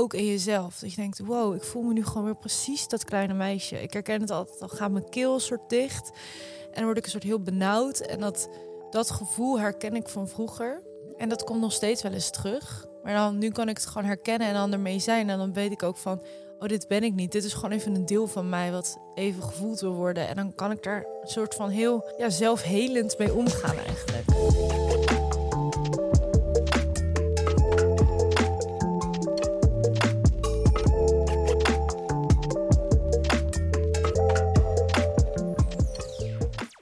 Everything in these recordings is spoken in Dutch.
ook in jezelf. Dat je denkt, wow, ik voel me nu gewoon weer precies dat kleine meisje. Ik herken het altijd, dan gaat mijn keel soort dicht. En dan word ik een soort heel benauwd. En dat, dat gevoel herken ik van vroeger. En dat komt nog steeds wel eens terug. Maar dan, nu kan ik het gewoon herkennen en dan ermee zijn. En dan weet ik ook van, oh, dit ben ik niet. Dit is gewoon even een deel van mij wat even gevoeld wil worden. En dan kan ik daar een soort van heel ja, zelfhelend mee omgaan eigenlijk.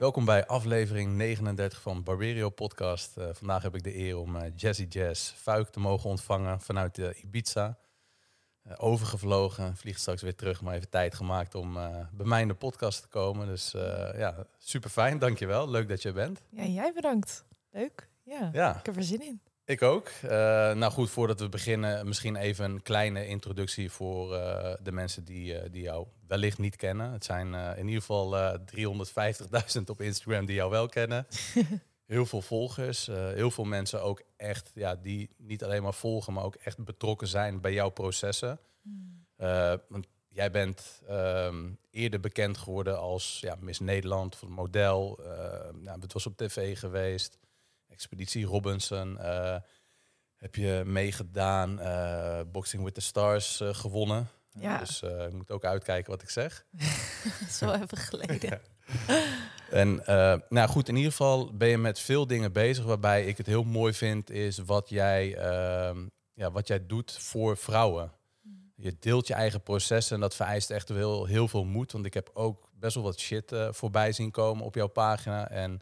Welkom bij aflevering 39 van Barberio Podcast. Uh, vandaag heb ik de eer om uh, Jazzy Jazz Fuik te mogen ontvangen vanuit uh, Ibiza. overgevlogen, vliegt straks weer terug, maar even tijd gemaakt om bij mij in de podcast te komen. Dus ja, super fijn, dankjewel. Leuk dat je bent. Ja, jij bedankt. Leuk. Ja, ja. ik heb er zin in. Ik ook. Nou goed, voordat we beginnen, misschien even een kleine introductie voor de mensen die, die jou wellicht niet kennen. Het zijn in ieder geval 350.000 op Instagram die jou wel kennen. heel veel volgers, heel veel mensen ook echt, ja, die niet alleen maar volgen, maar ook echt betrokken zijn bij jouw processen. Mm. want jij bent um, eerder bekend geworden als ja, Miss Nederland, voor model. nou, het was op tv geweest. Expeditie Robinson. Uh, heb je meegedaan. Uh, Boxing with the Stars uh, gewonnen. Ja. Dus ik moet ook uitkijken wat ik zeg. Zo even geleden. En nou goed, in ieder geval ben je met veel dingen bezig. Waarbij ik het heel mooi vind, is wat jij, ehm, ja, wat jij doet voor vrouwen. Mm. Je deelt je eigen processen en dat vereist echt wel heel veel moed. Want ik heb ook best wel wat shit voorbij zien komen op jouw pagina. En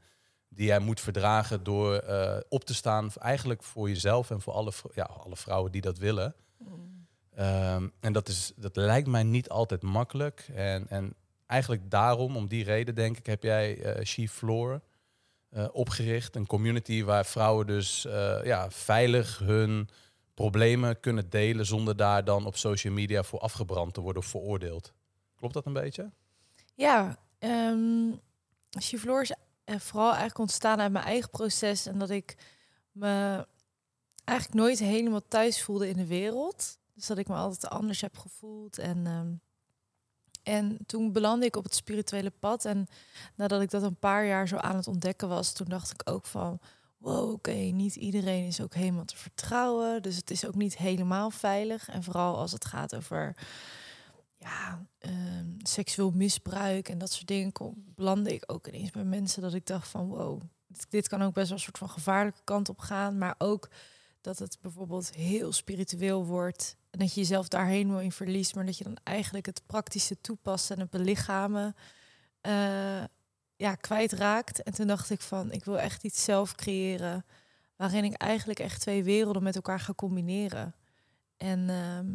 die jij moet verdragen door uh, op te staan, eigenlijk voor jezelf en voor alle, ja, alle vrouwen die dat willen. Mm. Um, en dat, is, dat lijkt mij niet altijd makkelijk. En, en eigenlijk daarom, om die reden, denk ik, heb jij uh, She Floor uh, opgericht. Een community waar vrouwen dus ja, veilig hun problemen kunnen delen zonder daar dan op social media voor afgebrand te worden of veroordeeld. Klopt dat een beetje? Ja, um, She Floor is vooral eigenlijk ontstaan uit mijn eigen proces. En dat ik me eigenlijk nooit helemaal thuis voelde in de wereld. Dus dat ik me altijd anders heb gevoeld. En, ehm, en toen belandde ik op het spirituele pad. En nadat ik dat een paar jaar zo aan het ontdekken was, toen dacht ik ook van. Wow, oké, niet iedereen is ook helemaal te vertrouwen. Dus het is ook niet helemaal veilig. En vooral als het gaat over ja, ehm, seksueel misbruik en dat soort dingen kom, belandde ik ook ineens bij mensen dat ik dacht van wow, dit, kan ook best wel een soort van gevaarlijke kant op gaan, maar ook dat het bijvoorbeeld heel spiritueel wordt en dat je jezelf daar helemaal in verliest, maar dat je dan eigenlijk het praktische toepassen en het belichamen uh, ja, kwijtraakt. En toen dacht ik van, ik wil echt iets zelf creëren waarin ik eigenlijk echt twee werelden met elkaar ga combineren. En ehm,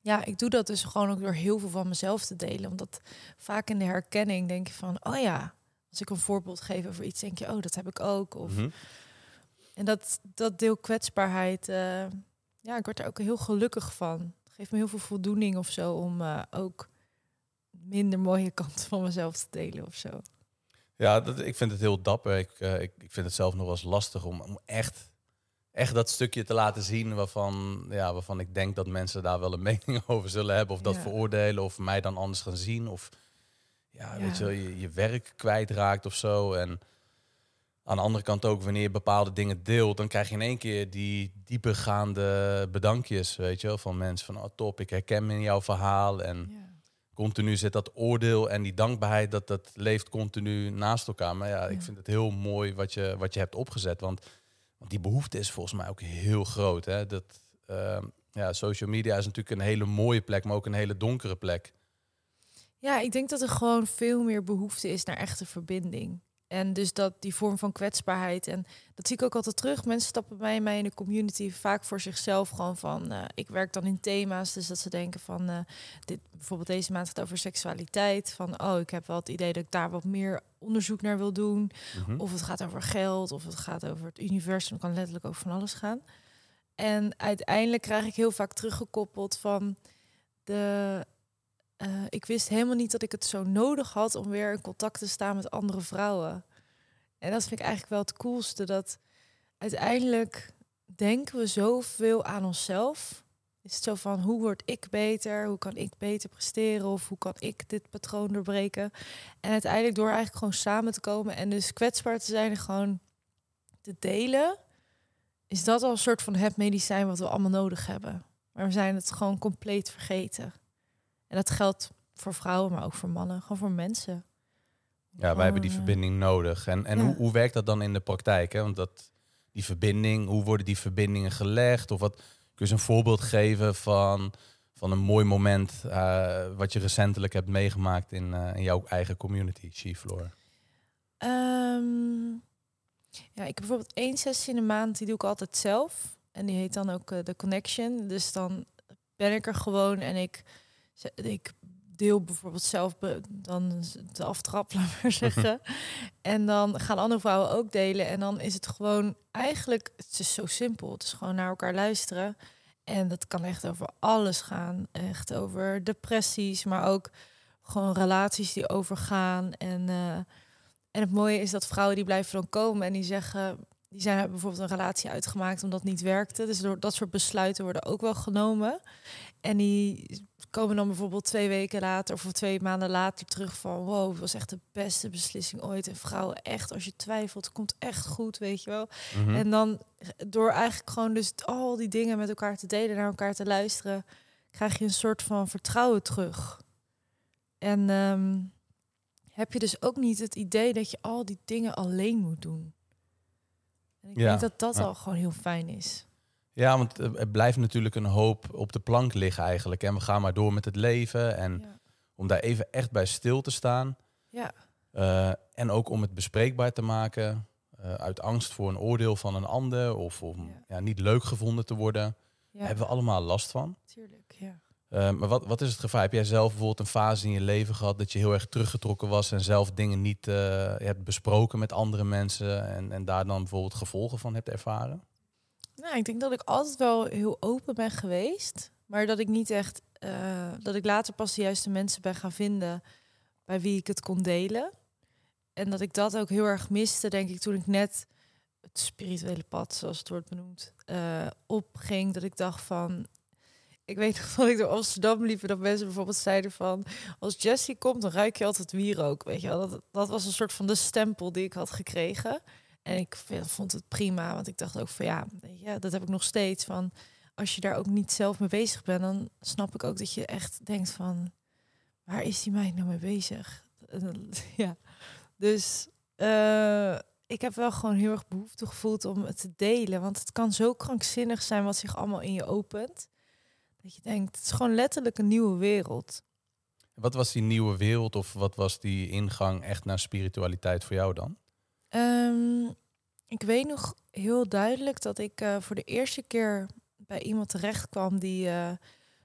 ja, ik doe dat dus gewoon ook door heel veel van mezelf te delen. Omdat vaak in de herkenning denk je van, oh ja, als ik een voorbeeld geef over iets, denk je, oh, dat heb ik ook. Of, mhm. En dat, dat deel kwetsbaarheid, uh, ja, ik word er ook heel gelukkig van. Het geeft me heel veel voldoening of zo om uh, ook minder mooie kanten van mezelf te delen of zo. Ja, dat, ik vind het heel dapper. Ik, uh, ik, ik vind het zelf nog wel eens lastig om, om echt echt dat stukje te laten zien waarvan, ja, waarvan ik denk dat mensen daar wel een mening over zullen hebben. Of dat veroordelen of mij dan anders gaan zien. Of ja, weet je, je werk kwijtraakt of zo. En aan de andere kant ook, wanneer je bepaalde dingen deelt, dan krijg je in één keer die diepergaande bedankjes, weet je wel, van mensen van, oh top, ik herken me in jouw verhaal. En continu zit dat oordeel en die dankbaarheid, dat dat leeft continu naast elkaar. Maar ja, ik vind het heel mooi wat je, wat je hebt opgezet, want want die behoefte is volgens mij ook heel groot. Hè? Dat, uh, ja, social media is natuurlijk een hele mooie plek, maar ook een hele donkere plek. Ja, ik denk dat er gewoon veel meer behoefte is naar echte verbinding. En dus dat die vorm van kwetsbaarheid. En dat zie ik ook altijd terug. Mensen stappen bij mij in de community vaak voor zichzelf gewoon van. Uh, ik werk dan in thema's. Dus dat ze denken van. Uh, dit, bijvoorbeeld deze maand gaat over seksualiteit. Van oh, ik heb wel het idee dat ik daar wat meer onderzoek naar wil doen. Mhm. Of het gaat over geld. Of het gaat over het universum. Het kan letterlijk over van alles gaan. En uiteindelijk krijg ik heel vaak teruggekoppeld van de uh, ik wist helemaal niet dat ik het zo nodig had om weer in contact te staan met andere vrouwen. En dat vind ik eigenlijk wel het coolste. Dat uiteindelijk denken we zoveel aan onszelf. is het zo van hoe word ik beter? Hoe kan ik beter presteren? Of hoe kan ik dit patroon doorbreken? En uiteindelijk door eigenlijk gewoon samen te komen en dus kwetsbaar te zijn en gewoon te delen, is dat al een soort van het medicijn wat we allemaal nodig hebben. Maar we zijn het gewoon compleet vergeten. En dat geldt voor vrouwen, maar ook voor mannen, gewoon voor mensen. Ja, wij hebben die eh, verbinding nodig. En, en ja. hoe, hoe werkt dat dan in de praktijk? Hè? Want dat, die verbinding, hoe worden die verbindingen gelegd? Of wat kun je eens een voorbeeld geven van, van een mooi moment eh, wat je recentelijk hebt meegemaakt in, eh, in jouw eigen community, She-Floor? Ehm, ja, ik heb bijvoorbeeld één sessie in de maand, die doe ik altijd zelf. En die heet dan ook eh, de Connection. Dus dan ben ik er gewoon en ik, ik deel bijvoorbeeld zelf dan de aftrap, laat maar zeggen. en dan gaan andere vrouwen ook delen. En dan is het gewoon eigenlijk, het is zo simpel. Het is gewoon naar elkaar luisteren. En dat kan echt over alles gaan. Echt over depressies, maar ook gewoon relaties die overgaan. En, eh, en het mooie is dat vrouwen die blijven dan komen en die zeggen, die zijn bijvoorbeeld een relatie uitgemaakt omdat het niet werkte. Dus door dat soort besluiten worden ook wel genomen. En die komen dan bijvoorbeeld twee weken later of twee maanden later terug van wow, het was echt de beste beslissing ooit. En vrouwen echt, als je twijfelt, komt echt goed, weet je wel. Mhm. En dan door eigenlijk gewoon dus al die dingen met elkaar te delen, naar elkaar te luisteren, krijg je een soort van vertrouwen terug. En ehm, heb je dus ook niet het idee dat je al die dingen alleen moet doen. En ik Ja, denk dat dat ja. al gewoon heel fijn is. Ja, want eh, er blijft natuurlijk een hoop op de plank liggen eigenlijk. En we gaan maar door met het leven. En Ja. om daar even echt bij stil te staan. Ja. Eh, en ook om het bespreekbaar te maken. eh, uit angst voor een oordeel van een ander. Of om Ja. ja, niet leuk gevonden te worden. Daar hebben we allemaal last van. tuurlijk. Ja. Eh, maar wat, wat is het gevaar? Heb jij zelf bijvoorbeeld een fase in je leven gehad dat je heel erg teruggetrokken was en zelf dingen niet eh, hebt besproken met andere mensen en, en daar dan bijvoorbeeld gevolgen van hebt ervaren? Nou, ik denk dat ik altijd wel heel open ben geweest. Maar dat ik niet echt, eh, dat ik later pas de juiste mensen ben gaan vinden bij wie ik het kon delen. En dat ik dat ook heel erg miste, denk ik, toen ik net het spirituele pad, zoals het wordt benoemd, eh, opging. Dat ik dacht van, ik weet nog dat ik door Amsterdam liep en dat mensen bijvoorbeeld zeiden van, als Jessie komt, dan ruik je altijd wierook. Weet je wel, dat, dat was een soort van de stempel die ik had gekregen. En ik vond het prima, want ik dacht ook van ja, je, dat heb ik nog steeds. Van als je daar ook niet zelf mee bezig bent, dan snap ik ook dat je echt denkt van waar is die meid nou mee bezig? ja, dus eh, ik heb wel gewoon heel erg behoefte gevoeld om het te delen, want het kan zo krankzinnig zijn wat zich allemaal in je opent. Dat je denkt, het is gewoon letterlijk een nieuwe wereld. Wat was die nieuwe wereld of wat was die ingang echt naar spiritualiteit voor jou dan? Ehm, ik weet nog heel duidelijk dat ik eh, voor de eerste keer bij iemand terecht kwam die eh, een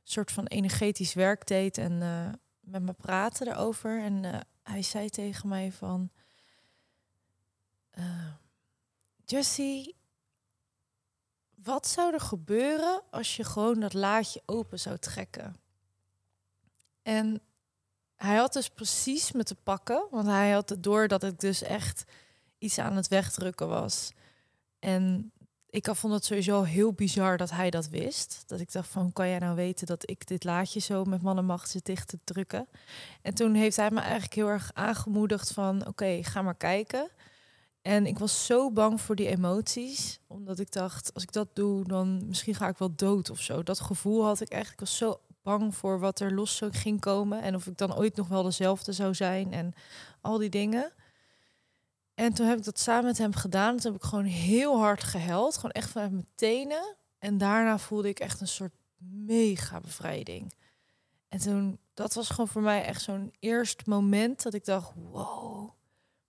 soort van energetisch werk deed en eh, met me praatte erover. En hij zei tegen mij van, eh, Jessie, wat zou er gebeuren als je gewoon dat laadje open zou trekken? En hij had dus precies me te pakken, want hij had het door dat ik dus echt iets aan het wegdrukken was. En ik vond het sowieso heel bizar dat hij dat wist. Dat ik dacht van, kan jij nou weten dat ik dit laadje zo met mannenmacht zit dicht te drukken? En toen heeft hij me eigenlijk heel erg aangemoedigd van, oké, ga maar kijken. En ik was zo bang voor die emoties, omdat ik dacht, als ik dat doe, dan misschien ga ik wel dood of zo. Dat gevoel had ik echt. Ik was zo bang voor wat er los zou ging komen en of ik dan ooit nog wel dezelfde zou zijn en al die dingen. En toen heb ik dat samen met hem gedaan. Toen heb ik gewoon heel hard gehuild. Gewoon echt vanuit mijn tenen. En daarna voelde ik echt een soort mega bevrijding. En toen, dat was gewoon voor mij echt zo'n eerst moment dat ik dacht, wow,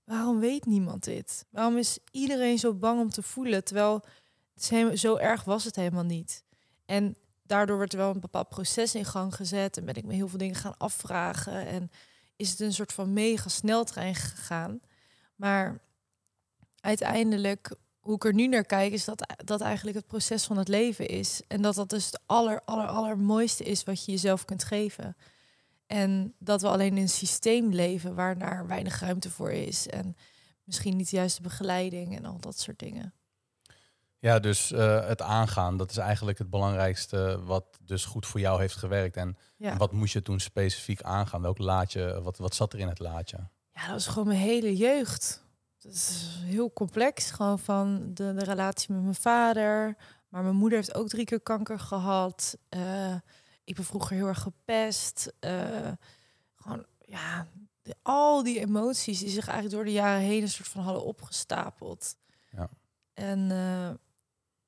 waarom weet niemand dit? Waarom is iedereen zo bang om te voelen? Terwijl zo erg was het helemaal niet. En daardoor werd er wel een bepaald proces in gang gezet. En ben ik me heel veel dingen gaan afvragen. En is het een soort van mega sneltrein gegaan. Maar uiteindelijk, hoe ik er nu naar kijk, is dat dat eigenlijk het proces van het leven is. En dat dat dus het aller, aller, allermooiste is wat je jezelf kunt geven. En dat we alleen in een systeem leven waar daar weinig ruimte voor is. En misschien niet de juiste begeleiding en al dat soort dingen. Ja, dus eh, het aangaan, dat is eigenlijk het belangrijkste wat dus goed voor jou heeft gewerkt. En Ja. wat moest je toen specifiek aangaan? Welk laadje, wat, wat zat er in het laadje? Ja, dat was gewoon mijn hele jeugd. Dat is heel complex. Gewoon van de, de relatie met mijn vader. Maar mijn moeder heeft ook drie keer kanker gehad. Eh, ik ben vroeger heel erg gepest. Eh, gewoon, ja, de- al die emoties die zich eigenlijk door de jaren heen een soort van hadden opgestapeld. Ja. En eh,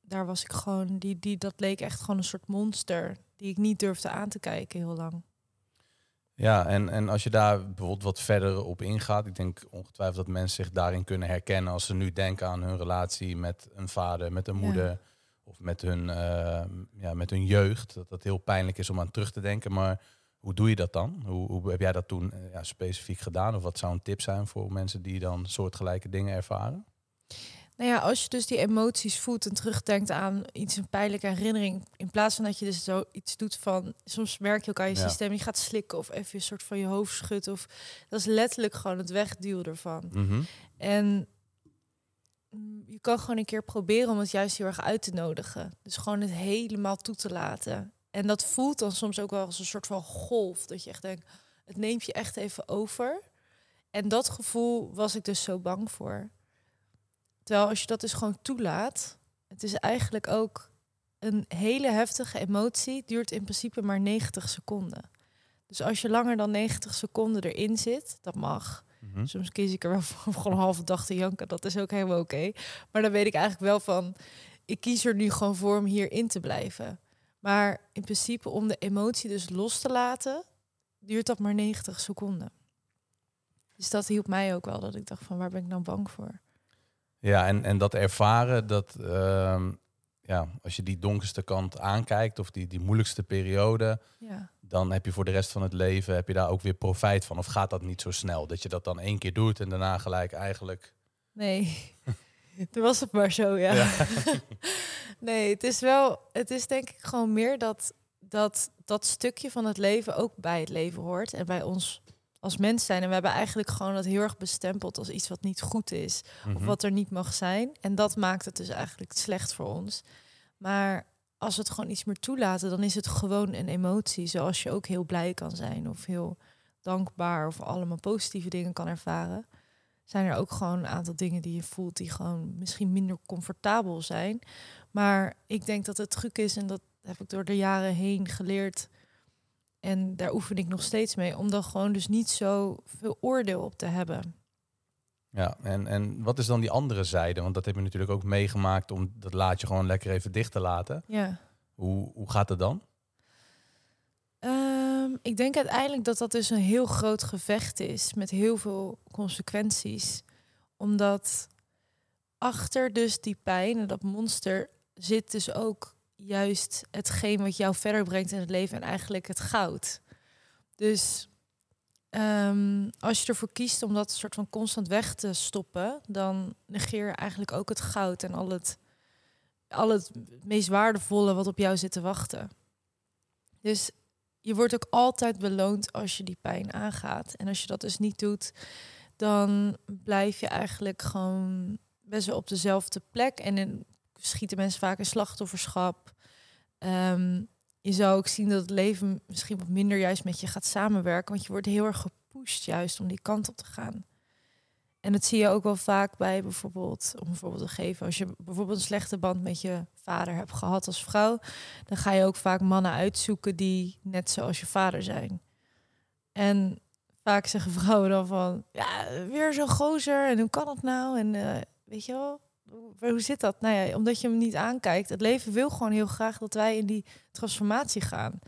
daar was ik gewoon, die, die, dat leek echt gewoon een soort monster. Die ik niet durfde aan te kijken heel lang. Ja, en, en als je daar bijvoorbeeld wat verder op ingaat, ik denk ongetwijfeld dat mensen zich daarin kunnen herkennen als ze nu denken aan hun relatie met een vader, met een Ja. moeder of met hun, eh, ja, met hun jeugd. Dat dat heel pijnlijk is om aan terug te denken. Maar hoe doe je dat dan? Hoe, hoe heb jij dat toen eh, ja, specifiek gedaan? Of wat zou een tip zijn voor mensen die dan soortgelijke dingen ervaren? Nou ja, als je dus die emoties voelt en terugdenkt aan iets, een pijnlijke herinnering, in plaats van dat je dus zo iets doet van, soms merk je ook aan je Ja. systeem, je gaat slikken of even een soort van je hoofd schudt, of dat is letterlijk gewoon het wegduwen ervan. Mhm. En mm, je kan gewoon een keer proberen om het juist heel erg uit te nodigen. Dus gewoon het helemaal toe te laten. En dat voelt dan soms ook wel als een soort van golf, dat je echt denkt, het neemt je echt even over. En dat gevoel was ik dus zo bang voor. Terwijl als je dat dus gewoon toelaat, het is eigenlijk ook een hele heftige emotie, duurt in principe maar 90 seconden. Dus als je langer dan 90 seconden erin zit, dat mag. Mhm. Soms kies ik er wel voor om gewoon een halve dag te janken. Dat is ook helemaal oké. Maar dan weet ik eigenlijk wel van... Ik kies er nu gewoon voor om hierin te blijven. Maar in principe om de emotie dus los te laten... duurt dat maar 90 seconden. Dus dat hielp mij ook wel. Dat ik dacht van waar ben ik nou bang voor? Ja, en, en dat ervaren, dat ehm, ja, als je die donkerste kant aankijkt of die, die moeilijkste periode, Ja. dan heb je voor de rest van het leven heb je daar ook weer profijt van. Of gaat dat niet zo snel? Dat je dat dan één keer doet en daarna gelijk eigenlijk. Nee, toen was het maar zo, ja. nee, het is wel, het is denk ik gewoon meer dat, dat dat stukje van het leven ook bij het leven hoort en bij ons als mens zijn. En we hebben eigenlijk gewoon dat heel erg bestempeld als iets wat niet goed is of Mhm. wat er niet mag zijn. En dat maakt het dus eigenlijk slecht voor ons. Maar als we het gewoon iets meer toelaten, dan is het gewoon een emotie. Zoals je ook heel blij kan zijn of heel dankbaar of allemaal positieve dingen kan ervaren. Zijn er ook gewoon een aantal dingen die je voelt die gewoon misschien minder comfortabel zijn. Maar ik denk dat het truc is, en dat heb ik door de jaren heen geleerd. En daar oefen ik nog steeds mee, om dan gewoon dus niet zo veel oordeel op te hebben. Ja, en, en wat is dan die andere zijde? Want dat heb je natuurlijk ook meegemaakt om dat laadje gewoon lekker even dicht te laten. Ja. Hoe, hoe gaat het dan? Ehm, ik denk uiteindelijk dat dat dus een heel groot gevecht is met heel veel consequenties. Omdat achter dus die pijn en dat monster zit dus ook juist hetgeen wat jou verder brengt in het leven en eigenlijk het goud. Dus ehm, als je ervoor kiest om dat soort van constant weg te stoppen, dan negeer je eigenlijk ook het goud en al het, al het meest waardevolle wat op jou zit te wachten. Dus je wordt ook altijd beloond als je die pijn aangaat. En als je dat dus niet doet, dan blijf je eigenlijk gewoon best wel op dezelfde plek. En dan schieten mensen vaak in slachtofferschap. Ehm, je zou ook zien dat het leven misschien wat minder juist met je gaat samenwerken. Want je wordt heel erg gepusht juist om die kant op te gaan. En dat zie je ook wel vaak bij bijvoorbeeld, om een voorbeeld te geven, als je bijvoorbeeld een slechte band met je vader hebt gehad als vrouw, dan ga je ook vaak mannen uitzoeken die net zoals je vader zijn. En vaak zeggen vrouwen dan van, ja, weer zo'n gozer en hoe kan dat nou? En eh, weet je wel, hoe, hoe zit dat? Nou ja, omdat je hem niet aankijkt. Het leven wil gewoon heel graag dat wij in die transformatie gaan.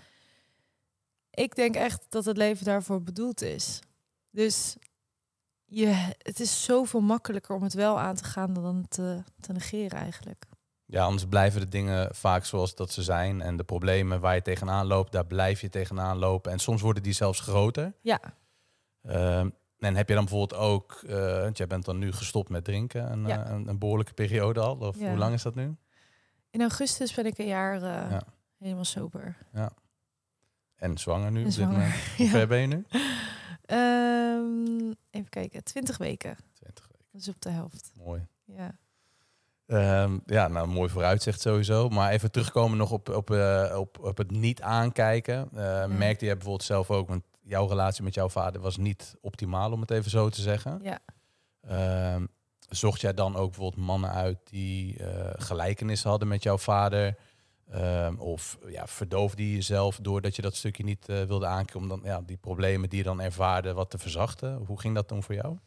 Ik denk echt dat het leven daarvoor bedoeld is. Dus je, het is zoveel makkelijker om het wel aan te gaan dan het te, te negeren eigenlijk. Ja, anders blijven de dingen vaak zoals dat ze zijn. En de problemen waar je tegenaan loopt, daar blijf je tegenaan lopen. En soms worden die zelfs groter. Ja, Ehm, en heb je dan bijvoorbeeld ook, eh, want jij bent dan nu gestopt met drinken, een, Ja. eh, een, een behoorlijke periode al. Of Ja. hoe lang is dat nu? in augustus ben ik een jaar eh, Ja. helemaal sober. En zwanger nu? En zwanger. Hoe ja. ver ben je nu? Ehm, even kijken, 20 weken. 20 weken. Dat is op de helft. Mooi. Ja. Ehm, ja, nou, mooi vooruitzicht sowieso. Maar even terugkomen nog op, op, op, op het niet aankijken. Uh, Merkte je bijvoorbeeld zelf ook, want jouw relatie met jouw vader was niet optimaal, om het even zo te zeggen. Ja. Ehm, zocht jij dan ook bijvoorbeeld mannen uit die uh, gelijkenis hadden met jouw vader? Ehm, of ja, verdoofde je jezelf doordat je dat stukje niet wilde aankijken om dan ja, die problemen die je dan ervaarde wat te verzachten? Hoe ging dat dan voor jou?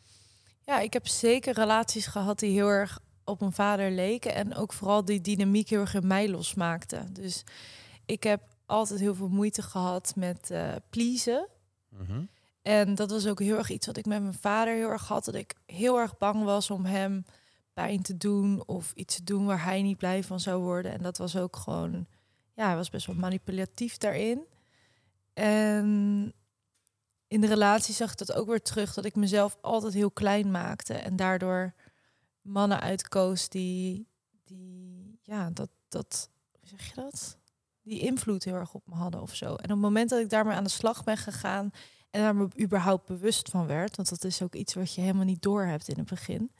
Ja, ik heb zeker relaties gehad die heel erg op mijn vader leken. En ook vooral die dynamiek heel erg in mij losmaakte. Dus ik heb altijd heel veel moeite gehad met uh, pleasen. Mhm. En dat was ook heel erg iets wat ik met mijn vader heel erg had. Dat ik heel erg bang was om hem pijn te doen of iets te doen waar hij niet blij van zou worden. En dat was ook gewoon, ja, hij was best wel manipulatief daarin. En in de relatie zag ik dat ook weer terug, dat ik mezelf altijd heel klein maakte. En daardoor mannen uitkoos die, die ja, dat, dat, hoe zeg je dat? Die invloed heel erg op me hadden of zo. En op het moment dat ik daarmee aan de slag ben gegaan en daar me überhaupt bewust van werd, want dat is ook iets wat je helemaal niet door hebt in het begin,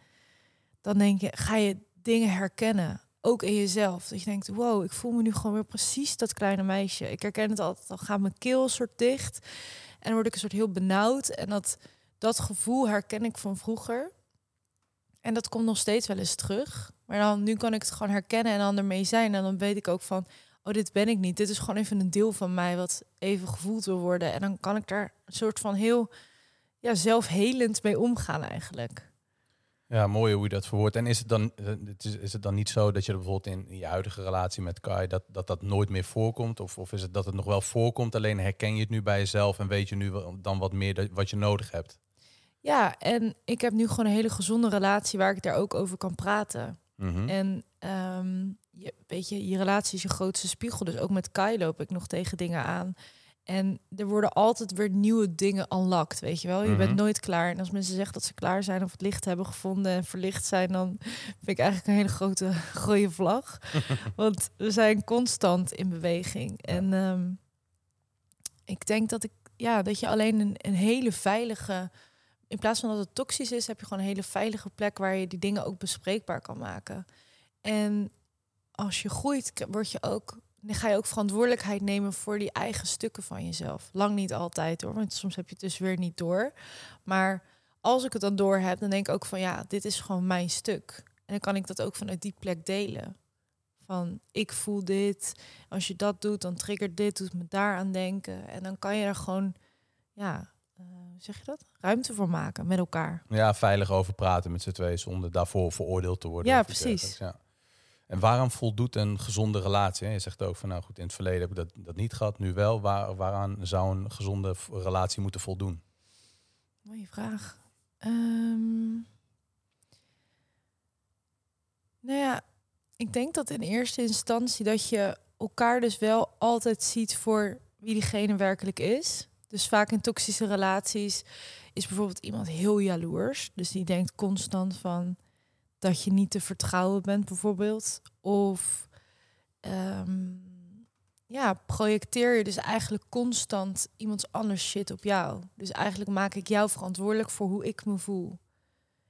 dan denk je, ga je dingen herkennen. Ook in jezelf. Dat je denkt, wow, ik voel me nu gewoon weer precies dat kleine meisje. Ik herken het altijd. Dan gaat mijn keel soort dicht. En dan word ik een soort heel benauwd. En dat, dat gevoel herken ik van vroeger. En dat komt nog steeds wel eens terug. Maar dan, nu kan ik het gewoon herkennen en dan ermee zijn. En dan weet ik ook van, oh, dit ben ik niet. Dit is gewoon even een deel van mij wat even gevoeld wil worden. En dan kan ik daar een soort van heel ja, zelfhelend mee omgaan eigenlijk. Ja, mooi hoe je dat verwoordt. En is het dan, is, is het dan niet zo dat je bijvoorbeeld in, je huidige relatie met Kai, dat, dat dat nooit meer voorkomt? Of, of is het dat het nog wel voorkomt, alleen herken je het nu bij jezelf en weet je nu dan wat meer wat je nodig hebt? Ja, en ik heb nu gewoon een hele gezonde relatie waar ik daar ook over kan praten. Mhm. En ehm, je, weet je, je relatie is je grootste spiegel. Dus ook met Kai loop ik nog tegen dingen aan. En er worden altijd weer nieuwe dingen unlocked, weet je wel. Je bent Mhm. nooit klaar. En als mensen zeggen dat ze klaar zijn of het licht hebben gevonden en verlicht zijn, dan vind ik eigenlijk een hele grote gooie vlag. Want we zijn constant in beweging. En ehm, ik denk dat ik, ja, dat je alleen een, een hele veilige, in plaats van dat het toxisch is, heb je gewoon een hele veilige plek waar je die dingen ook bespreekbaar kan maken. En als je groeit, word je ook, dan ga je ook verantwoordelijkheid nemen voor die eigen stukken van jezelf. Lang niet altijd hoor, want soms heb je het dus weer niet door. Maar als ik het dan door heb, dan denk ik ook van ja, dit is gewoon mijn stuk. En dan kan ik dat ook vanuit die plek delen. Van ik voel dit. Als je dat doet, dan triggert dit, doet me daar aan denken. En dan kan je er gewoon, ja, eh, hoe zeg je dat? Ruimte voor maken met elkaar. Ja, veilig over praten met z'n tweeën zonder daarvoor veroordeeld te worden. Ja, precies. Ja. En waaraan voldoet een gezonde relatie? Je zegt ook van, nou goed, in het verleden heb ik dat, dat niet gehad, nu wel. Waar, waaraan zou een gezonde relatie moeten voldoen? Mooie vraag. Ehm, nou ja, ik denk dat in eerste instantie dat je elkaar dus wel altijd ziet voor wie diegene werkelijk is. Dus vaak in toxische relaties is bijvoorbeeld iemand heel jaloers. Dus die denkt constant van dat je niet te vertrouwen bent bijvoorbeeld. Of ehm, ja, projecteer je dus eigenlijk constant iemands anders shit op jou. Dus eigenlijk maak ik jou verantwoordelijk voor hoe ik me voel.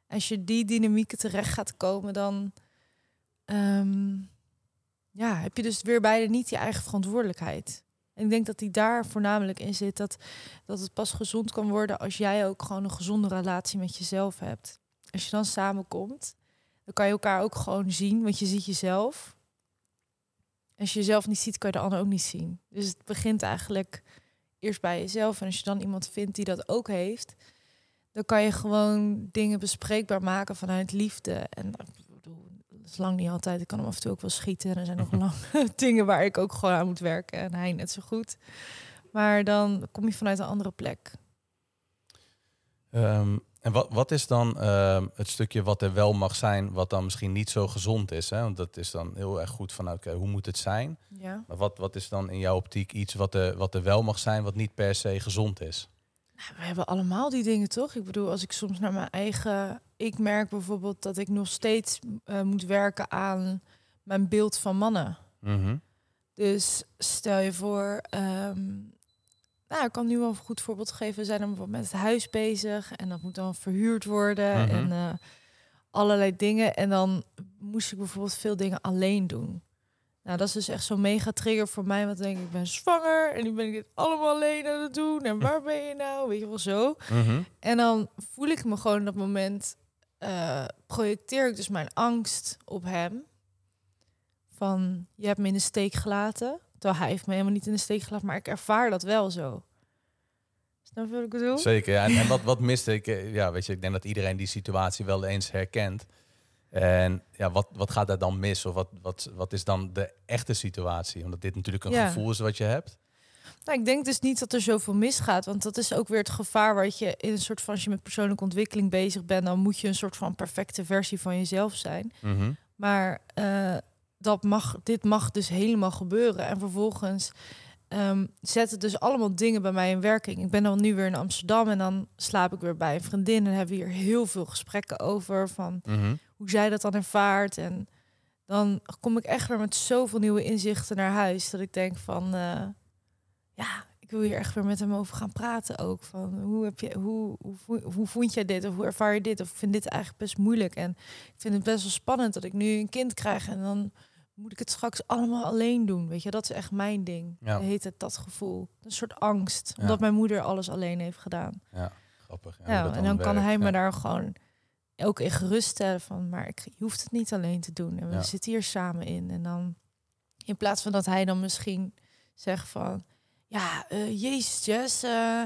Als je die dynamieken terecht gaat komen, dan ehm, ja, heb je dus weer beide niet je eigen verantwoordelijkheid. En ik denk dat die daar voornamelijk in zit. Dat, dat het pas gezond kan worden als jij ook gewoon een gezonde relatie met jezelf hebt. Als je dan samenkomt, dan kan je elkaar ook gewoon zien, want je ziet jezelf. Als je jezelf niet ziet, kan je de ander ook niet zien. Dus het begint eigenlijk eerst bij jezelf. En als je dan iemand vindt die dat ook heeft, dan kan je gewoon dingen bespreekbaar maken vanuit liefde. En ik bedoel, dat is lang niet altijd. Ik kan hem af en toe ook wel schieten. En er zijn nog lang dingen waar ik ook gewoon aan moet werken. En hij net zo goed. Maar dan kom je vanuit een andere plek. Ehm, en wat, wat is dan ehm, het stukje wat er wel mag zijn, wat dan misschien niet zo gezond is? Hè? Want dat is dan heel erg goed van, oké, hoe moet het zijn? Ja. Maar wat, wat is dan in jouw optiek iets wat er, wat er wel mag zijn, wat niet per se gezond is? Nou, we hebben allemaal die dingen toch? Ik bedoel, als ik soms naar mijn eigen. Ik merk bijvoorbeeld dat ik nog steeds eh, moet werken aan mijn beeld van mannen. Mhm. Dus stel je voor, ehm, nou, ik kan nu wel een goed voorbeeld geven. We zijn dan bijvoorbeeld met het huis bezig en dat moet dan verhuurd worden. Mhm. En eh, allerlei dingen. En dan moest ik bijvoorbeeld veel dingen alleen doen. Nou, dat is dus echt zo'n mega trigger voor mij. Want denk ik, ik ben zwanger en nu ben ik dit allemaal alleen aan het doen. En waar ben je nou? Weet je wel zo. Mhm. En dan voel ik me gewoon op dat moment, eh, projecteer ik dus mijn angst op hem. Van, je hebt me in de steek gelaten. Terwijl hij heeft me helemaal niet in de steek gelaten, maar ik ervaar dat wel zo. Snap je wat ik bedoel? Zeker, ja. En, en wat, wat miste ik? eh, Ja, weet je, ik denk dat iedereen die situatie wel eens herkent. En ja, wat, wat gaat daar dan mis? Of wat, wat, wat is dan de echte situatie? Omdat dit natuurlijk een Ja. gevoel is wat je hebt. Nou, ik denk dus niet dat er zoveel misgaat. Want dat is ook weer het gevaar wat je in een soort van... als je met persoonlijke ontwikkeling bezig bent... dan moet je een soort van perfecte versie van jezelf zijn. Mhm. Maar eh, dat mag, dit mag dus helemaal gebeuren. En vervolgens ehm zetten dus allemaal dingen bij mij in werking. Ik ben dan nu weer in Amsterdam en dan slaap ik weer bij een vriendin... en hebben we hier heel veel gesprekken over... van Mhm. hoe zij dat dan ervaart. En dan kom ik echt weer met zoveel nieuwe inzichten naar huis. Dat ik denk van, eh, ja, ik wil hier echt weer met hem over gaan praten ook. Van hoe heb je, hoe, hoe, hoe vond jij dit? Of hoe ervaar je dit? Of ik vind dit eigenlijk best moeilijk. En ik vind het best wel spannend dat ik nu een kind krijg en dan moet ik het straks allemaal alleen doen. Weet je, dat is echt mijn ding. Ja. Heet het dat gevoel. Een soort angst. Ja. Omdat mijn moeder alles alleen heeft gedaan. Ja, grappig. Ja, hoe Ja, en dan kan werkt, hij me daar gewoon ook in geruststellen van, maar ik, je hoeft het niet alleen te doen. En we zitten hier samen in. En dan, in plaats van dat hij dan misschien zegt van, ja, eh, jezus Jess, eh,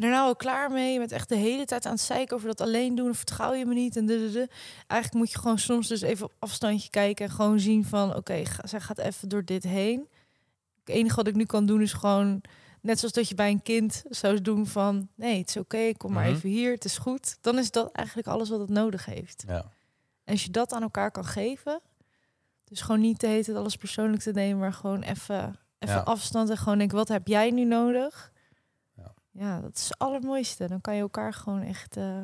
ben er nou al klaar mee? Je bent echt de hele tijd aan het zeiken over dat alleen doen. Vertrouw je me niet? En de, de, de. Eigenlijk moet je gewoon soms dus even op afstandje kijken en gewoon zien van, oké, ga- zij gaat even door dit heen. Het enige wat ik nu kan doen is gewoon Net zoals dat je bij een kind zou doen van... nee, het is oké, kom maar Mhm. even hier, het is goed. Dan is dat eigenlijk alles wat het nodig heeft. Ja. En als je dat aan elkaar kan geven... dus gewoon niet hele tijd alles persoonlijk te nemen... maar gewoon even, even Ja. afstand en gewoon denken... wat heb jij nu nodig? Ja. Dat is het allermooiste. Dan kan je elkaar gewoon echt eh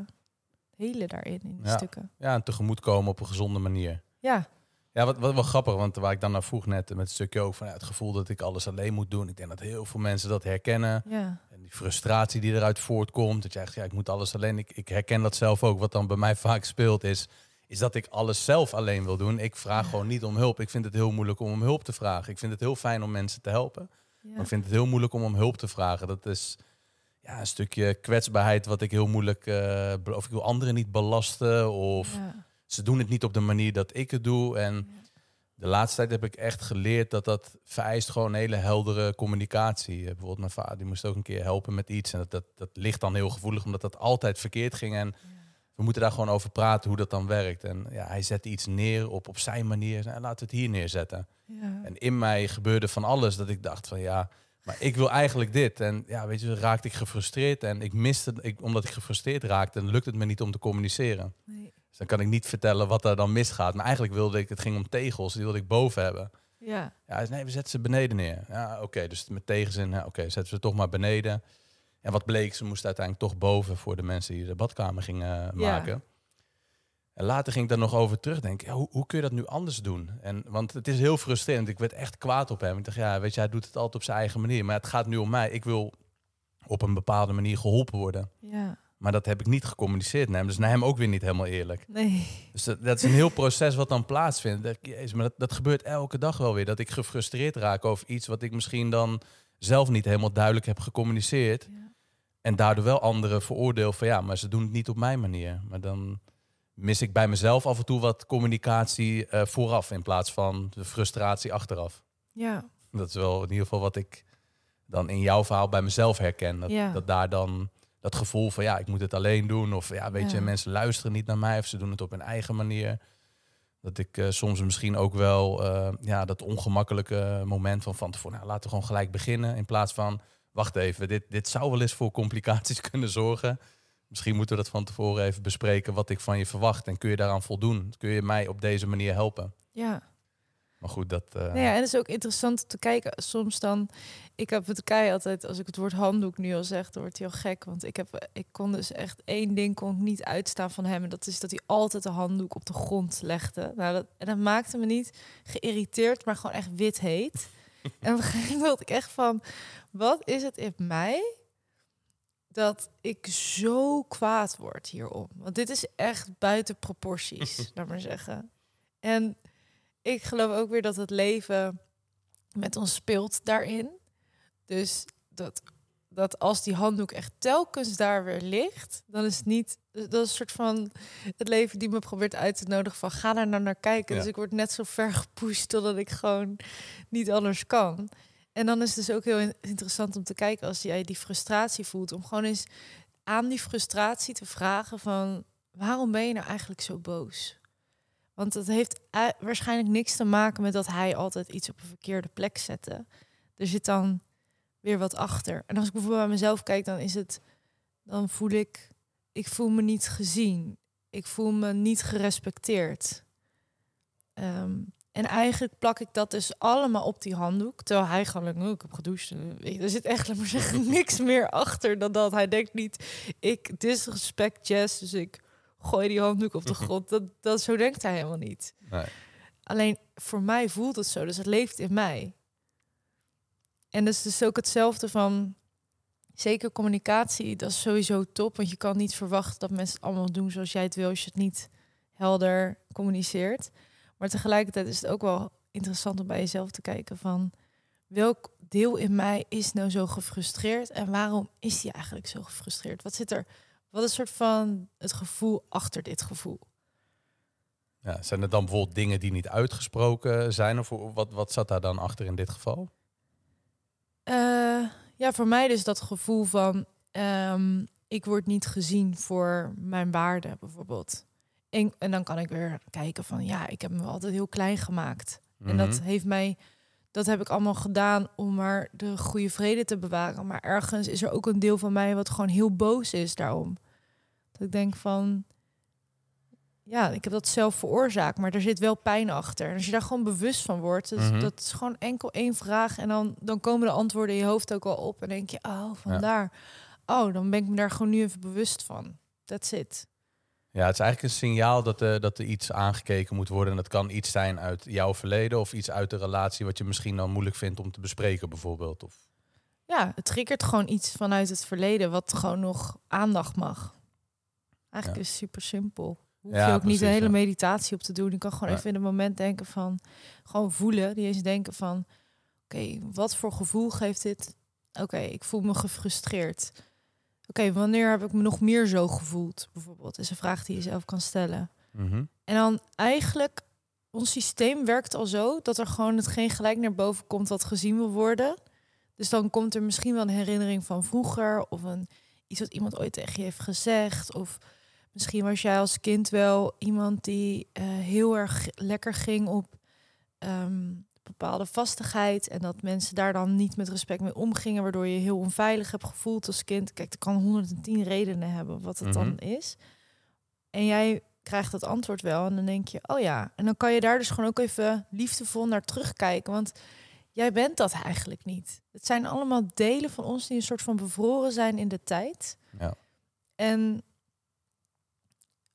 helen daarin, in die Ja. stukken. ja, en tegemoetkomen op een gezonde manier. Ja, Ja, wat, wat wel grappig, want waar ik dan naar vroeg net met het stukje ook van ja, het gevoel dat ik alles alleen moet doen. Ik denk dat heel veel mensen dat herkennen. ja, En die frustratie die eruit voortkomt. Dat je echt, ja, ik moet alles alleen. Ik, ik herken dat zelf ook. Wat dan bij mij vaak speelt is, is dat ik alles zelf alleen wil doen. Ik vraag Ja. gewoon niet om hulp. Ik vind het heel moeilijk om om hulp te vragen. Ik vind het heel fijn om mensen te helpen. ja. Maar ik vind het heel moeilijk om om hulp te vragen. Dat is ja, een stukje kwetsbaarheid wat ik heel moeilijk... be- of ik wil anderen niet belasten. Of ja. ze doen het niet op de manier dat ik het doe. En Ja. de laatste tijd heb ik echt geleerd dat dat vereist gewoon een hele heldere communicatie. Eh, Bijvoorbeeld mijn vader die moest ook een keer helpen met iets. En dat, dat, dat ligt dan heel gevoelig, omdat dat altijd verkeerd ging. En we moeten daar gewoon over praten hoe dat dan werkt. En ja, hij zette iets neer op, op zijn manier. Nou, laten we het hier neerzetten. Ja. En in mij gebeurde van alles dat ik dacht van ja, maar ik wil eigenlijk dit. En ja, weet je, raakte ik gefrustreerd. En ik miste, ik, omdat ik gefrustreerd raakte, dan lukt het me niet om te communiceren. Nee. Dus dan kan ik niet vertellen wat er dan misgaat. Maar eigenlijk wilde ik, het ging om tegels, die wilde ik boven hebben. Ja. Ja, nee, we zetten ze beneden neer. Ja, oké, dus met tegenzin, ja, oké, zetten ze toch maar beneden. En wat bleek, ze moesten uiteindelijk toch boven voor de mensen die de badkamer gingen eh, Ja. En later ging ik daar nog over terugdenken. Ja, hoe, hoe kun je dat nu anders doen? En, want het is heel frustrerend. Ik werd echt kwaad op hem. Ik dacht, ja, weet je, hij doet het altijd op zijn eigen manier. Maar het gaat nu om mij. Ik wil op een bepaalde manier geholpen worden. ja. Maar dat heb ik niet gecommuniceerd naar hem. Dus naar hem ook weer niet helemaal eerlijk. Nee. Dus dat, dat is een heel proces wat dan plaatsvindt. Jezus, maar dat, dat gebeurt elke dag wel weer. Dat ik gefrustreerd raak over iets wat ik misschien dan zelf niet helemaal duidelijk heb gecommuniceerd. Ja. En daardoor wel anderen veroordeel van ja, maar ze doen het niet op mijn manier. Maar dan mis ik bij mezelf af en toe wat communicatie eh, vooraf in plaats van de frustratie achteraf. ja. Dat is wel in ieder geval wat ik dan in jouw verhaal bij mezelf herken. Dat, Ja. dat daar dan dat gevoel van ja, ik moet het alleen doen. Of ja, weet je, mensen luisteren niet naar mij of ze doen het op hun eigen manier. Dat ik eh, soms misschien ook wel eh, ja, dat ongemakkelijke moment van van tevoren, nou, laten we gewoon gelijk beginnen. In plaats van, wacht even, dit, dit zou wel eens voor complicaties kunnen zorgen. Misschien moeten we dat van tevoren even bespreken wat ik van je verwacht. En kun je daaraan voldoen? Kun je mij op deze manier helpen? Ja. Maar goed, dat... eh, Nou ja, en het is ook interessant te kijken. Soms dan, ik heb het kei altijd, als ik het woord handdoek nu al zeg, dan wordt hij al gek. Want ik, heb, ik kon dus echt één ding kon ik niet uitstaan van hem. En dat is dat hij altijd de handdoek op de grond legde. Nou, dat, en dat maakte me niet geïrriteerd, maar gewoon echt wit heet. en op een gegeven moment dacht ik echt van, wat is het in mij dat ik zo kwaad word hierom. Want dit is echt buiten proporties, laat maar zeggen. En ik geloof ook weer dat het leven met ons speelt daarin. Dus dat, dat als die handdoek echt telkens daar weer ligt, dan is het niet. Dat is een soort van het leven die me probeert uit te nodigen van ga daar nou naar kijken. Ja. Dus ik word net zo ver gepusht totdat ik gewoon niet anders kan. En dan is het dus ook heel in- interessant om te kijken als jij die frustratie voelt, om gewoon eens aan die frustratie te vragen van waarom ben je nou eigenlijk zo boos? Want dat heeft waarschijnlijk niks te maken met dat hij altijd iets op een verkeerde plek zette. Er zit dan weer wat achter. En als ik bijvoorbeeld bij mezelf kijk, dan is het, dan voel ik, ik voel me niet gezien. Ik voel me niet gerespecteerd. Ehm, en eigenlijk plak ik dat dus allemaal op die handdoek. Terwijl hij gewoon, like, oh, ik heb gedoucht. Eh, Er zit echt, maar zeggen, niks meer achter dan dat. Hij denkt niet, ik disrespect Jess, dus ik gooi die handdoek op de grond. Dat, dat, zo denkt hij helemaal niet. Nee. Alleen voor mij voelt het zo, dus het leeft in mij. En dat is dus ook hetzelfde van, zeker communicatie, dat is sowieso top. Want je kan niet verwachten dat mensen het allemaal doen zoals jij het wil, als je het niet helder communiceert. Maar tegelijkertijd is het ook wel interessant om bij jezelf te kijken van, welk deel in mij is nou zo gefrustreerd en waarom is die eigenlijk zo gefrustreerd? Wat zit er, wat is soort van het gevoel achter dit gevoel? Ja, zijn er dan bijvoorbeeld dingen die niet uitgesproken zijn? Of wat, wat zat daar dan achter in dit geval? Eh, ja, voor mij dus dat gevoel van ehm, ik word niet gezien voor mijn waarde bijvoorbeeld. En, en dan kan ik weer kijken van ja, ik heb me altijd heel klein gemaakt. En dat Mhm. heeft mij, dat heb ik allemaal gedaan om maar de goede vrede te bewaren. Maar ergens is er ook een deel van mij wat gewoon heel boos is daarom. Dat ik denk van, ja, ik heb dat zelf veroorzaakt, maar er zit wel pijn achter. En als je daar gewoon bewust van wordt, dus Mhm. dat is gewoon enkel één vraag. En dan, dan komen de antwoorden in je hoofd ook wel op. En denk je, oh, vandaar. Oh, dan ben ik me daar gewoon nu even bewust van. That's it. Ja, het is eigenlijk een signaal dat, er dat er iets aangekeken moet worden. En dat kan iets zijn uit jouw verleden of iets uit de relatie wat je misschien dan moeilijk vindt om te bespreken bijvoorbeeld. Of, Ja, het triggert gewoon iets vanuit het verleden wat gewoon nog aandacht mag. Eigenlijk Ja. is super simpel. Hoef Ja, je ook niet een hele ja. meditatie op te doen. Je kan gewoon even in het moment denken van, gewoon voelen. Die eens denken van, oké, wat voor gevoel geeft dit? Oké, ik voel me gefrustreerd. Oké, wanneer heb ik me nog meer zo gevoeld? Bijvoorbeeld, is een vraag die je zelf kan stellen. Mhm. En dan eigenlijk, ons systeem werkt al zo dat er gewoon hetgeen gelijk naar boven komt wat gezien wil worden. Dus dan komt er misschien wel een herinnering van vroeger of een, iets wat iemand ooit tegen je heeft gezegd. Of misschien was jij als kind wel iemand die eh, heel erg lekker ging op ehm, bepaalde vastigheid. En dat mensen daar dan niet met respect mee omgingen, waardoor je je heel onveilig hebt gevoeld als kind. Kijk, dat kan 110 redenen hebben wat het dan Mhm. is. En jij krijgt dat antwoord wel. En dan denk je, oh ja. En dan kan je daar dus gewoon ook even liefdevol naar terugkijken. Want jij bent dat eigenlijk niet. Het zijn allemaal delen van ons die een soort van bevroren zijn in de tijd. Ja. En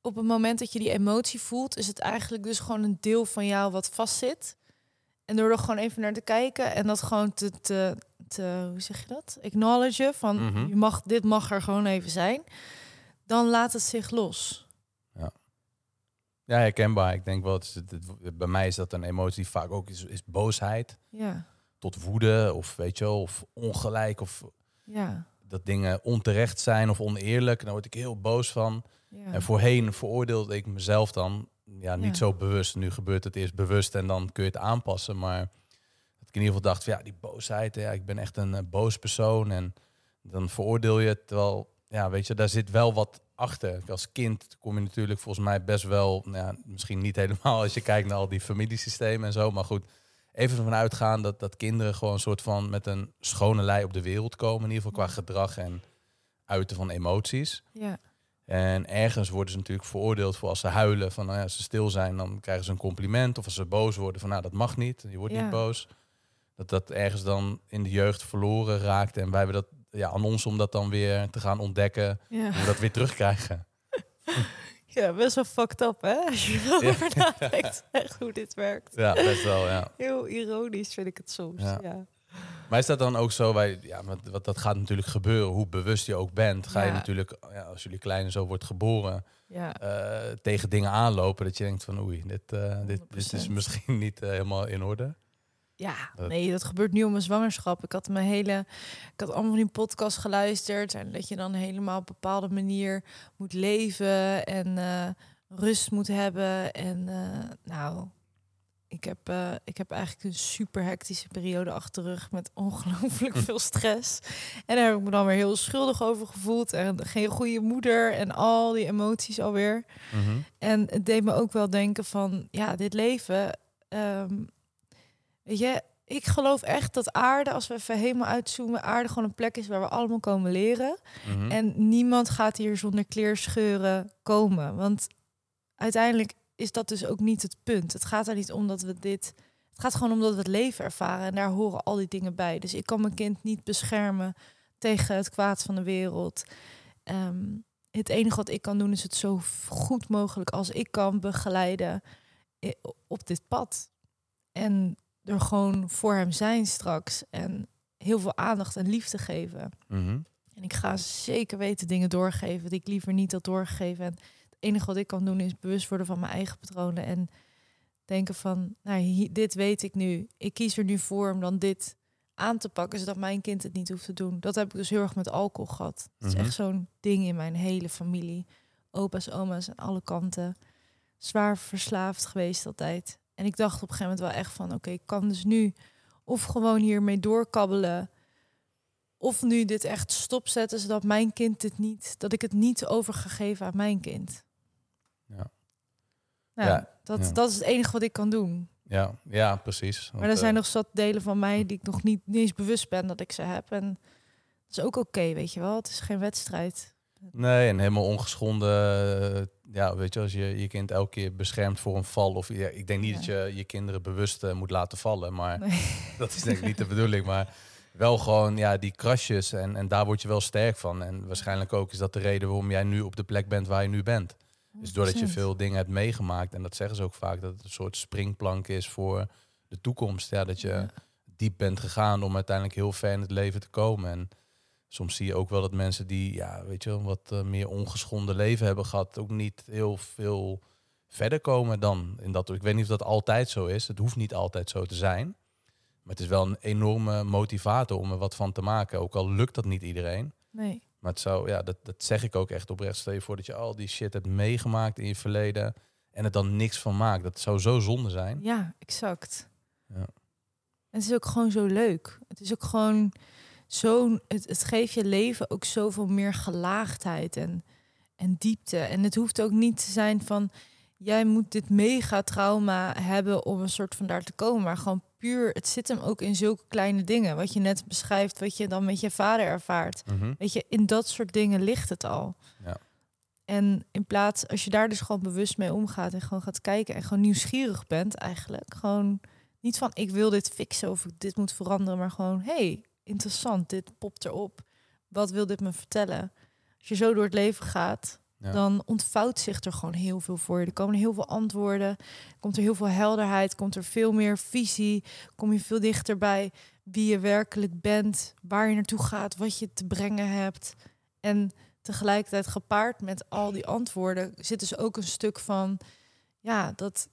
op het moment dat je die emotie voelt, is het eigenlijk dus gewoon een deel van jou wat vastzit. En door er gewoon even naar te kijken en dat gewoon te, te, te hoe zeg je dat? Acknowledgen van Mhm. je mag, dit mag er gewoon even zijn. Dan laat het zich los. Ja, herkenbaar. Ik denk wel, het is, het- het- bij mij is dat een emotie die vaak ook is, is boosheid Ja, tot woede of weet je wel, of ongelijk of ja, dat dingen onterecht zijn of oneerlijk. Daar word ik heel boos van. ja. En voorheen veroordeelde ik mezelf dan ja, niet Ja. zo bewust. Nu gebeurt het eerst bewust en dan kun je het aanpassen. Maar dat ik in ieder geval dacht, van, ja, die boosheid, ja, ik ben echt een eh, boos persoon. En dan veroordeel je het, terwijl, ja, weet je, daar zit wel wat achter. Als kind kom je natuurlijk volgens mij best wel, nou ja, misschien niet helemaal als je kijkt naar al die familiesystemen en zo. Maar goed, even ervan uitgaan dat, dat kinderen gewoon een soort van met een schone lei op de wereld komen. In ieder geval qua gedrag en uiten van emoties. ja, En ergens worden ze natuurlijk veroordeeld voor als ze huilen, van nou ja, als ze stil zijn, dan krijgen ze een compliment. Of als ze boos worden, van nou dat mag niet, je wordt Ja. niet boos. Dat dat ergens dan in de jeugd verloren raakt. En wij hebben dat ja, aan ons om dat dan weer te gaan ontdekken, ja. hoe we dat weer terugkrijgen. Ja, best wel fucked up, hè? Als je erover nadenkt, echt hoe dit werkt. Ja, best wel, ja. Heel ironisch vind ik het soms. Ja. Maar is dat dan ook zo, bij, ja, wat, dat gaat natuurlijk gebeuren, hoe bewust je ook bent, ga je natuurlijk, ja, als jullie kleine zo wordt geboren, Ja, eh, tegen dingen aanlopen dat je denkt van oei, dit, eh, dit, dit is 100%. misschien niet eh, helemaal in orde. ja, Dat- nee, dat gebeurt nu om mijn zwangerschap. Ik had mijn hele, ik had allemaal van die podcast geluisterd en dat je dan helemaal op een bepaalde manier moet leven en rust moet hebben. En nou, ik heb, eh, ik heb eigenlijk een super hectische periode achter de rug met ongelooflijk veel stress. En daar heb ik me dan weer heel schuldig over gevoeld en geen goede moeder en al die emoties alweer. Mhm. En het deed me ook wel denken van, ja, dit leven. ehm, weet je, ik geloof echt dat aarde, als we even helemaal uitzoomen, aarde gewoon een plek is waar we allemaal komen leren. Mhm. En niemand gaat hier zonder kleerscheuren komen. Want uiteindelijk is dat dus ook niet het punt. Het gaat er niet om dat we dit. Het gaat gewoon om dat we het leven ervaren. En daar horen al die dingen bij. Dus ik kan mijn kind niet beschermen tegen het kwaad van de wereld. Ehm, het enige wat ik kan doen is het zo goed mogelijk als ik kan begeleiden op dit pad. En er gewoon voor hem zijn straks. En heel veel aandacht en liefde geven. Mhm. En ik ga zeker weten dingen doorgeven die ik liever niet had doorgegeven. En enige wat ik kan doen is bewust worden van mijn eigen patronen. En denken van, nou, dit weet ik nu. Ik kies er nu voor om dan dit aan te pakken, zodat mijn kind het niet hoeft te doen. Dat heb ik dus heel erg met alcohol gehad. Het is Mhm. echt zo'n ding in mijn hele familie. Opa's, oma's aan alle kanten. Zwaar verslaafd geweest altijd. En ik dacht op een gegeven moment wel echt van, oké, ik kan dus nu of gewoon hiermee doorkabbelen of nu dit echt stopzetten, zodat mijn kind dit niet, dat ik het niet over ga geven aan mijn kind. Ja. Nou, Ja, dat, ja. dat is het enige wat ik kan doen. Ja, ja, precies. Want, Maar er zijn eh, nog zat delen van mij die ik nog niet, niet eens bewust ben dat ik ze heb. En dat is ook oké, weet je wel. Het is geen wedstrijd. Nee, en helemaal ongeschonden. eh, Ja, weet je, als je je kind elke keer beschermt voor een val. Of ja, ik denk niet Ja. dat je je kinderen bewust eh, moet laten vallen. Maar Nee. dat is denk ik niet de bedoeling. Maar wel gewoon ja, die krasjes. En, en daar word je wel sterk van. En waarschijnlijk ook is dat de reden waarom jij nu op de plek bent waar je nu bent. Dus doordat je 100%. veel dingen hebt meegemaakt. En dat zeggen ze ook vaak. Dat het een soort springplank is voor de toekomst. Ja, dat je Ja. diep bent gegaan om uiteindelijk heel ver in het leven te komen. En soms zie je ook wel dat mensen die, ja, weet je, wat eh, meer ongeschonden leven hebben gehad, ook niet heel veel verder komen dan in dat. Ik weet niet of dat altijd zo is. Het hoeft niet altijd zo te zijn. Maar het is wel een enorme motivator om er wat van te maken. Ook al lukt dat niet iedereen. Nee. Maar het zou, ja, dat, dat zeg ik ook echt oprecht. Stel je voor dat je al die shit hebt meegemaakt in je verleden en het dan niks van maakt. Dat zou zo zonde zijn. Ja, exact. Ja. En het is ook gewoon zo leuk. Het is ook gewoon zo. Het, het geeft je leven ook zoveel meer gelaagdheid en, en diepte. En het hoeft ook niet te zijn van. Jij moet dit mega trauma hebben om een soort van daar te komen. Maar gewoon puur. Het zit hem ook in zulke kleine dingen. Wat je net beschrijft, wat je dan met je vader ervaart. Mhm. Weet je, in dat soort dingen ligt het al. Ja. En in plaats, als je daar dus gewoon bewust mee omgaat en gewoon gaat kijken en gewoon nieuwsgierig bent eigenlijk. Gewoon niet van ik wil dit fixen of dit moet veranderen, maar gewoon hey, interessant, dit popt erop. Wat wil dit me vertellen? Als je zo door het leven gaat, Dan ontvouwt zich er gewoon heel veel voor je. Er komen heel veel antwoorden, komt er heel veel helderheid, komt er veel meer visie, kom je veel dichterbij wie je werkelijk bent, waar je naartoe gaat, wat je te brengen hebt. En tegelijkertijd gepaard met al die antwoorden zit dus ook een stuk van ja, dat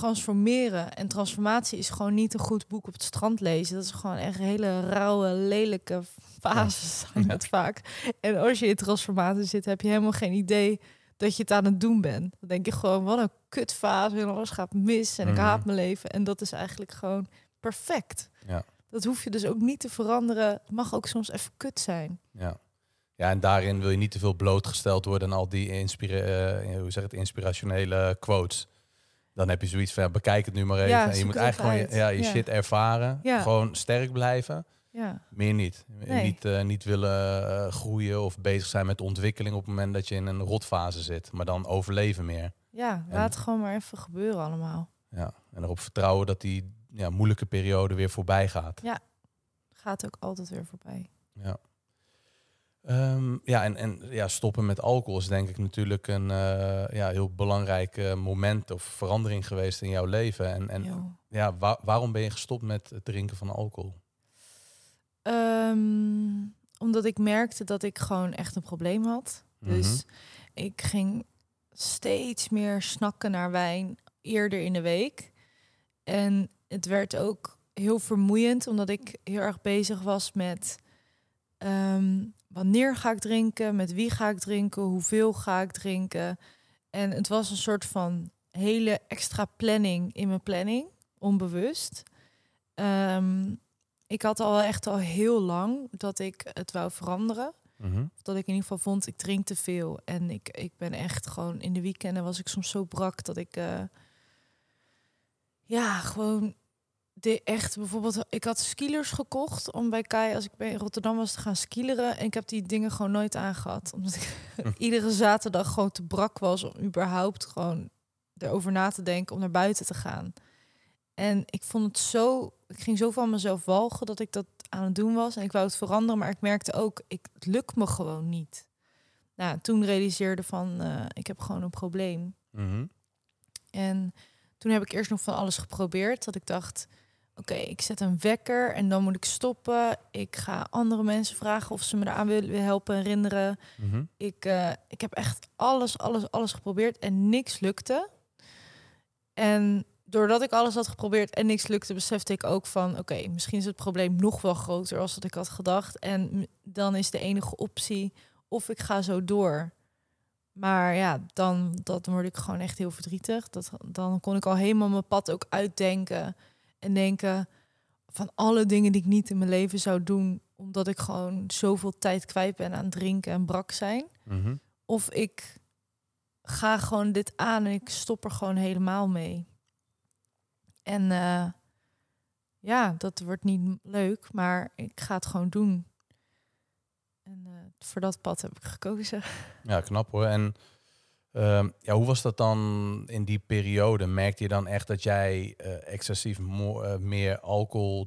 transformeren en transformatie is gewoon niet een goed boek op het strand lezen. Dat is gewoon echt hele rauwe, lelijke fases zijn Ja. het vaak. En als je in transformatie zit, heb je helemaal geen idee dat je het aan het doen bent. Dan denk je gewoon, wat een kutfase en alles gaat mis en ik Mhm. haat mijn leven. En dat is eigenlijk gewoon perfect. Ja. Dat hoef je dus ook niet te veranderen. Het mag ook soms even kut zijn. Ja. ja, en daarin wil je niet te veel blootgesteld worden aan al die inspira eh, hoe zeg het, inspirationele quotes. Dan heb je zoiets van, ja, bekijk het nu maar even. Ja, en je moet eigenlijk gewoon je, ja, je Ja. shit ervaren. Ja. Gewoon sterk blijven. Ja, Meer niet. Nee. Niet, eh, niet willen eh, groeien of bezig zijn met ontwikkeling op het moment dat je in een rotfase zit. Maar dan overleven meer. ja laat het gewoon maar even gebeuren allemaal. Ja. En erop vertrouwen dat die ja, moeilijke periode weer voorbij gaat. Gaat ook altijd weer voorbij. Ja. Ehm, ja, en, en ja, stoppen met alcohol is denk ik natuurlijk een eh, ja, heel belangrijk eh, moment of verandering geweest in jouw leven. En, en ja, wa- waarom ben je gestopt met het drinken van alcohol? Ehm, omdat ik merkte dat ik gewoon echt een probleem had. Dus Mhm. ik ging steeds meer snakken naar wijn eerder in de week. En het werd ook heel vermoeiend, omdat ik heel erg bezig was met ehm, wanneer ga ik drinken, met wie ga ik drinken, hoeveel ga ik drinken. En het was een soort van hele extra planning in mijn planning, onbewust. Ehm, ik had al echt al heel lang dat ik het wou veranderen. Mhm. Dat ik in ieder geval vond, ik drink te veel. En ik, ik ben echt gewoon in de weekenden was ik soms zo brak dat ik eh, ja, gewoon de echt bijvoorbeeld, ik had skilers gekocht om bij Kai als ik bij in Rotterdam was te gaan skileren. En ik heb die dingen gewoon nooit aangehad. Omdat ik iedere zaterdag gewoon te brak was om überhaupt gewoon erover na te denken om naar buiten te gaan. En ik vond het zo, ik ging zo van mezelf walgen dat ik dat aan het doen was. En ik wou het veranderen, maar ik merkte ook, ik, het lukt me gewoon niet. Nou, toen realiseerde van, eh, ik heb gewoon een probleem. Mhm. En toen heb ik eerst nog van alles geprobeerd. Dat ik dacht, oké, ik zet een wekker en dan moet ik stoppen. Ik ga andere mensen vragen of ze me eraan willen helpen herinneren. Mhm. Ik, eh, ik heb echt alles, alles, alles geprobeerd en niks lukte. En doordat ik alles had geprobeerd en niks lukte, besefte ik ook van... oké, misschien is het probleem nog wel groter als dat ik had gedacht. En dan is de enige optie of ik ga zo door. Maar ja, dan, dan word ik gewoon echt heel verdrietig. Dat, dan kon ik al helemaal mijn pad ook uitdenken. En denken van alle dingen die ik niet in mijn leven zou doen... omdat ik gewoon zoveel tijd kwijt ben aan drinken en brak zijn Mhm. of ik ga gewoon dit aan en ik stop er gewoon helemaal mee. En eh, ja, dat wordt niet leuk, maar ik ga het gewoon doen. En eh, voor dat pad heb ik gekozen. Ja, knap hoor. En ehm, ja, hoe was dat dan in die periode? Merkte je dan echt dat jij eh, excessief eh, meer alcohol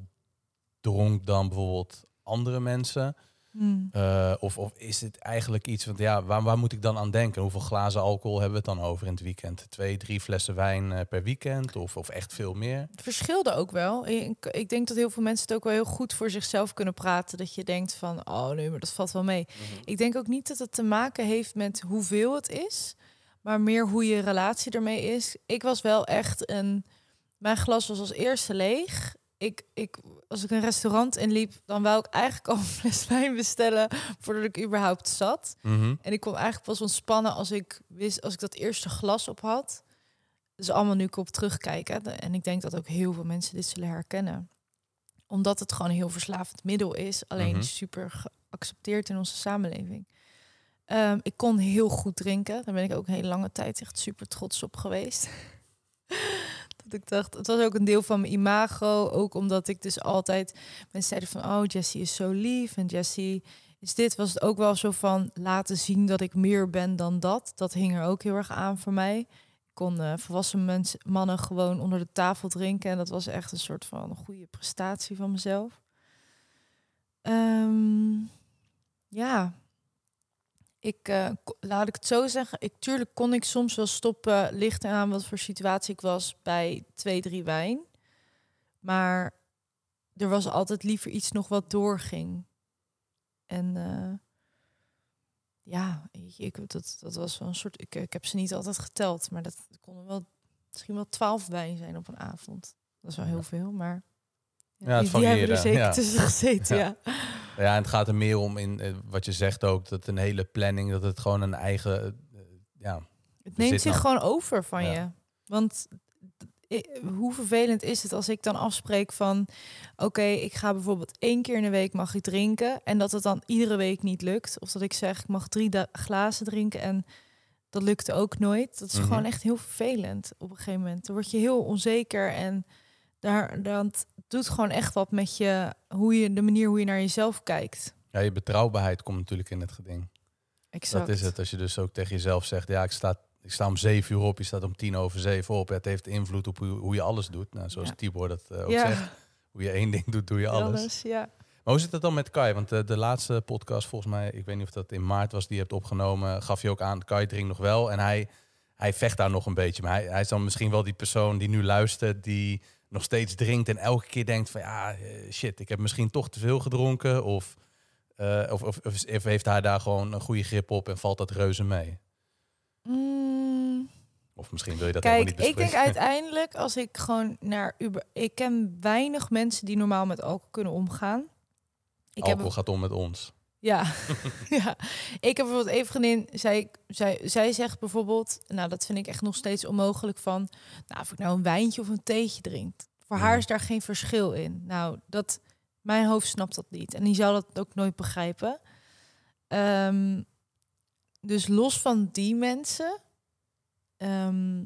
dronk dan bijvoorbeeld andere mensen? Hmm. Eh, of, of is het eigenlijk iets, want ja, waar, waar moet ik dan aan denken? Hoeveel glazen alcohol hebben we het dan over in het weekend? Twee, drie flessen wijn per weekend of, of echt veel meer? Het verschilde ook wel. Ik, ik denk dat heel veel mensen het ook wel heel goed voor zichzelf kunnen praten. Dat je denkt van, oh nee, maar dat valt wel mee. Ik denk ook niet dat het te maken heeft met hoeveel het is, maar meer hoe je relatie ermee is. Ik was wel echt een. Mijn glas was als eerste leeg. Ik, ik, als ik een restaurant inliep, dan wou ik eigenlijk al een fles wijn bestellen voordat ik überhaupt zat. Mhm. En ik kon eigenlijk pas ontspannen als ik wist, als ik dat eerste glas op had. Dus allemaal nu ik op terugkijken. En ik denk dat ook heel veel mensen dit zullen herkennen. Omdat het gewoon een heel verslavend middel is. Alleen Mhm. super geaccepteerd in onze samenleving. Ehm, ik kon heel goed drinken. Daar ben ik ook een hele lange tijd echt super trots op geweest. dat ik dacht, het was ook een deel van mijn imago. Ook omdat ik dus altijd mensen zeiden van, oh Jessie is zo lief en Jessie is dit. Was het ook wel zo van laten zien dat ik meer ben dan dat. Dat hing er ook heel erg aan voor mij. Ik kon eh, volwassen mensen, mannen gewoon onder de tafel drinken en dat was echt een soort van goede prestatie van mezelf. Ehm, ja, ik eh, laat ik het zo zeggen. Ik tuurlijk kon ik soms wel stoppen, ligt aan wat voor situatie ik was bij twee, drie wijn. Maar er was altijd liever iets nog wat doorging. En eh, ja, ik, dat, dat was wel een soort. Ik, ik heb ze niet altijd geteld, maar dat konden wel misschien wel twaalf wijn zijn op een avond. Dat is wel heel veel, maar Ja, het die, die hebben er zeker ja. tussen gezeten. Ja. Ja. Ja, en het gaat er meer om in eh, wat je zegt ook, dat een hele planning, dat het gewoon een eigen, eh, ja, Het neemt zich nou- gewoon over van Ja. je. Want hoe vervelend is het als ik dan afspreek van... oké, ik ga bijvoorbeeld één keer in de week mag ik drinken... en dat het dan iedere week niet lukt. Of dat ik zeg, ik mag drie glazen drinken en dat lukte ook nooit. Dat is Mhm. gewoon echt heel vervelend op een gegeven moment. Dan word je heel onzeker en daar, dat doet gewoon echt wat met je... Hoe je de manier hoe je naar jezelf kijkt. ja, je betrouwbaarheid komt natuurlijk in het geding. Exact. Dat is het. Als je dus ook tegen jezelf zegt, ja, ik sta, ik sta om zeven uur op, je staat om tien over zeven op. Ja, het heeft invloed op hoe, hoe je alles doet. Nou, zoals Ja. Tibor dat eh, ook Ja, zegt. Hoe je één ding doet, doe je alles. alles, ja. Maar hoe zit het dan met Kai? Want eh, de laatste podcast, volgens mij, ik weet niet of dat in maart was, die je hebt opgenomen, gaf je ook aan, Kai drinkt nog wel. En hij, hij vecht daar nog een beetje. Maar hij, hij is dan misschien wel die persoon die nu luistert, die nog steeds drinkt en elke keer denkt van ja, eh, shit, ik heb misschien toch te veel gedronken? Of, eh, of, of, of, heeft hij daar gewoon een goede grip op en valt dat reuze mee? Mm, Of misschien wil je dat Kijk, niet ik denk bespreken. uiteindelijk als ik gewoon naar Uber... Ik ken weinig mensen die normaal met alcohol kunnen omgaan. Ik heb Alcohol gaat om met ons. Ja, ja. Ik heb bijvoorbeeld een vriendin, zij, zij, zij zegt bijvoorbeeld, nou dat vind ik echt nog steeds onmogelijk van, nou of ik nou een wijntje of een theetje drink. Voor haar Mhm. is daar geen verschil in. Nou, dat, mijn hoofd snapt dat niet en die zou dat ook nooit begrijpen. Ehm, dus los van die mensen, ehm,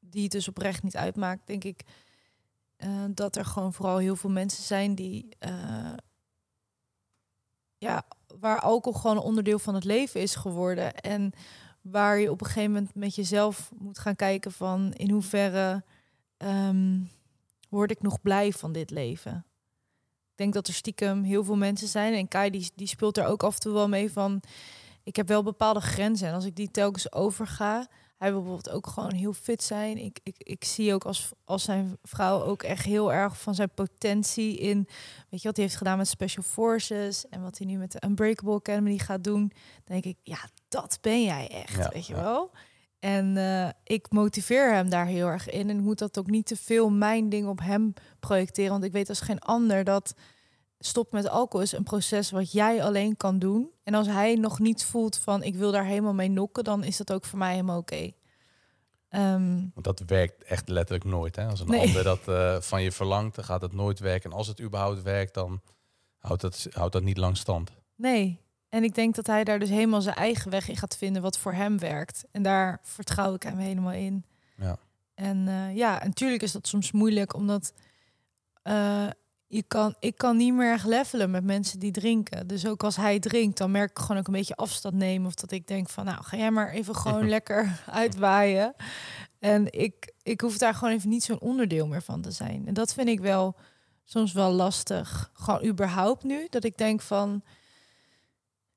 die het dus oprecht niet uitmaakt, denk ik eh, dat er gewoon vooral heel veel mensen zijn die eh, ja, waar alcohol gewoon een onderdeel van het leven is geworden. En waar je op een gegeven moment met jezelf moet gaan kijken van in hoeverre ehm, word ik nog blij van dit leven. Ik denk dat er stiekem heel veel mensen zijn. En Kai die, die speelt er ook af en toe wel mee van. Ik heb wel bepaalde grenzen. En als ik die telkens overga. Hij wil bijvoorbeeld ook gewoon heel fit zijn. Ik, ik, ik zie ook als, als zijn vrouw ook echt heel erg van zijn potentie in weet je wat hij heeft gedaan met Special Forces en wat hij nu met de Unbreakable Academy gaat doen, dan denk ik, ja, dat ben jij echt, Ja, weet je ja. wel. En eh, ik motiveer hem daar heel erg in en ik moet dat ook niet te veel mijn ding op hem projecteren, want ik weet als geen ander dat stop met alcohol is een proces wat jij alleen kan doen. En als hij nog niet voelt van ik wil daar helemaal mee nokken, dan is dat ook voor mij helemaal oké. Ehm, Want dat werkt echt letterlijk nooit. Hè? Als een Nee. ander dat eh, van je verlangt, dan gaat het nooit werken. En als het überhaupt werkt, dan houdt dat, houdt dat niet lang stand. Nee. En ik denk dat hij daar dus helemaal zijn eigen weg in gaat vinden wat voor hem werkt. En daar vertrouw ik hem helemaal in. Ja. En eh, ja, en natuurlijk is dat soms moeilijk, omdat eh, je kan, ik kan niet meer echt levelen met mensen die drinken. Dus ook als hij drinkt, dan merk ik gewoon ook een beetje afstand nemen. Of dat ik denk van, nou, ga jij maar even gewoon lekker uitwaaien. En ik, ik hoef daar gewoon even niet zo'n onderdeel meer van te zijn. En dat vind ik wel soms wel lastig. Gewoon überhaupt nu, dat ik denk van...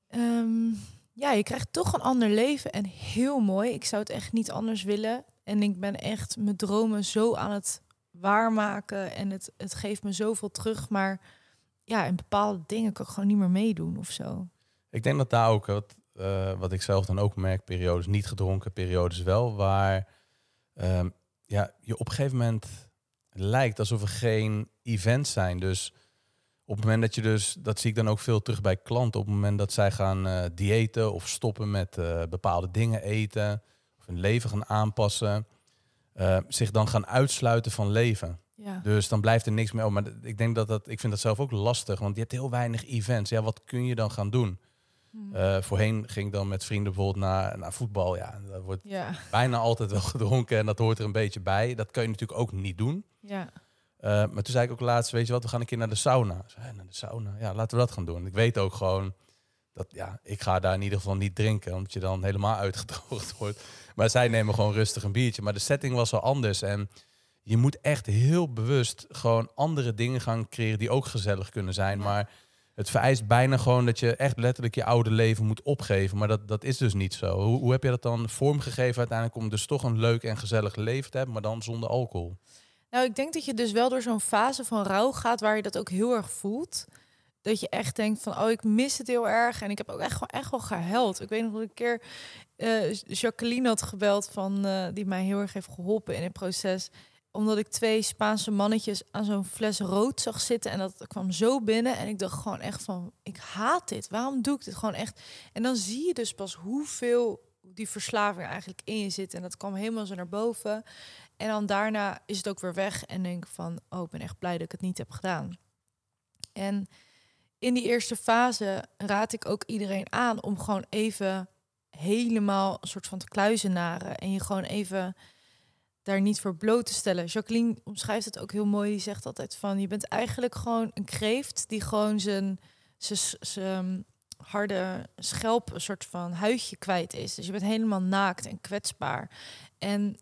ehm, ja, je krijgt toch een ander leven en heel mooi. Ik zou het echt niet anders willen. En ik ben echt mijn dromen zo aan het waarmaken. En het, het geeft me zoveel terug. Maar ja, in bepaalde dingen kan ik gewoon niet meer meedoen of zo. Ik denk dat daar ook, wat, eh, wat ik zelf dan ook merk, periodes niet gedronken, periodes wel, waar ehm, ja, je op een gegeven moment lijkt alsof er geen events zijn. Dus op het moment dat je dus, dat zie ik dan ook veel terug bij klanten, op het moment dat zij gaan eh diëten of stoppen met eh, bepaalde dingen eten, of hun leven gaan aanpassen, eh, zich dan gaan uitsluiten van leven. Ja. Dus dan blijft er niks meer over. Maar ik denk dat dat, ik vind dat zelf ook lastig, want je hebt heel weinig events. Ja, wat kun je dan gaan doen? Hm. Eh, voorheen ging ik dan met vrienden bijvoorbeeld naar, naar voetbal. Ja, daar wordt ja. bijna altijd wel gedronken en dat hoort er een beetje bij. Dat kun je natuurlijk ook niet doen. Ja. Eh, maar toen zei ik ook laatst, weet je wat, we gaan een keer naar de sauna. Zei, "Hè, naar de sauna? Ja, laten we dat gaan doen. Ik weet ook gewoon dat, ja, ik ga daar in ieder geval niet drinken, omdat je dan helemaal uitgedroogd wordt. Maar zij nemen gewoon rustig een biertje. Maar de setting was wel anders en je moet echt heel bewust gewoon andere dingen gaan creëren die ook gezellig kunnen zijn. Maar het vereist bijna gewoon dat je echt letterlijk je oude leven moet opgeven. Maar dat, dat is dus niet zo. Hoe, hoe heb je dat dan vormgegeven uiteindelijk om dus toch een leuk en gezellig leven te hebben, maar dan zonder alcohol? Nou, ik denk dat je dus wel door zo'n fase van rouw gaat waar je dat ook heel erg voelt. Dat je echt denkt van, oh, ik mis het heel erg. En ik heb ook echt, gewoon echt wel gehuild. Ik weet nog dat een keer eh, Jacqueline had gebeld van, eh, die mij heel erg heeft geholpen in het proces. Omdat ik twee Spaanse mannetjes aan zo'n fles rood zag zitten. En dat kwam zo binnen. En ik dacht gewoon echt van, ik haat dit. Waarom doe ik dit gewoon echt? En dan zie je dus pas hoeveel die verslaving eigenlijk in je zit. En dat kwam helemaal zo naar boven. En dan daarna is het ook weer weg. En denk van, oh, ik ben echt blij dat ik het niet heb gedaan. En in die eerste fase raad ik ook iedereen aan om gewoon even helemaal een soort van te kluizenaren. En je gewoon even daar niet voor bloot te stellen. Jacqueline omschrijft het ook heel mooi. Die zegt altijd van, je bent eigenlijk gewoon een kreeft die gewoon zijn, zijn, harde schelp, een soort van huidje kwijt is. Dus je bent helemaal naakt en kwetsbaar. En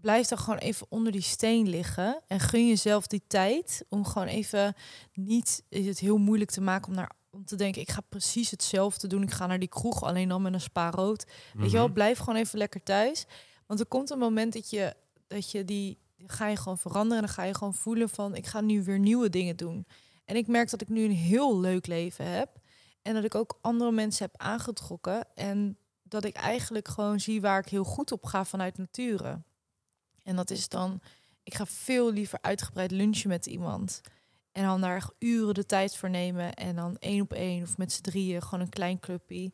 blijf dan gewoon even onder die steen liggen en gun jezelf die tijd om gewoon even niet het heel moeilijk te maken om naar om te denken ik ga precies hetzelfde doen. Ik ga naar die kroeg alleen dan met een spa rood. Weet je wel, Mhm. blijf gewoon even lekker thuis. Want er komt een moment dat je dat je die ga je gewoon veranderen. En dan ga je gewoon voelen van, ik ga nu weer nieuwe dingen doen. En ik merk dat ik nu een heel leuk leven heb. En dat ik ook andere mensen heb aangetrokken. En dat ik eigenlijk gewoon zie waar ik heel goed op ga vanuit nature. En dat is dan, ik ga veel liever uitgebreid lunchen met iemand. En dan daar uren de tijd voor nemen. En dan één op één of met z'n drieën gewoon een klein clubje.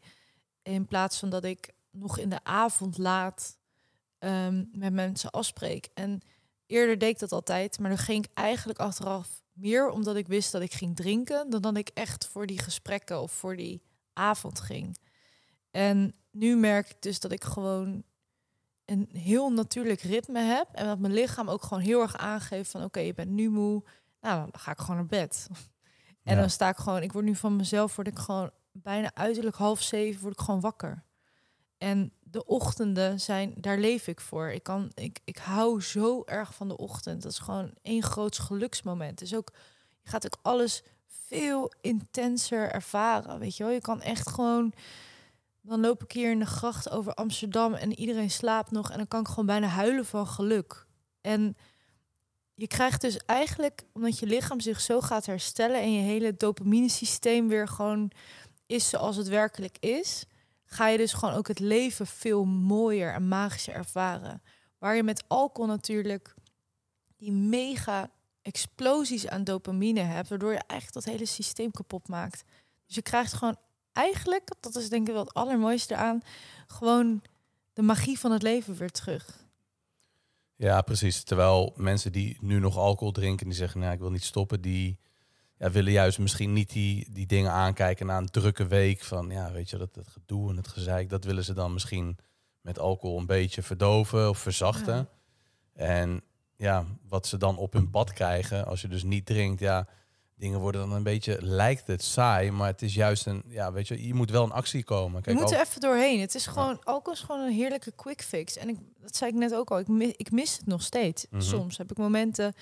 In plaats van dat ik nog in de avond laat ehm, met mensen afspreek. En eerder deed ik dat altijd. Maar dan ging ik eigenlijk achteraf meer omdat ik wist dat ik ging drinken. Dan dat ik echt voor die gesprekken of voor die avond ging. En nu merk ik dus dat ik gewoon een heel natuurlijk ritme heb. En dat mijn lichaam ook gewoon heel erg aangeeft van oké, je bent nu moe. Nou, dan ga ik gewoon naar bed. En Ja. dan sta ik gewoon, ik word nu van mezelf, word ik gewoon bijna uiterlijk half zeven, word ik gewoon wakker. En de ochtenden zijn, daar leef ik voor. Ik, kan, ik, ik hou zo erg van de ochtend. Dat is gewoon één groot geluksmoment. Dus ook, je gaat ook alles veel intenser ervaren. Weet je wel, je kan echt gewoon. Dan loop ik hier in de gracht over Amsterdam en iedereen slaapt nog. En dan kan ik gewoon bijna huilen van geluk. En je krijgt dus eigenlijk, omdat je lichaam zich zo gaat herstellen en je hele dopamine systeem weer gewoon is zoals het werkelijk is, ga je dus gewoon ook het leven veel mooier en magischer ervaren. Waar je met alcohol natuurlijk die mega explosies aan dopamine hebt, waardoor je eigenlijk dat hele systeem kapot maakt. Dus je krijgt gewoon eigenlijk, dat is denk ik wel het allermooiste eraan, gewoon de magie van het leven weer terug. Ja, precies. Terwijl mensen die nu nog alcohol drinken, die zeggen, nou, ik wil niet stoppen, die ja, willen juist misschien niet die, die dingen aankijken na een drukke week van, ja, weet je, dat, dat gedoe en het gezeik, dat willen ze dan misschien met alcohol een beetje verdoven of verzachten. Ja. En ja, wat ze dan op hun pad krijgen, als je dus niet drinkt, ja, dingen worden dan een beetje, lijkt het saai, maar het is juist een, ja, weet je, je moet wel in actie komen. Je Kijk, moet al- er even doorheen. Het is gewoon, alcohol is gewoon een heerlijke quick fix. En ik, dat zei ik net ook al, ik, mis, ik mis het nog steeds. Mhm. Soms heb ik momenten.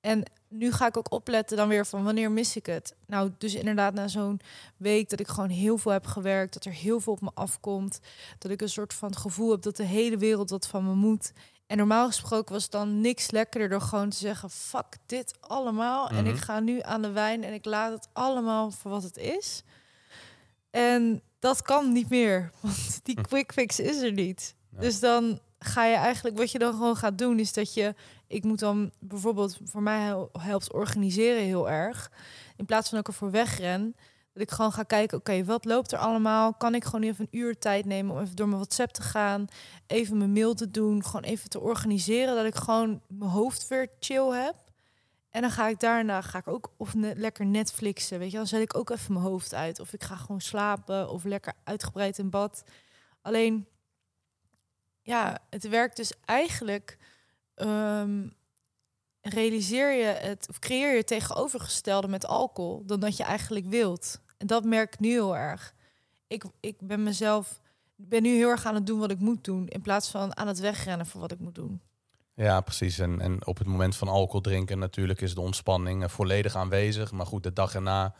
En nu ga ik ook opletten dan weer van wanneer mis ik het. Nou, dus inderdaad na zo'n week dat ik gewoon heel veel heb gewerkt, dat er heel veel op me afkomt, dat ik een soort van gevoel heb dat de hele wereld wat van me moet. En normaal gesproken was het dan niks lekkerder door gewoon te zeggen, fuck dit allemaal. En Mhm. ik ga nu aan de wijn en ik laat het allemaal voor wat het is. En dat kan niet meer, want die quick fix is er niet. Ja. Dus dan ga je eigenlijk, wat je dan gewoon gaat doen, is dat je, ik moet dan bijvoorbeeld, voor mij hel- helpt organiseren heel erg. In plaats van ik ervoor wegren, dat ik gewoon ga kijken, oké, wat loopt er allemaal? Kan ik gewoon even een uur tijd nemen om even door mijn WhatsApp te gaan, even mijn mail te doen, gewoon even te organiseren, dat ik gewoon mijn hoofd weer chill heb. En dan ga ik daarna ga ik ook of lekker Netflixen, weet je, dan zet ik ook even mijn hoofd uit, of ik ga gewoon slapen of lekker uitgebreid in bad. Alleen, ja, het werkt dus eigenlijk. ehm, realiseer je het of creëer je het tegenovergestelde met alcohol dan dat je eigenlijk wilt. En dat merk ik nu heel erg. Ik, ik ben mezelf, ben nu heel erg aan het doen wat ik moet doen, in plaats van aan het wegrennen voor wat ik moet doen. Ja, precies. En, en op het moment van alcohol drinken natuurlijk is de ontspanning eh, volledig aanwezig. Maar goed, de dag erna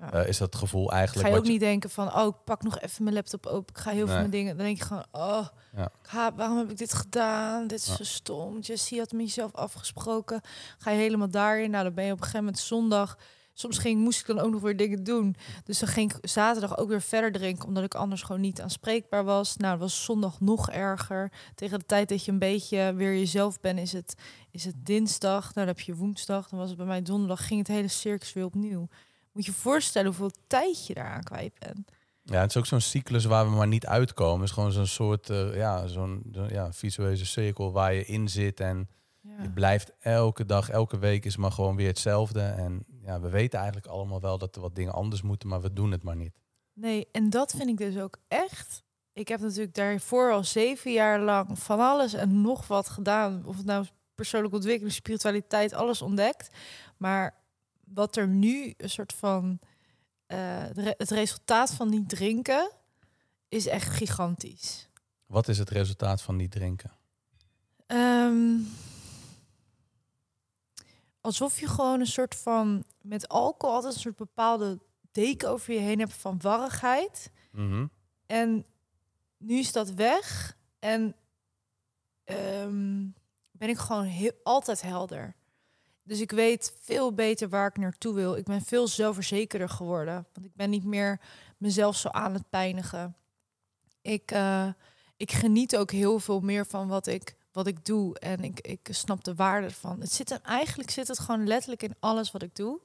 Ja. eh, is dat gevoel ga eigenlijk... je ook niet denken van, oh, ik pak nog even mijn laptop open, ik ga heel veel mijn dingen. Dan denk je gewoon, oh, Ja. ha- waarom heb ik dit gedaan? Dit is Ja. zo stom. Jessie had met jezelf afgesproken. Ga je helemaal daarin? Nou, dan ben je op een gegeven moment zondag. Soms ging, moest ik dan ook nog weer dingen doen. Dus dan ging ik zaterdag ook weer verder drinken, omdat ik anders gewoon niet aanspreekbaar was. Nou, dat was zondag nog erger. Tegen de tijd dat je een beetje weer jezelf bent, is het, is het dinsdag. Nou, dan heb je woensdag. Dan was het bij mij donderdag. Ging het hele circus weer opnieuw. Moet je je voorstellen hoeveel tijd je daaraan kwijt bent. Ja, het is ook zo'n cyclus waar we maar niet uitkomen. Het is gewoon zo'n soort eh, ja, zo'n zo- ja, visuele cirkel waar je in zit. En Ja. je blijft elke dag, elke week is maar gewoon weer hetzelfde. En ja, we weten eigenlijk allemaal wel dat er wat dingen anders moeten, maar we doen het maar niet. Nee, en dat vind ik dus ook echt. Ik heb natuurlijk daarvoor al zeven jaar lang van alles en nog wat gedaan. Of het nou persoonlijke ontwikkeling, spiritualiteit, alles ontdekt. Maar wat er nu een soort van eh, het resultaat van niet drinken is echt gigantisch. Wat is het resultaat van niet drinken? Ehm, alsof je gewoon een soort van met alcohol altijd een soort bepaalde deken over je heen hebt van warrigheid. Mhm. En nu is dat weg. En ehm, ben ik gewoon heel, altijd helder. Dus ik weet veel beter waar ik naartoe wil. Ik ben veel zelfverzekerder geworden. Want ik ben niet meer mezelf zo aan het pijnigen. Ik, uh, ik geniet ook heel veel meer van wat ik, wat ik doe. En ik, ik snap de waarde ervan. Het zit er, eigenlijk zit het gewoon letterlijk in alles wat ik doe.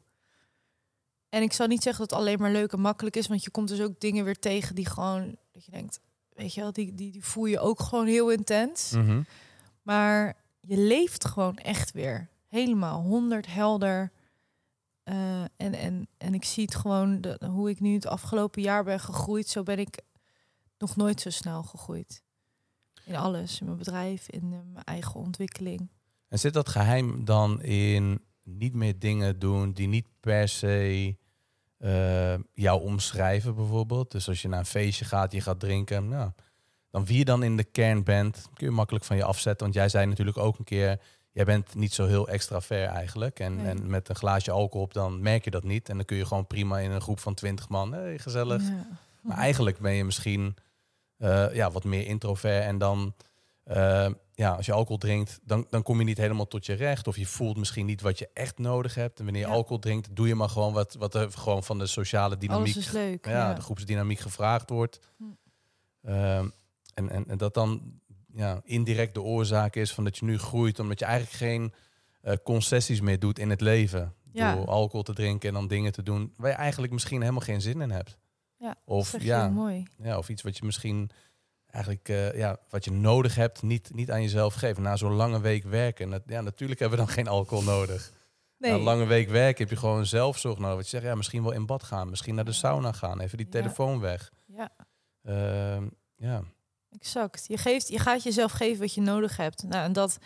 En ik zal niet zeggen dat het alleen maar leuk en makkelijk is. Want je komt dus ook dingen weer tegen die gewoon... Dat je denkt, weet je wel, die, die, die voel je ook gewoon heel intens. Mhm. Maar je leeft gewoon echt weer. Helemaal, honderd helder. Uh, en, en, en ik zie het gewoon, de, hoe ik nu het afgelopen jaar ben gegroeid. Zo ben ik nog nooit zo snel gegroeid. In alles, in mijn bedrijf, in uh, mijn eigen ontwikkeling. En zit dat geheim dan in niet meer dingen doen die niet per se uh, jou omschrijven bijvoorbeeld? Dus als je naar een feestje gaat, je gaat drinken, nou, dan wie je dan in de kern bent, kun je makkelijk van je afzetten. Want jij zei natuurlijk ook een keer, jij bent niet zo heel extravert eigenlijk. En, Nee. en met een glaasje alcohol op, dan merk je dat niet. En dan kun je gewoon prima in een groep van twintig man, hey, gezellig. Ja. Maar eigenlijk ben je misschien eh, ja, wat meer introvert. En dan, eh, ja, als je alcohol drinkt, dan, dan kom je niet helemaal tot je recht. Of je voelt misschien niet wat je echt nodig hebt. En wanneer je Ja. alcohol drinkt, doe je maar gewoon wat, wat er gewoon van de sociale dynamiek, Alles is leuk. ja, Ja, de groepsdynamiek gevraagd wordt. Hm. Ehm, en, en, en dat dan ja, indirect de oorzaak is van dat je nu groeit, omdat je eigenlijk geen eh, concessies meer doet in het leven. Ja. Door alcohol te drinken en dan dingen te doen waar je eigenlijk misschien helemaal geen zin in hebt. Ja, Of ja, mooi. ja, of iets wat je misschien eigenlijk eh, ja, wat je nodig hebt, niet, niet aan jezelf geven. Na zo'n lange week werken. Dat, ja, natuurlijk hebben we dan geen alcohol nodig. Nee, Na een lange week werken heb je gewoon zelfzorg nodig. Wat je zegt, ja, misschien wel in bad gaan, misschien naar de sauna gaan, even die Ja. telefoon weg. ja, Ehm, ja, exact. Je, geeft, je gaat jezelf geven wat je nodig hebt. Nou, en dat,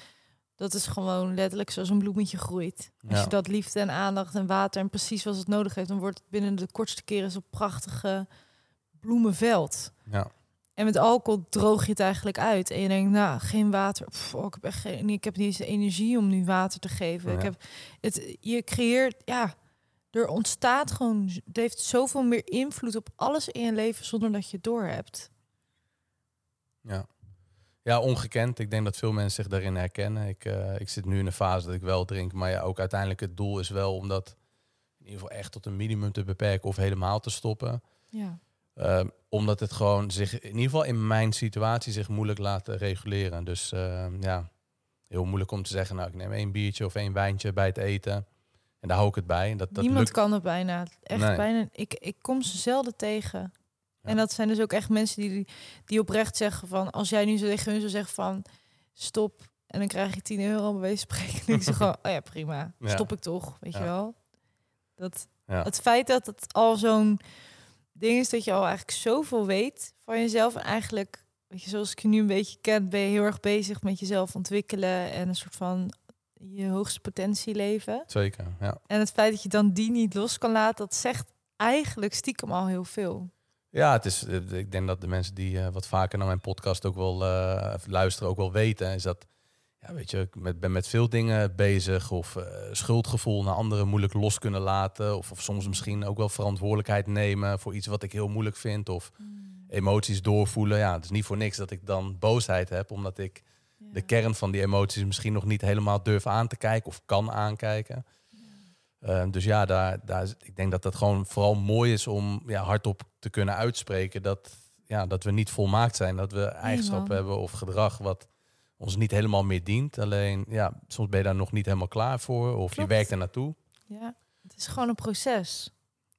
dat is gewoon letterlijk zoals een bloemetje groeit. Als je dat liefde en aandacht en water en precies wat het nodig heeft, dan wordt het binnen de kortste keren zo'n prachtige bloemenveld. ja, En met alcohol droog je het eigenlijk uit. En je denkt, nou, geen water. Pff, oh, ik, heb echt geen, ik heb niet eens de energie om nu water te geven. Ik heb het, je creëert, ja, er ontstaat gewoon, het heeft zoveel meer invloed op alles in je leven zonder dat je het doorhebt. ja. Ja, ongekend. Ik denk dat veel mensen zich daarin herkennen. Ik, eh, ik zit nu in een fase dat ik wel drink. Maar ja, ook uiteindelijk het doel is wel om dat in ieder geval echt tot een minimum te beperken of helemaal te stoppen. Ja, Ehm, omdat het gewoon zich, in ieder geval in mijn situatie, zich moeilijk laat reguleren. Dus ehm, ja, heel moeilijk om te zeggen, nou ik neem één biertje of één wijntje bij het eten. En daar hou ik het bij. Dat, dat niemand lukt. kan het bijna. Echt Nee. bijna. Ik, ik kom ze zelden tegen. En dat zijn dus ook echt mensen die, die oprecht zeggen van... als jij nu zo tegen hun zou zeggen van... stop en dan krijg je 10 euro bij wijze van spreken. Ik zo gewoon, oh ja, prima. Stop ik toch, weet je wel. Dat. Het feit dat het al zo'n ding is dat je al eigenlijk zoveel weet van jezelf. En eigenlijk, weet je, zoals ik je nu een beetje ken... ben je heel erg bezig met jezelf ontwikkelen... en een soort van je hoogste potentie leven. Zeker, ja. En het feit dat je dan die niet los kan laten, dat zegt eigenlijk stiekem al heel veel. Ja, het is, ik denk dat de mensen die eh, wat vaker naar mijn podcast ook wel eh, luisteren, ook wel weten, is dat, ja, weet je, ik met, ben met veel dingen bezig of eh, schuldgevoel naar anderen moeilijk los kunnen laten of, of soms misschien ook wel verantwoordelijkheid nemen voor iets wat ik heel moeilijk vind of emoties doorvoelen. Ja, het is niet voor niks dat ik dan boosheid heb, omdat ik de kern van die emoties misschien nog niet helemaal durf aan te kijken of kan aankijken. Eh, dus ja, daar, daar, ik denk dat dat gewoon vooral mooi is om ja, hardop te kunnen uitspreken dat, ja, dat we niet volmaakt zijn. Dat we eigenschappen hebben of gedrag wat ons niet helemaal meer dient. Alleen, ja, soms ben je daar nog niet helemaal klaar voor of Klopt. je werkt er naartoe. Ja, het is gewoon een proces.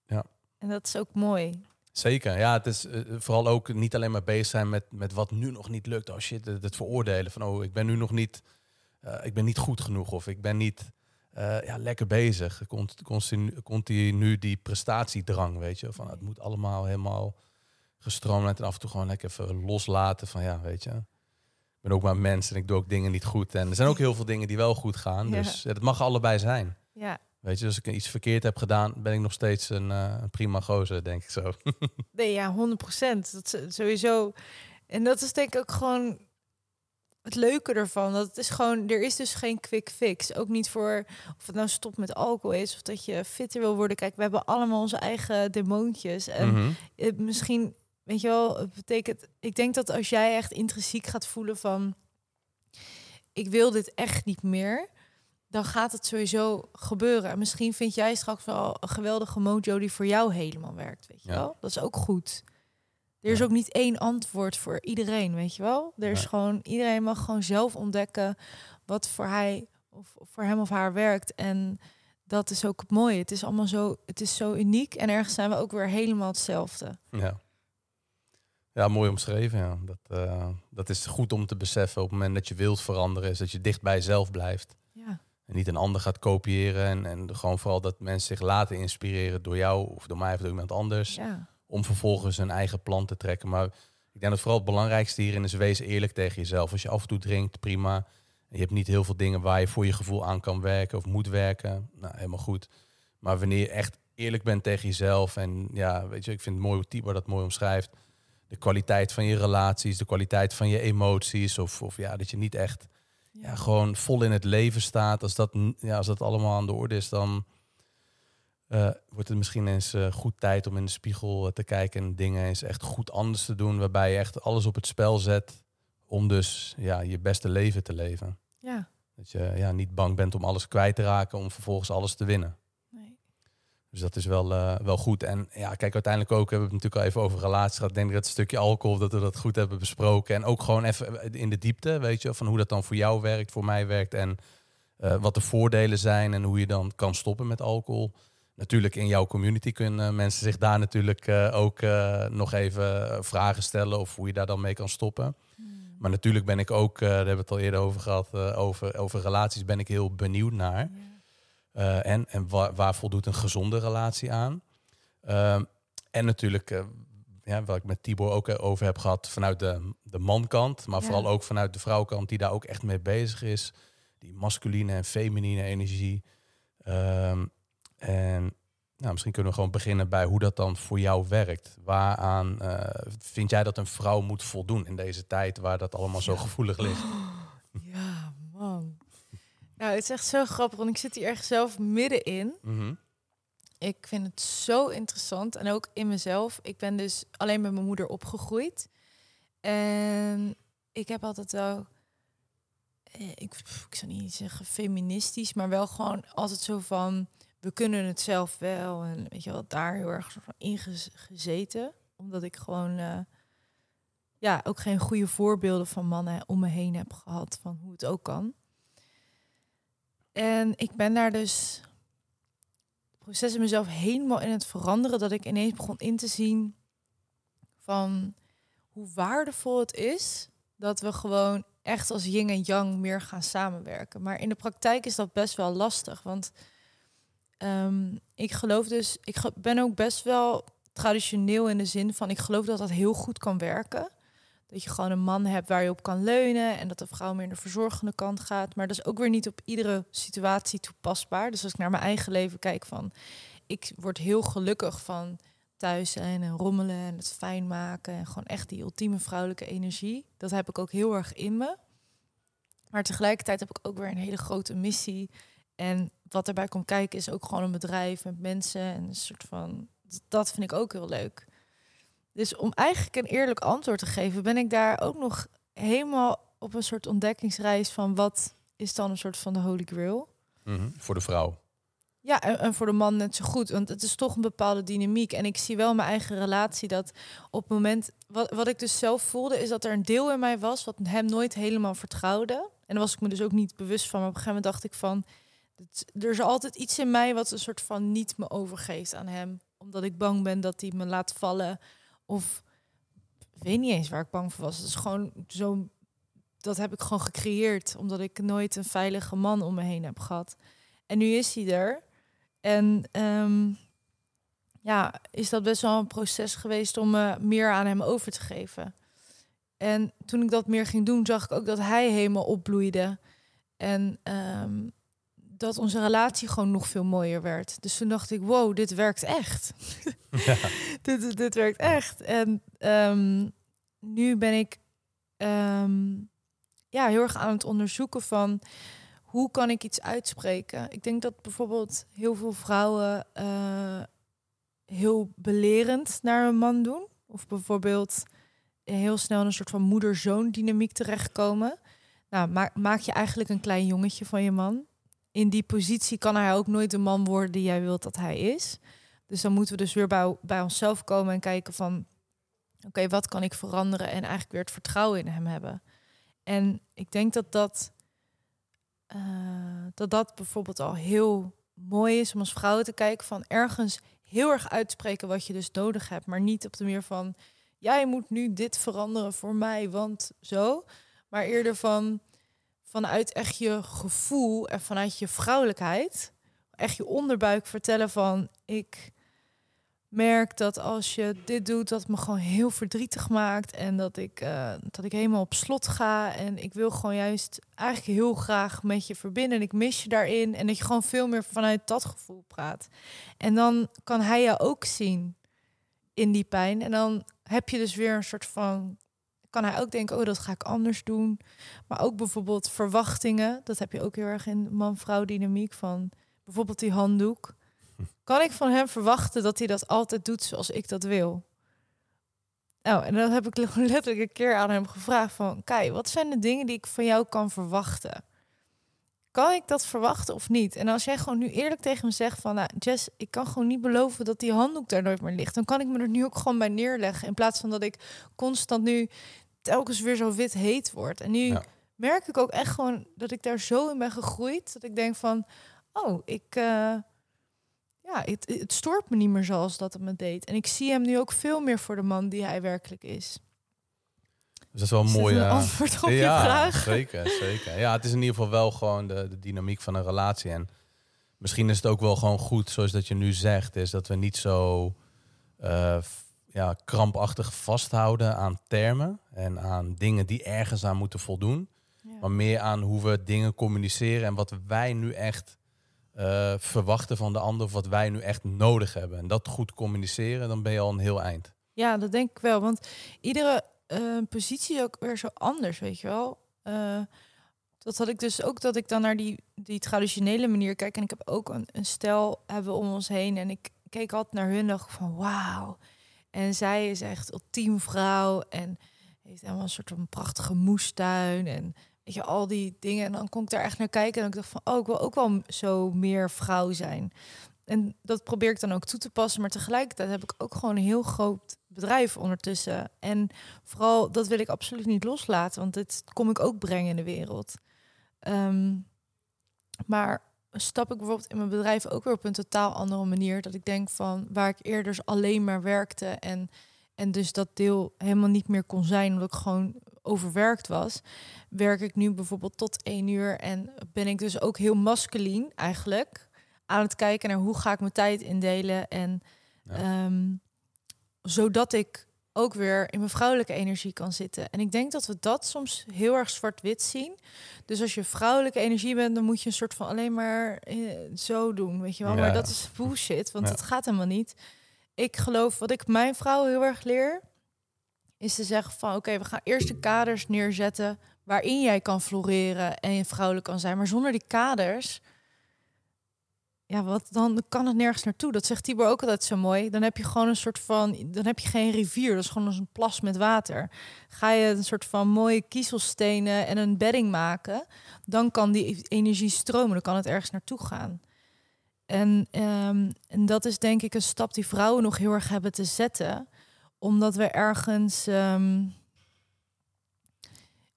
Ja. En dat is ook mooi. Zeker, ja, het is eh, vooral ook niet alleen maar bezig zijn met, met wat nu nog niet lukt. Oh shit, het, het veroordelen van, oh, ik ben nu nog niet, eh, ik ben niet goed genoeg of ik ben niet eh, ja, lekker bezig. Cont- Continu, continu die prestatiedrang, weet je, van het moet allemaal helemaal gestroomlijnd en af en toe gewoon lekker even loslaten van, ja, weet je. Ik ben ook maar mens en ik doe ook dingen niet goed. En er zijn ook heel veel dingen die wel goed gaan. Ja. Dus ja, dat mag allebei zijn. Ja, Weet je, als ik iets verkeerd heb gedaan, ben ik nog steeds een, eh, een prima gozer, denk ik zo. nee, ja, 100 procent. Sowieso. En dat is denk ik ook gewoon het leuke ervan. Dat het is gewoon, er is dus geen quick fix. Ook niet voor of het nou stopt met alcohol is of dat je fitter wil worden. Kijk, we hebben allemaal onze eigen demoontjes. En Mhm. het misschien, weet je wel, het betekent. Ik denk dat als jij echt intrinsiek gaat voelen van. ik wil dit echt niet meer, dan gaat het sowieso gebeuren. En misschien vind jij straks wel een geweldige mojo die voor jou helemaal werkt, weet je Ja. wel? Dat is ook goed. Er is ook niet één antwoord voor iedereen, weet je wel? Er is gewoon, iedereen mag gewoon zelf ontdekken wat voor hij of voor hem of haar werkt. En dat is ook het mooie. Het is allemaal zo, het is zo uniek. En ergens zijn we ook weer helemaal hetzelfde. Ja. Ja, mooi omschreven. Ja. Dat, eh, dat is goed om te beseffen op het moment dat je wilt veranderen, is dat je dicht bij jezelf blijft. Ja, En niet een ander gaat kopiëren. En, en gewoon vooral dat mensen zich laten inspireren door jou of door mij of door iemand anders. ja, Om vervolgens hun eigen plan te trekken. Maar ik denk dat vooral het belangrijkste hierin is wees eerlijk tegen jezelf. Als je af en toe drinkt, prima. Je hebt niet heel veel dingen waar je voor je gevoel aan kan werken of moet werken. Nou, helemaal goed. Maar wanneer je echt eerlijk bent tegen jezelf. En ja, weet je, ik vind het mooi hoe Tibor dat mooi omschrijft. De kwaliteit van je relaties, de kwaliteit van je emoties. Of, of ja, dat je niet echt ja, gewoon vol in het leven staat. Als dat, ja, als dat allemaal aan de orde is, dan eh, wordt het misschien eens eh, goed tijd om in de spiegel eh, te kijken en dingen eens echt goed anders te doen. Waarbij je echt alles op het spel zet om dus ja, je beste leven te leven. ja. Dat je ja, niet bang bent om alles kwijt te raken om vervolgens alles te winnen. Nee. Dus dat is wel, wel goed. En ja, kijk, uiteindelijk ook hebben we het natuurlijk al even over relaties gehad. Ik denk dat het stukje alcohol, dat we dat goed hebben besproken. En ook gewoon even in de diepte, weet je, van hoe dat dan voor jou werkt, voor mij werkt. En wat de voordelen zijn en hoe je dan kan stoppen met alcohol. Natuurlijk in jouw community kunnen mensen zich daar natuurlijk eh, ook eh, nog even eh, vragen stellen of hoe je daar dan mee kan stoppen. Maar natuurlijk ben ik ook, daar hebben we het al eerder over gehad, eh, over, over relaties ben ik heel benieuwd naar. En en waar, waar voldoet een gezonde relatie aan? Ehm, en natuurlijk, ja, waar ik met Tibor ook over heb gehad, vanuit de, de mankant, maar Ja. vooral ook vanuit de vrouwkant, die daar ook echt mee bezig is. Die masculine en feminine energie. Ehm, en nou, misschien kunnen we gewoon beginnen bij hoe dat dan voor jou werkt. Waaraan eh, vind jij dat een vrouw moet voldoen in deze tijd waar dat allemaal zo Ja. gevoelig ligt? Ja, man. Nou, het is echt zo grappig, want ik zit hier echt zelf middenin. Mhm. Ik vind het zo interessant en ook in mezelf. Ik ben dus alleen met mijn moeder opgegroeid. En ik heb altijd wel, eh, ik, ik zou niet zeggen feministisch, maar wel gewoon altijd zo van, we kunnen het zelf wel. En weet je wel, daar heel erg soort van ingezeten. Omdat ik gewoon, eh, ja, ook geen goede voorbeelden van mannen om me heen heb gehad van hoe het ook kan. En ik ben daar dus proces in mezelf helemaal in het veranderen. Dat ik ineens begon in te zien van hoe waardevol het is dat we gewoon echt als yin en yang meer gaan samenwerken. Maar in de praktijk is dat best wel lastig. Want ehm, ik geloof dus, ik ben ook best wel traditioneel in de zin van ik geloof dat dat heel goed kan werken. Dat je gewoon een man hebt waar je op kan leunen en dat de vrouw meer naar de verzorgende kant gaat. Maar dat is ook weer niet op iedere situatie toepasbaar. Dus als ik naar mijn eigen leven kijk van, ik word heel gelukkig van thuis zijn en rommelen en het fijn maken en gewoon echt die ultieme vrouwelijke energie. Dat heb ik ook heel erg in me. Maar tegelijkertijd heb ik ook weer een hele grote missie. En wat erbij komt kijken is ook gewoon een bedrijf met mensen en een soort van dat vind ik ook heel leuk. Dus om eigenlijk een eerlijk antwoord te geven, ben ik daar ook nog helemaal op een soort ontdekkingsreis van wat is dan een soort van de holy grail. Mhm. Voor de vrouw. Ja, en, en voor de man net zo goed. Want het is toch een bepaalde dynamiek. En ik zie wel mijn eigen relatie dat op het moment... Wat, wat ik dus zelf voelde, is dat er een deel in mij was... wat hem nooit helemaal vertrouwde. En daar was ik me dus ook niet bewust van. Maar op een gegeven moment dacht ik van... er is altijd iets in mij wat een soort van niet me overgeeft aan hem. Omdat ik bang ben dat hij me laat vallen. Of weet niet eens waar ik bang voor was. Het is gewoon zo... Dat heb ik gewoon gecreëerd. Omdat ik nooit een veilige man om me heen heb gehad. En nu is hij er. En ehm, ja, is dat best wel een proces geweest om me meer aan hem over te geven. En toen ik dat meer ging doen, zag ik ook dat hij helemaal opbloeide. En ehm, dat onze relatie gewoon nog veel mooier werd. Dus toen dacht ik, wow, dit werkt echt. Ja. dit, dit werkt echt. En ehm, nu ben ik ehm, ja, heel erg aan het onderzoeken van hoe kan ik iets uitspreken. Ik denk dat bijvoorbeeld heel veel vrouwen eh, heel belerend naar een man doen. Of bijvoorbeeld heel snel een soort van moeder-zoon dynamiek terechtkomen. nou, maak, maak je eigenlijk een klein jongetje van je man. In die positie kan hij ook nooit de man worden die jij wilt dat hij is. Dus dan moeten we dus weer bij, bij onszelf komen en kijken van... oké, wat kan ik veranderen? En eigenlijk weer het vertrouwen in hem hebben. En ik denk dat dat, eh, dat dat bijvoorbeeld al heel mooi is om als vrouw te kijken van ergens heel erg uitspreken wat je dus nodig hebt, maar niet op de manier van jij moet nu dit veranderen voor mij, want zo, maar eerder van vanuit echt je gevoel en vanuit je vrouwelijkheid, echt je onderbuik vertellen van ik merk dat als je dit doet, dat me gewoon heel verdrietig maakt. En dat ik, uh, dat ik helemaal op slot ga. En ik wil gewoon juist eigenlijk heel graag met je verbinden. En ik mis je daarin. En dat je gewoon veel meer vanuit dat gevoel praat. En dan kan hij jou ook zien in die pijn. En dan heb je dus weer een soort van. Kan hij ook denken, oh, dat ga ik anders doen. Maar ook bijvoorbeeld verwachtingen. Dat heb je ook heel erg in man-vrouw dynamiek van bijvoorbeeld die handdoek kan ik van hem verwachten dat hij dat altijd doet zoals ik dat wil? Nou, en dan heb ik letterlijk een keer aan hem gevraagd van... Kai, wat zijn de dingen die ik van jou kan verwachten? Kan ik dat verwachten of niet? En als jij gewoon nu eerlijk tegen me zegt van... Nou, Jess, ik kan gewoon niet beloven dat die handdoek daar nooit meer ligt. Dan kan ik me er nu ook gewoon bij neerleggen. In plaats van dat ik constant nu telkens weer zo wit heet word. En nu merk ik ook echt gewoon dat ik daar zo in ben gegroeid. Dat ik denk van... Oh, ik... Uh, ja, het, het stoort me niet meer zoals dat het me deed. En ik zie hem nu ook veel meer voor de man die hij werkelijk is. Dus dat is wel een mooie antwoord op ja, je vraag. Zeker, zeker. Ja, het is in ieder geval wel gewoon de, de dynamiek van een relatie. En misschien is het ook wel gewoon goed, zoals dat je nu zegt, is dat we niet zo uh, ja, krampachtig vasthouden aan termen en aan dingen die ergens aan moeten voldoen. Maar meer aan hoe we dingen communiceren en wat wij nu echt uh, verwachten van de ander wat wij nu echt nodig hebben. En dat goed communiceren, dan ben je al een heel eind. Ja, dat denk ik wel. Want iedere positie ook weer zo anders, weet je wel. Uh, dat had ik dus ook dat ik dan naar die, die traditionele manier kijk. En ik heb ook een, een stel hebben om ons heen. En ik keek altijd naar hun dacht van wauw. En zij is echt ultiem vrouw. En heeft helemaal een soort van prachtige moestuin. En Weet je, al die dingen. En dan kon ik daar echt naar kijken. En ik dacht van, oh, ik wil ook wel zo meer vrouw zijn. En dat probeer ik dan ook toe te passen. Maar tegelijkertijd heb ik ook gewoon een heel groot bedrijf ondertussen. En vooral, dat wil ik absoluut niet loslaten. Want dit kom ik ook brengen in de wereld. Um, maar stap ik bijvoorbeeld in mijn bedrijf ook weer op een totaal andere manier. Dat ik denk van waar ik eerder alleen maar werkte en, en dus dat deel helemaal niet meer kon zijn, omdat ik gewoon overwerkt was, werk ik nu bijvoorbeeld tot één uur en ben ik dus ook heel masculien eigenlijk aan het kijken naar hoe ga ik mijn tijd indelen en ehm, zodat ik ook weer in mijn vrouwelijke energie kan zitten. En ik denk dat we dat soms heel erg zwart-wit zien. Dus als je vrouwelijke energie bent, dan moet je een soort van alleen maar eh, zo doen, weet je wel. Maar dat is bullshit, want het gaat helemaal niet. Ik geloof wat ik mijn vrouw heel erg leer, is te zeggen van oké, we gaan eerst de kaders neerzetten waarin jij kan floreren en je vrouwelijk kan zijn. Maar zonder die kaders, ja, wat dan kan het nergens naartoe. Dat zegt Tibor ook altijd zo mooi. Dan heb je gewoon een soort van, dan heb je geen rivier. Dat is gewoon een plas met water. Ga je een soort van mooie kiezelstenen en een bedding maken, dan kan die energie stromen. Dan kan het ergens naartoe gaan. En, um, en dat is denk ik een stap die vrouwen nog heel erg hebben te zetten omdat we ergens, ehm,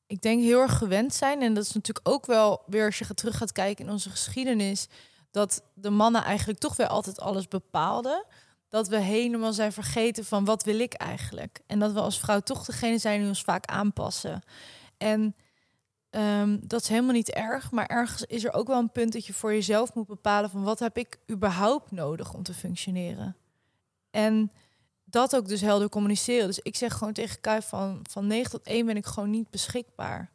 ik denk, heel erg gewend zijn. En dat is natuurlijk ook wel weer als je terug gaat kijken in onze geschiedenis, dat de mannen eigenlijk toch weer altijd alles bepaalden. Dat we helemaal zijn vergeten van wat wil ik eigenlijk. En dat we als vrouw toch degene zijn die ons vaak aanpassen. En um, dat is helemaal niet erg, maar ergens is er ook wel een punt dat je voor jezelf moet bepalen van wat heb ik überhaupt nodig om te functioneren. En dat ook dus helder communiceren. Dus ik zeg gewoon tegen Kai van, van 9 tot 1 ben ik gewoon niet beschikbaar.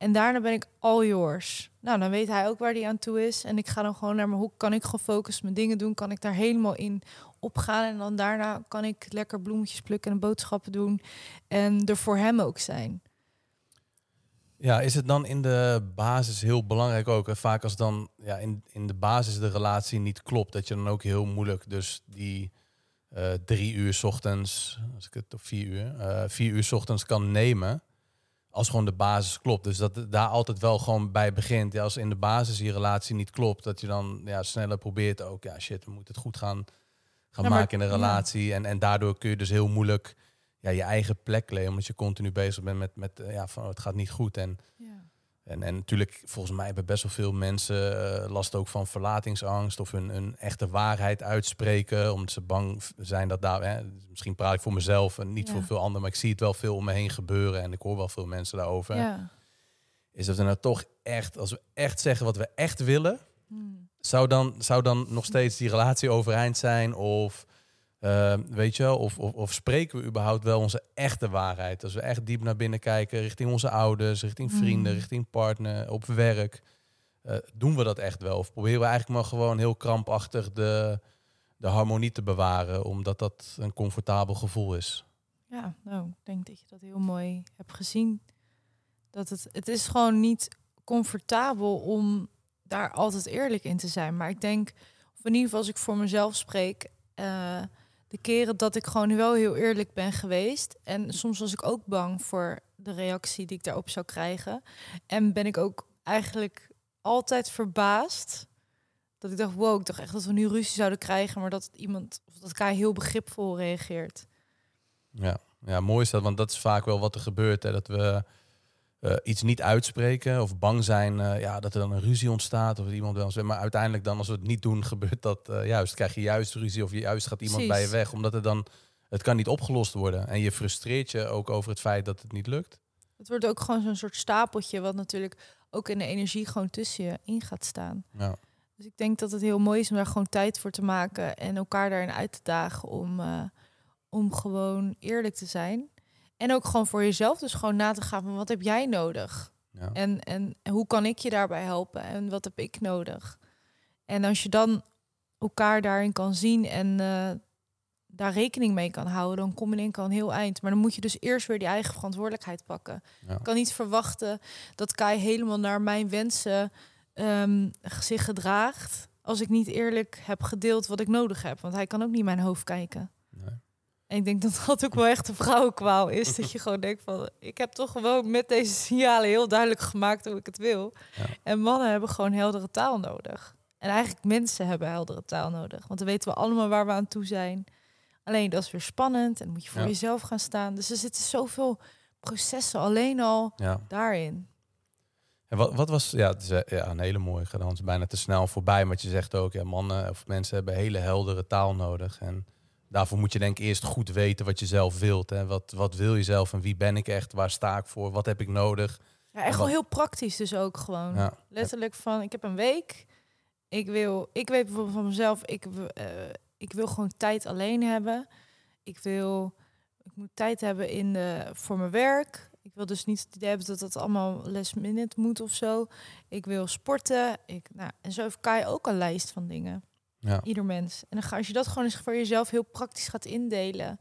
En daarna ben ik all yours. Nou, dan weet hij ook waar hij aan toe is. En ik ga dan gewoon naar mijn hoek. Kan ik gefocust mijn dingen doen? Kan ik daar helemaal in opgaan? En dan daarna kan ik lekker bloemetjes plukken en boodschappen doen. En er voor hem ook zijn. Ja, is het dan in de basis heel belangrijk ook? En vaak als dan ja, in, in de basis de relatie niet klopt, dat je dan ook heel moeilijk dus die uh, drie uur ochtends, als ik het of vier uur, uh, vier uur ochtends kan nemen. Als gewoon de basis klopt. Dus dat daar altijd wel gewoon bij begint. Ja, als in de basis je relatie niet klopt, dat je dan ja, sneller probeert ook. Ja, shit, we moeten het goed gaan, gaan Ja, maken in de ja. relatie. En, en daardoor kun je dus heel moeilijk ja, je eigen plek claimen. Omdat je continu bezig bent met, met ja, van oh, het gaat niet goed. En Ja. En, en natuurlijk, volgens mij hebben best wel veel mensen eh, last ook van verlatingsangst of hun, hun echte waarheid uitspreken, omdat ze bang zijn dat daar, hè, misschien praat ik voor mezelf en niet Ja. voor veel anderen, maar ik zie het wel veel om me heen gebeuren en ik hoor wel veel mensen daarover. Ja. Is dat we nou toch echt, als we echt zeggen wat we echt willen, Hmm. zou dan, zou dan nog steeds die relatie overeind zijn? Of eh, weet je wel, of, of, of spreken we überhaupt wel onze echte waarheid? Als we echt diep naar binnen kijken, richting onze ouders, richting vrienden, Mm. richting partner, op werk. eh, doen we dat echt wel? Of proberen we eigenlijk maar gewoon heel krampachtig de, de harmonie te bewaren, omdat dat een comfortabel gevoel is? Ja, nou, ik denk dat je dat heel mooi hebt gezien. Dat het, het is gewoon niet comfortabel om daar altijd eerlijk in te zijn. Maar ik denk, of in ieder geval als ik voor mezelf spreek, eh, de keren dat ik gewoon wel heel eerlijk ben geweest. En soms was ik ook bang voor de reactie die ik daarop zou krijgen. En ben ik ook eigenlijk altijd verbaasd. Dat ik dacht, wow, ik dacht echt dat we nu ruzie zouden krijgen, maar dat iemand, of dat Kai heel begripvol reageert. Ja. ja, mooi is dat, want dat is vaak wel wat er gebeurt. Hè, dat we eh, iets niet uitspreken of bang zijn eh, ja, dat er dan een ruzie ontstaat. Of iemand wel zegt. Maar uiteindelijk dan als we het niet doen, gebeurt dat eh, juist. Krijg je juist ruzie of je juist gaat iemand bij je weg. Omdat het dan, het kan niet opgelost worden. En je frustreert je ook over het feit dat het niet lukt. Het wordt ook gewoon zo'n soort stapeltje, wat natuurlijk ook in de energie gewoon tussen je in gaat staan. Ja, Dus ik denk dat het heel mooi is om daar gewoon tijd voor te maken en elkaar daarin uit te dagen om, om gewoon eerlijk te zijn. En ook gewoon voor jezelf, dus gewoon na te gaan van wat heb jij nodig? ja. En, en hoe kan ik je daarbij helpen? En wat heb ik nodig? En als je dan elkaar daarin kan zien en eh, daar rekening mee kan houden, dan kom je in kan heel eind. Maar dan moet je dus eerst weer die eigen verantwoordelijkheid pakken. Ja. Ik kan niet verwachten dat Kai helemaal naar mijn wensen ehm, zich gedraagt. Als ik niet eerlijk heb gedeeld wat ik nodig heb. Want hij kan ook niet mijn hoofd kijken. En ik denk dat dat ook wel echt een vrouwenkwaal is. dat je gewoon denkt van... Ik heb toch gewoon met deze signalen heel duidelijk gemaakt hoe ik het wil. Ja. En mannen hebben gewoon heldere taal nodig. En eigenlijk mensen hebben heldere taal nodig. Want dan weten we allemaal waar we aan toe zijn. Alleen dat is weer spannend. En moet je voor Ja. jezelf gaan staan. Dus er zitten zoveel processen alleen al ja. daarin. En wat, wat was, ja, het is eh, ja, een hele mooie is bijna te snel voorbij. Maar je zegt ook, ja, mannen of mensen hebben hele heldere taal nodig. En daarvoor moet je denk ik eerst goed weten wat je zelf wilt. Hè. Wat, wat wil je zelf en wie ben ik echt? Waar sta ik voor? Wat heb ik nodig? Ja, echt wel heel praktisch dus ook gewoon. Ja, Letterlijk van, ik heb een week. Ik wil, ik weet bijvoorbeeld van mezelf, ik, eh, ik wil gewoon tijd alleen hebben. Ik wil, ik moet tijd hebben in de, voor mijn werk. Ik wil dus niet het idee hebben dat dat allemaal last minute moet of zo. Ik wil sporten. Ik, nou, en zo heeft Kai ook een lijst van dingen. Ja, Ieder mens. En dan ga, als je dat gewoon eens voor jezelf heel praktisch gaat indelen.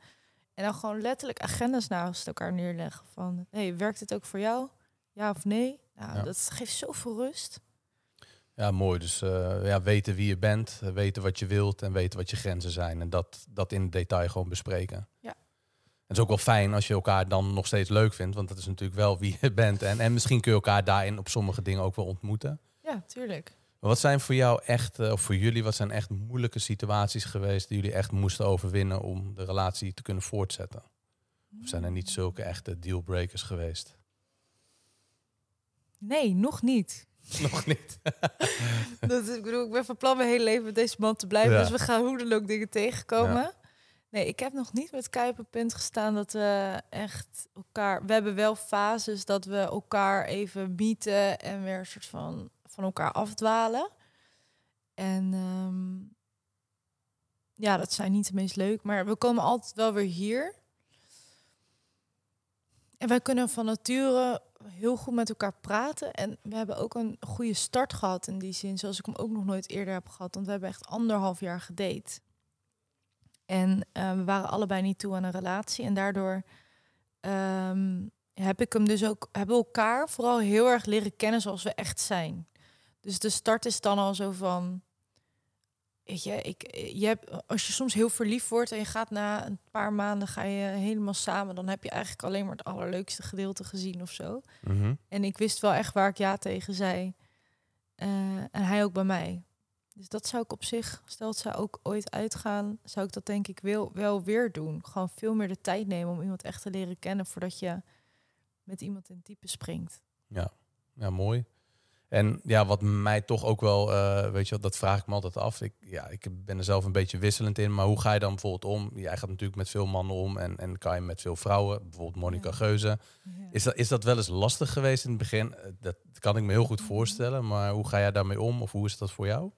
En dan gewoon letterlijk agendas naast elkaar neerleggen. Van, hey, werkt het ook voor jou? Ja of nee? Nou, Ja. dat geeft zoveel rust. ja, mooi. Dus eh, ja, weten wie je bent, eh, weten wat je wilt en weten wat je grenzen zijn. En dat, dat in detail gewoon bespreken. Ja. Het is ook wel fijn als je elkaar dan nog steeds leuk vindt. Want dat is natuurlijk wel wie je bent. En, en misschien kun je elkaar daarin op sommige dingen ook wel ontmoeten. Ja, tuurlijk. Maar wat zijn voor jou echt, eh, of voor jullie, wat zijn echt moeilijke situaties geweest die jullie echt moesten overwinnen om de relatie te kunnen voortzetten? Of zijn er niet zulke echte dealbreakers geweest? Nee, nog niet. Nog niet. dat, ik bedoel, ik ben van plan mijn hele leven met deze man te blijven. Ja. Dus we gaan hoe dan ook dingen tegenkomen. Nee, ik heb nog niet met op het punt gestaan dat we echt elkaar... We hebben wel fases dat we elkaar even bieten en weer een soort van van elkaar afdwalen. En ehm, ja, dat zijn niet de meest leuk, maar we komen altijd wel weer hier. En wij kunnen van nature heel goed met elkaar praten. En we hebben ook een goede start gehad in die zin, zoals ik hem ook nog nooit eerder heb gehad. Want we hebben echt anderhalf jaar gedate. En eh, we waren allebei niet toe aan een relatie. En daardoor ehm, heb ik hem dus ook, hebben elkaar vooral heel erg leren kennen zoals we echt zijn. Dus de start is dan al zo van, weet je, ik, je hebt, als je soms heel verliefd wordt en je gaat na een paar maanden ga je helemaal samen, dan heb je eigenlijk alleen maar het allerleukste gedeelte gezien of zo. Mhm. En ik wist wel echt waar ik ja tegen zei. Eh, en hij ook bij mij. Dus dat zou ik op zich, stel het zou ook ooit uitgaan, zou ik dat denk ik wel, wel weer doen. Gewoon veel meer de tijd nemen om iemand echt te leren kennen voordat je met iemand in type springt. Ja, mooi. En ja, wat mij toch ook wel, eh, weet je, wat, dat vraag ik me altijd af. Ik, ja, ik ben er zelf een beetje wisselend in, maar hoe ga je dan bijvoorbeeld om? Jij gaat natuurlijk met veel mannen om en, en kan je met veel vrouwen, bijvoorbeeld Monica Ja. Geuze. Is dat, is dat wel eens lastig geweest in het begin? Eh, Dat kan ik me heel goed Mhm. voorstellen, maar hoe ga jij daarmee om of hoe is dat voor jou?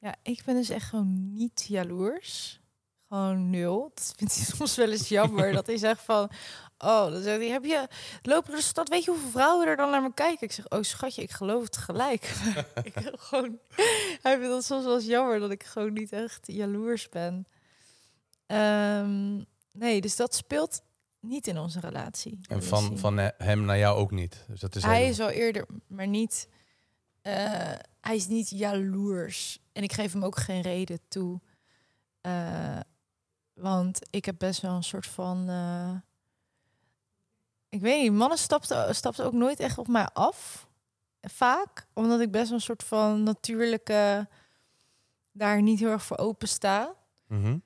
Ja, ik ben dus echt gewoon niet jaloers. Gewoon nul. Dat vindt hij soms wel eens jammer. dat hij zegt van... Oh, dan zegt hij, heb je... Lopen door de stad, weet je hoeveel vrouwen er dan naar me kijken? Ik zeg, oh schatje, ik geloof het gelijk. ik heb gewoon... Hij vindt dat soms wel eens jammer dat ik gewoon niet echt jaloers ben. Ehm, nee, dus dat speelt niet in onze relatie. En van, van he- hem naar jou ook niet. Dus dat is hij is wel eerder, maar niet. eh, hij is niet jaloers. En ik geef hem ook geen reden toe. Eh, want ik heb best wel een soort van. eh, ik weet niet, mannen stapten, stapten ook nooit echt op mij af. Vaak. Omdat ik best een soort van natuurlijke. daar niet heel erg voor open sta. Mhm.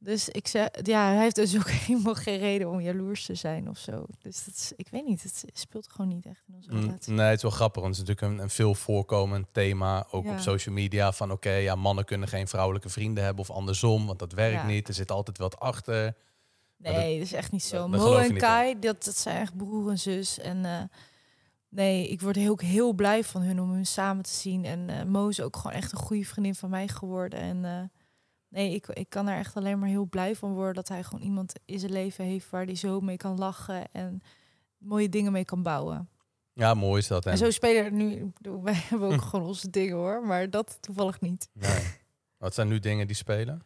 Dus ik zeg, ja, hij heeft dus ook helemaal geen reden om jaloers te zijn of zo. Dus dat is, ik weet niet, het speelt gewoon niet echt in onze Mm, relatie. Nee, het is wel grappig, want het is natuurlijk een, een veel voorkomend thema, ook Ja. op social media, van oké, ja, mannen kunnen geen vrouwelijke vrienden hebben of andersom, want dat werkt Ja. niet. Er zit altijd wat achter. Nee, dat is echt niet zo. Mo en Kai, dat, dat zijn echt broer en zus. En eh, nee, ik word heel, heel blij van hun om hun samen te zien. En eh Mo is ook gewoon echt een goede vriendin van mij geworden. En eh, nee, ik, ik kan er echt alleen maar heel blij van worden dat hij gewoon iemand in zijn leven heeft waar hij zo mee kan lachen en mooie dingen mee kan bouwen. Ja, mooi is dat. En, En, zo spelen er nu, wij hebben ook gewoon onze dingen hoor, maar dat toevallig niet. Nee. Wat zijn nu dingen die spelen?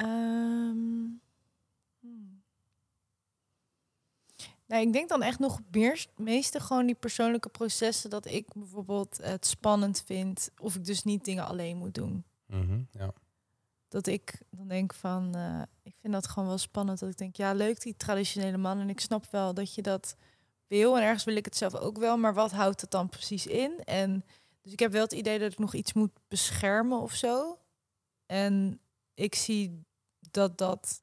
Ehm, hmm. Nou, ik denk dan echt nog meer, meeste gewoon die persoonlijke processen dat ik bijvoorbeeld het spannend vind of ik dus niet dingen alleen moet doen. Mhm, ja. Dat ik dan denk van, eh, ik vind dat gewoon wel spannend. Dat ik denk, ja, leuk die traditionele man en ik snap wel dat je dat wil en ergens wil ik het zelf ook wel, maar wat houdt het dan precies in? En dus ik heb wel het idee dat ik nog iets moet beschermen of zo. En ik zie dat dat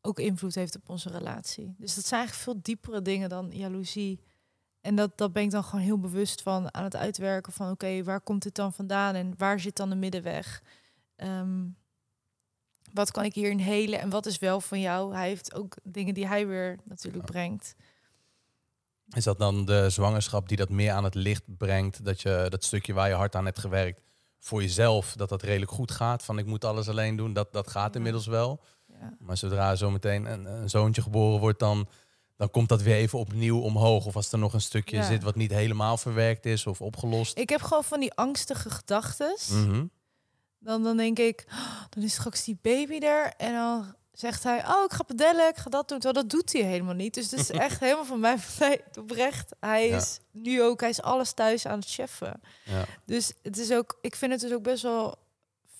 ook invloed heeft op onze relatie. Dus dat zijn eigenlijk veel diepere dingen dan jaloezie. En dat, dat ben ik dan gewoon heel bewust van aan het uitwerken van oké, waar komt dit dan vandaan en waar zit dan de middenweg? Ehm, wat kan ik hierin helen en wat is wel van jou? Hij heeft ook dingen die hij weer natuurlijk Ja. brengt. Is dat dan de zwangerschap die dat meer aan het licht brengt? Dat je dat stukje waar je hard aan hebt gewerkt voor jezelf, dat dat redelijk goed gaat? Van ik moet alles alleen doen, dat, dat gaat inmiddels wel. Ja. Maar zodra zometeen een, een zoontje geboren wordt, dan, dan komt dat weer even opnieuw omhoog. Of als er nog een stukje Ja. zit wat niet helemaal verwerkt is of opgelost. Ik heb gewoon van die angstige gedachten. Mhm. Dan, dan denk ik, "Oh, dan is straks die baby er. En dan zegt hij, oh, ik ga pedellen, ik ga dat doen. Terwijl dat doet hij helemaal niet. Dus het is echt helemaal van mij oprecht. Hij Ja. is nu ook, hij is alles thuis aan het cheffen. Ja. Dus het is ook, ik vind het dus ook best wel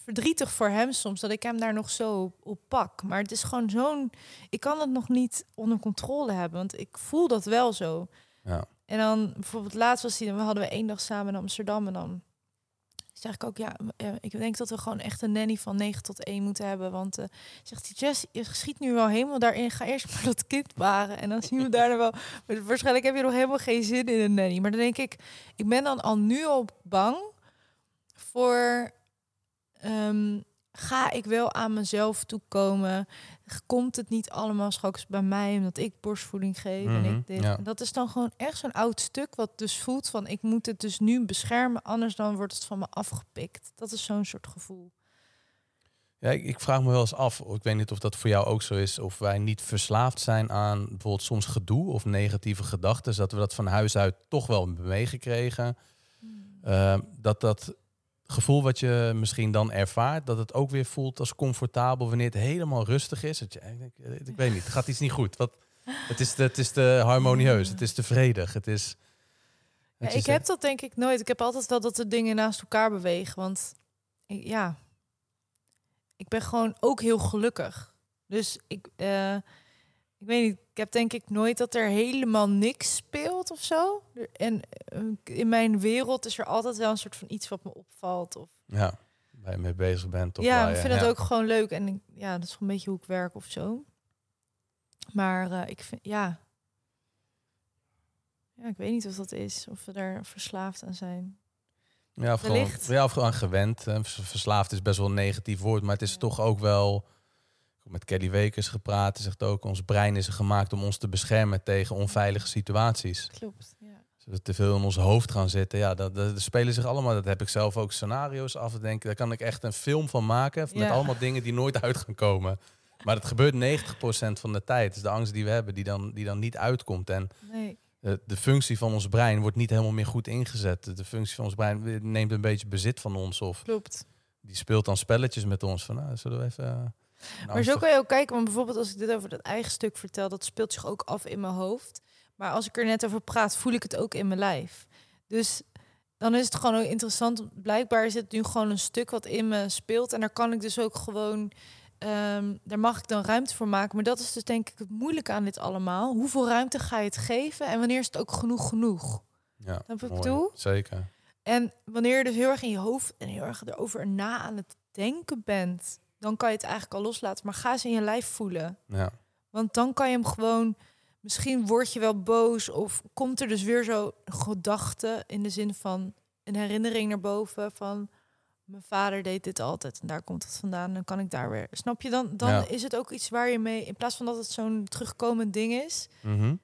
verdrietig voor hem soms dat ik hem daar nog zo op pak. Maar het is gewoon zo'n, ik kan het nog niet onder controle hebben, want ik voel dat wel zo. Ja. En dan bijvoorbeeld laatst was hij, we hadden we één dag samen in Amsterdam en dan zeg ik ook ja, eh, ik denk dat we gewoon echt een nanny van 9 tot 1 moeten hebben, want eh, zegt hij Jess, je schiet nu wel helemaal daarin, ga eerst maar dat kind baren en dan zien we daarna wel. Waarschijnlijk heb je nog helemaal geen zin in een nanny, maar dan denk ik, ik ben dan al nu al bang voor ehm, ga ik wel aan mezelf toekomen? Komt het niet allemaal straks bij mij omdat ik borstvoeding geef en Mhm, ik dit? ja. En dat is dan gewoon echt zo'n oud stuk wat dus voelt van ik moet het dus nu beschermen, anders dan wordt het van me afgepikt. Dat is zo'n soort gevoel. Ja, ik, ik vraag me wel eens af, ik weet niet of dat voor jou ook zo is, of wij niet verslaafd zijn aan bijvoorbeeld soms gedoe of negatieve gedachten, dat we dat van huis uit toch wel meegekregen. Ehm, dat dat gevoel wat je misschien dan ervaart, dat het ook weer voelt als comfortabel wanneer het helemaal rustig is. Dat je, ik, eh, ik weet niet, het gaat iets niet goed. Wat, het, is te, het is te harmonieus, het is te vredig. Het is, Ja, ik heb dat denk ik nooit. Ik heb altijd wel dat de dingen naast elkaar bewegen. Want ik- ja, ik ben gewoon ook heel gelukkig. Dus ik, eh, ik weet niet, ik heb denk ik nooit dat er helemaal niks speelt of zo. En eh, in mijn wereld is er altijd wel een soort van iets wat me opvalt. Of, Ja, waar je mee bezig bent. Of ja, ik vind dat ja. ook gewoon leuk. En ik, ja, dat is gewoon een beetje hoe ik werk of zo. Maar eh, ik vind, ja. Ja, ik weet niet of dat is. Of we daar verslaafd aan zijn. Ja, of gewoon, ja, of gewoon gewend. Vers- Verslaafd is best wel een negatief woord, maar het is Ja. toch ook wel... Met Kelly Wekers gepraat, die zegt ook... ons brein is gemaakt om ons te beschermen tegen onveilige situaties. Klopt. Ja. Als we te veel in ons hoofd gaan zitten, ja, dat, dat, dat spelen zich allemaal... Dat heb ik zelf ook scenario's af te denken. Daar kan ik echt een film van maken, met Ja. allemaal dingen die nooit uit gaan komen. Maar het gebeurt 90% van de tijd. Het is de angst die we hebben, die dan, die dan niet uitkomt. En Nee. de, de functie van ons brein wordt niet helemaal meer goed ingezet. De functie van ons brein neemt een beetje bezit van ons. Of Klopt. die speelt dan spelletjes met ons. Van, nou, zullen we even... een Maar zo kan je ook kijken, want bijvoorbeeld als ik dit over dat eigen stuk vertel, dat speelt zich ook af in mijn hoofd. Maar als ik er net over praat, voel ik het ook in mijn lijf. Dus dan is het gewoon ook interessant. Blijkbaar is het nu gewoon een stuk wat in me speelt. En daar kan ik dus ook gewoon, ehm, daar mag ik dan ruimte voor maken. Maar dat is dus denk ik het moeilijke aan dit allemaal. Hoeveel ruimte ga je het geven en wanneer is het ook genoeg genoeg? Ja, wat ik bedoel? Zeker. En wanneer je dus heel erg in je hoofd en heel erg erover na aan het denken bent, dan kan je het eigenlijk al loslaten. Maar ga eens in je lijf voelen. Ja. Want dan kan je hem gewoon. Misschien word je wel boos of komt er dus weer zo gedachte in de zin van een herinnering naar boven van mijn vader deed dit altijd en daar komt het vandaan. Dan kan ik daar weer. Snap je dan? Dan Ja. is het ook iets waar je mee in plaats van dat het zo'n terugkomend ding is, Mhm.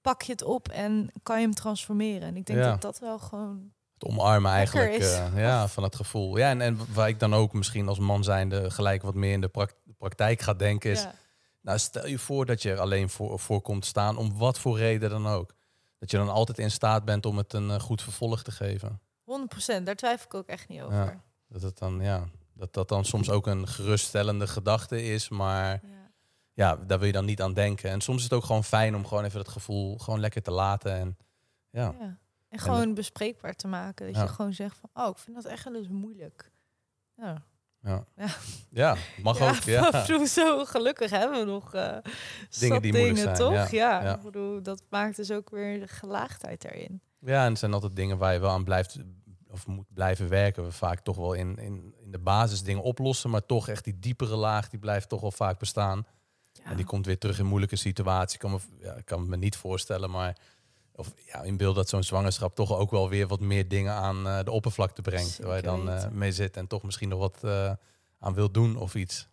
pak je het op en kan je hem transformeren. En ik denk Ja. dat dat wel gewoon. Het omarmen eigenlijk eh, ja, van het gevoel. Ja, en, en waar ik dan ook misschien als man zijnde gelijk wat meer in de prak- praktijk ga denken is... Ja. Nou, stel je voor dat je er alleen voor, voor komt staan, om wat voor reden dan ook. Dat je dan altijd in staat bent om het een eh, goed vervolg te geven. 100%, daar twijfel ik ook echt niet over. Ja. Dat het dan, ja, dat dat dan soms ook een geruststellende gedachte is, maar Ja. ja, daar wil je dan niet aan denken. En soms is het ook gewoon fijn om gewoon even dat gevoel gewoon lekker te laten. En ja, Ja. En gewoon bespreekbaar te maken. Dat Ja. je gewoon zegt van, oh, ik vind dat echt wel eens moeilijk. Ja, ja. Ja. ja mag ook. Ja. zo gelukkig hebben we nog eh Dingen die moeilijk dingen, zijn, toch? ja. Ik bedoel, dat maakt dus ook weer de gelaagdheid erin. ja, en het zijn altijd dingen waar je wel aan blijft of moet blijven werken. We vaak toch wel in, in, in de basis dingen oplossen, maar toch echt die diepere laag, die blijft toch wel vaak bestaan. Ja. En die komt weer terug in moeilijke situaties. Ik kan me, ja, ik kan me niet voorstellen, maar of ja, in beeld dat zo'n zwangerschap toch ook wel weer wat meer dingen aan eh, de oppervlakte brengt. Zeker waar je dan eh, mee zit en toch misschien nog wat eh, aan wil doen of iets.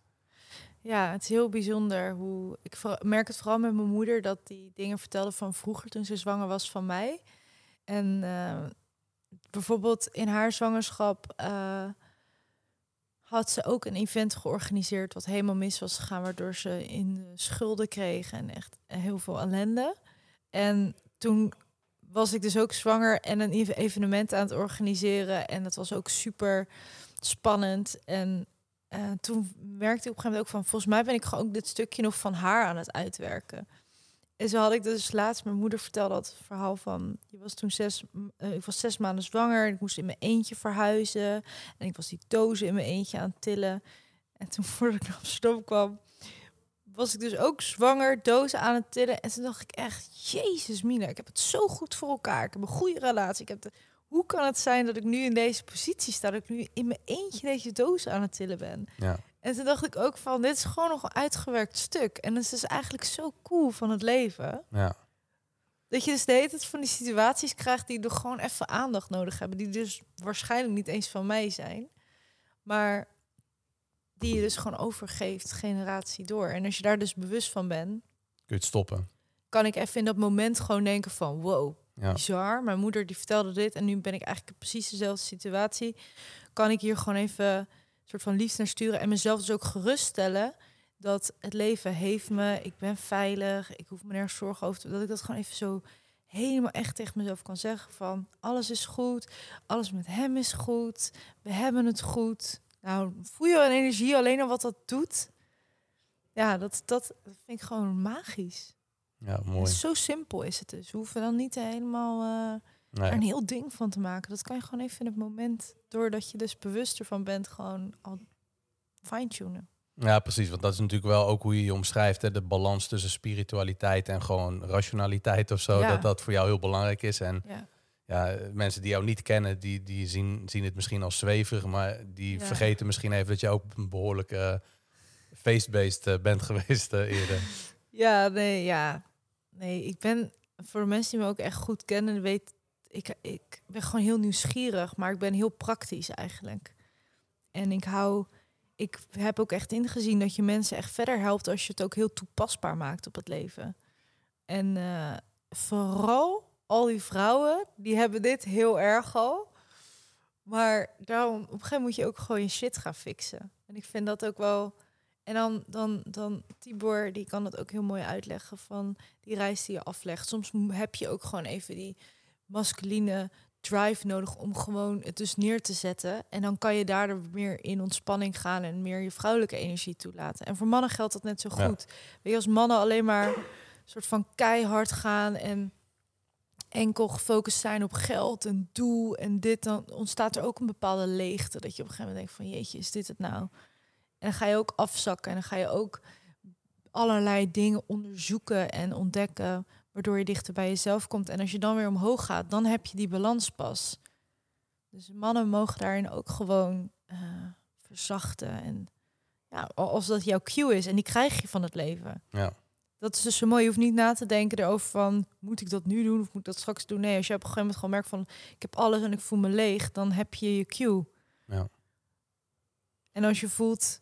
Ja, het is heel bijzonder hoe ik merk het vooral met mijn moeder dat die dingen vertelde van vroeger toen ze zwanger was van mij. En bijvoorbeeld in haar zwangerschap had ze ook een event georganiseerd wat helemaal mis was gegaan, waardoor ze in de schulden kreeg en echt heel veel ellende. En toen was ik dus ook zwanger en een ev- evenement aan het organiseren en dat was ook super spannend en eh, toen merkte ik op een gegeven moment ook van, volgens mij ben ik gewoon ook dit stukje nog van haar aan het uitwerken. En zo had ik dus laatst, mijn moeder vertelde dat verhaal van, je was toen zes, eh, ik was zes maanden zwanger, ik moest in mijn eentje verhuizen en ik was die dozen in mijn eentje aan het tillen. En toen voordat ik naar Amsterdam kwam, was ik dus ook zwanger, dozen aan het tillen. En toen dacht ik echt, jezus Mina, ik heb het zo goed voor elkaar. Ik heb een goede relatie. Ik heb de, hoe kan het zijn dat ik nu in deze positie sta, dat ik nu in mijn eentje deze dozen aan het tillen ben? Ja, En toen dacht ik ook van, dit is gewoon nog een uitgewerkt stuk. En het is dus eigenlijk zo cool van het leven. ja, Dat je dus de hele tijd van die situaties krijgt die er gewoon even aandacht nodig hebben. Die dus waarschijnlijk niet eens van mij zijn. Maar die je dus gewoon overgeeft generatie door. En als je daar dus bewust van bent, kun je het stoppen. kan ik even in dat moment gewoon denken van wow, Ja, bizar. Mijn moeder die vertelde dit en nu ben ik eigenlijk precies dezelfde situatie. Kan ik hier gewoon even een soort van liefde naar sturen en mezelf dus ook geruststellen dat het leven heeft me, ik ben veilig, ik hoef me nergens zorgen over te dat ik dat gewoon even zo helemaal echt tegen mezelf kan zeggen van alles is goed, alles met hem is goed, we hebben het goed. Nou, voel je een energie alleen al wat dat doet? Ja, dat, dat vind ik gewoon magisch. ja mooi. Zo simpel is het dus. We hoeven dan niet helemaal eh, Nee. er een heel ding van te maken. Dat kan je gewoon even in het moment, doordat je dus bewust ervan bent, gewoon al fine-tunen. Ja, precies. Want dat is natuurlijk wel ook hoe je je omschrijft. Hè? De balans tussen spiritualiteit en gewoon rationaliteit of zo. Ja. Dat dat voor jou heel belangrijk is. En Ja. Ja, mensen die jou niet kennen, die, die zien, zien het misschien als zweverig. Maar die Ja. vergeten misschien even dat je ook een behoorlijk eh, feestbeest eh, bent geweest eh, eerder. Ja, nee, ja. Nee, ik ben voor mensen die me ook echt goed kennen, weet ik, ik ben gewoon heel nieuwsgierig, maar ik ben heel praktisch eigenlijk. En ik hou, ik heb ook echt ingezien dat je mensen echt verder helpt als je het ook heel toepasbaar maakt op het leven. En vooral al die vrouwen, die hebben dit heel erg al. Maar daarom, op een gegeven moment moet je ook gewoon je shit gaan fixen. En ik vind dat ook wel. En dan, dan, dan Tibor, die kan dat ook heel mooi uitleggen van die reis die je aflegt. Soms heb je ook gewoon even die masculine drive nodig om gewoon het dus neer te zetten. En dan kan je daardoor meer in ontspanning gaan en meer je vrouwelijke energie toelaten. En voor mannen geldt dat net zo Ja. goed. Weet je, als mannen alleen maar soort van keihard gaan en enkel gefocust zijn op geld en doel en dit, dan ontstaat er ook een bepaalde leegte. Dat je op een gegeven moment denkt van jeetje, is dit het nou? En dan ga je ook afzakken en dan ga je ook allerlei dingen onderzoeken en ontdekken, waardoor je dichter bij jezelf komt. En als je dan weer omhoog gaat, dan heb je die balans pas. Dus mannen mogen daarin ook gewoon eh, verzachten. En ja, al- als dat jouw cue is, en die krijg je van het leven. Ja. Dat is dus zo mooi. Je hoeft niet na te denken erover van... moet ik dat nu doen of moet ik dat straks doen? Nee, als je op een gegeven moment gewoon merkt van... ik heb alles en ik voel me leeg, dan heb je je cue. Ja. En als je voelt...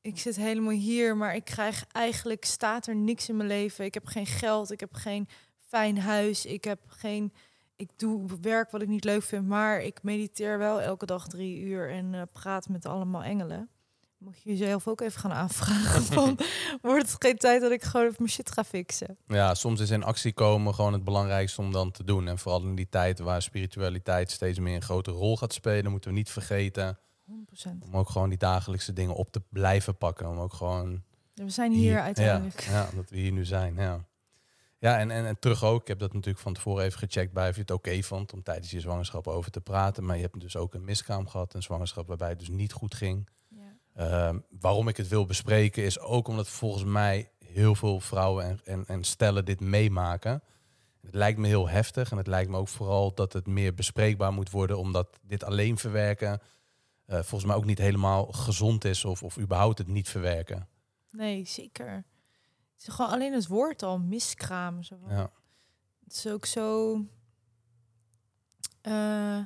ik zit helemaal hier, maar ik krijg eigenlijk... staat er niks in mijn leven. Ik heb geen geld, ik heb geen fijn huis, ik heb geen... ik doe werk wat ik niet leuk vind, maar ik mediteer wel elke dag drie uur... en eh, praat met allemaal engelen. Moet je jezelf ook even gaan aanvragen van... wordt het geen tijd dat ik gewoon even mijn shit ga fixen? ja, soms is in actie komen gewoon het belangrijkste om dan te doen. En vooral in die tijd waar spiritualiteit steeds meer een grote rol gaat spelen, moeten we niet vergeten 100%. om ook gewoon die dagelijkse dingen op te blijven pakken. Om ook gewoon We zijn hier uiteindelijk. Ja, ja, dat we hier nu zijn. Ja, ja en, en, en terug ook. Ik heb dat natuurlijk van tevoren even gecheckt bij of je het oké vond om tijdens je zwangerschap over te praten. Maar je hebt dus ook een miskraam gehad, een zwangerschap waarbij het dus niet goed ging. Ehm, waarom ik het wil bespreken is ook omdat volgens mij heel veel vrouwen en, en, en stellen dit meemaken. Het lijkt me heel heftig en het lijkt me ook vooral dat het meer bespreekbaar moet worden, omdat dit alleen verwerken eh, volgens mij ook niet helemaal gezond is of, of überhaupt het niet verwerken. Nee, zeker. Het is gewoon alleen het woord al, miskraam. Zo Ja. Het is ook zo... eh,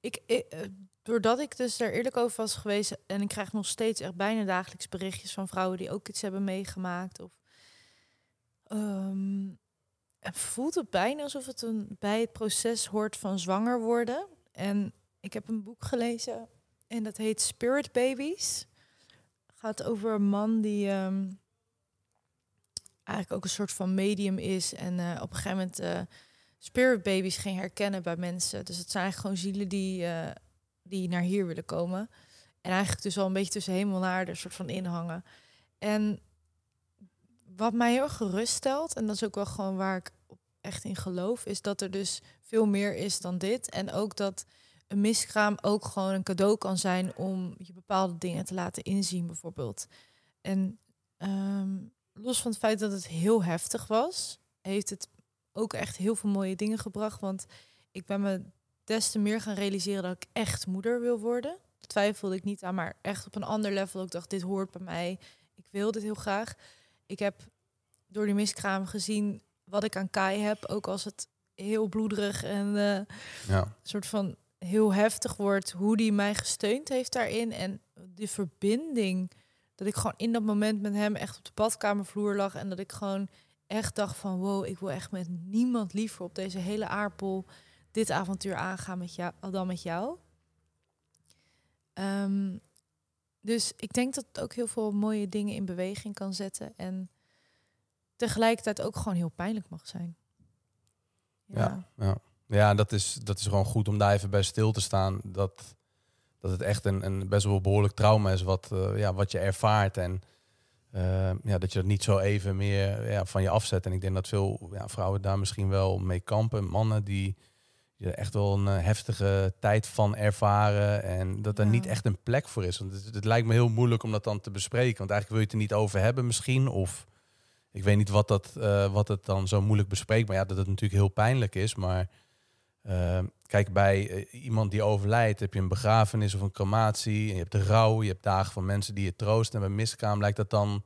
ik, ik, eh, doordat ik dus daar eerlijk over was geweest... en ik krijg nog steeds echt bijna dagelijks berichtjes van vrouwen... die ook iets hebben meegemaakt. Of, ehm, voelt het bijna alsof het een, bij het proces hoort van zwanger worden. En ik heb een boek gelezen en dat heet Spirit Babies. gaat over een man die... ehm, eigenlijk ook een soort van medium is. En eh, op een gegeven moment eh, spirit babies ging herkennen bij mensen. Dus het zijn eigenlijk gewoon zielen die, eh, die naar hier willen komen. En eigenlijk dus al een beetje tussen hemel en aarde soort van inhangen. En wat mij heel gerust stelt, en dat is ook wel gewoon waar ik echt in geloof, is dat er dus veel meer is dan dit. En ook dat een miskraam ook gewoon een cadeau kan zijn om je bepaalde dingen te laten inzien, bijvoorbeeld. En ehm, los van het feit dat het heel heftig was, heeft het ook echt heel veel mooie dingen gebracht. Want ik ben me des te meer gaan realiseren dat ik echt moeder wil worden. Twijfelde ik niet aan, maar echt op een ander level. Ik dacht, dit hoort bij mij. Ik wil dit heel graag. Ik heb door die miskraam gezien wat ik aan Kai heb. Ook als het heel bloederig en eh, Ja. soort van heel heftig wordt, hoe die mij gesteund heeft daarin. En de verbinding, dat ik gewoon in dat moment met hem echt op de badkamervloer lag. En dat ik gewoon echt dacht van, wow, ik wil echt met niemand liever op deze hele aardbol dit avontuur aangaan met jou, dan met jou. Ehm, dus ik denk dat het ook heel veel mooie dingen in beweging kan zetten. En tegelijkertijd ook gewoon heel pijnlijk mag zijn. Ja, ja. ja dat, is, dat is gewoon goed om daar even bij stil te staan. Dat, dat het echt een, een best wel behoorlijk trauma is wat, eh, ja, wat je ervaart. En eh, ja, dat je dat niet zo even meer ja, van je afzet. En ik denk dat veel ja, vrouwen daar misschien wel mee kampen. Mannen die je echt wel een eh, heftige tijd van ervaren. En dat er Ja. niet echt een plek voor is. Want het, het lijkt me heel moeilijk om dat dan te bespreken. Want eigenlijk wil je het er niet over hebben misschien. Of ik weet niet wat, dat, eh, wat het dan zo moeilijk bespreekt. Maar ja, dat het natuurlijk heel pijnlijk is. Maar eh, kijk, bij iemand die overlijdt, heb je een begrafenis of een crematie. En je hebt de rouw, je hebt dagen van mensen die je troosten. En bij miskraam lijkt dat dan...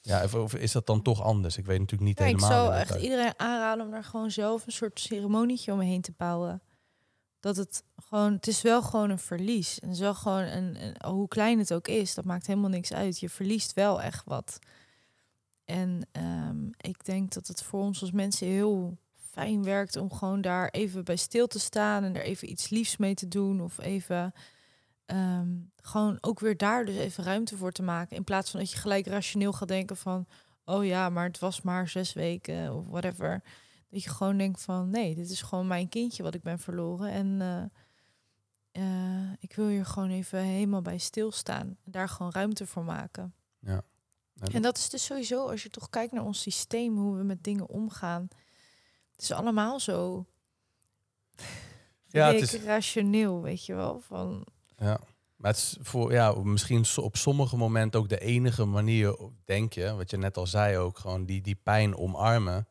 Ja, of, is dat dan toch anders? Ik weet natuurlijk niet Ja, ik helemaal. zou echt iedereen aanraden om daar gewoon zelf een soort ceremonietje omheen te bouwen. Dat het gewoon, het is wel gewoon een verlies. En wel gewoon een, een- hoe klein het ook is, dat maakt helemaal niks uit. Je verliest wel echt wat. En ehm, ik denk dat het voor ons als mensen heel fijn werkt om gewoon daar even bij stil te staan en er even iets liefs mee te doen. Of even ehm, gewoon ook weer daar dus even ruimte voor te maken. In plaats van dat je gelijk rationeel gaat denken van oh ja, maar het was maar zes weken of whatever. Dat je gewoon denkt van nee, dit is gewoon mijn kindje wat ik ben verloren. En eh, eh, ik wil hier gewoon even helemaal bij stilstaan. En daar gewoon ruimte voor maken. Ja. En- En dat is dus sowieso, als je toch kijkt naar ons systeem, hoe we met dingen omgaan. Het is allemaal zo Ja, het is- rationeel, weet je wel. Van, Ja, maar het is voor ja, misschien op sommige momenten ook de enige manier, denk je, wat je net al zei ook, gewoon die, die pijn omarmen.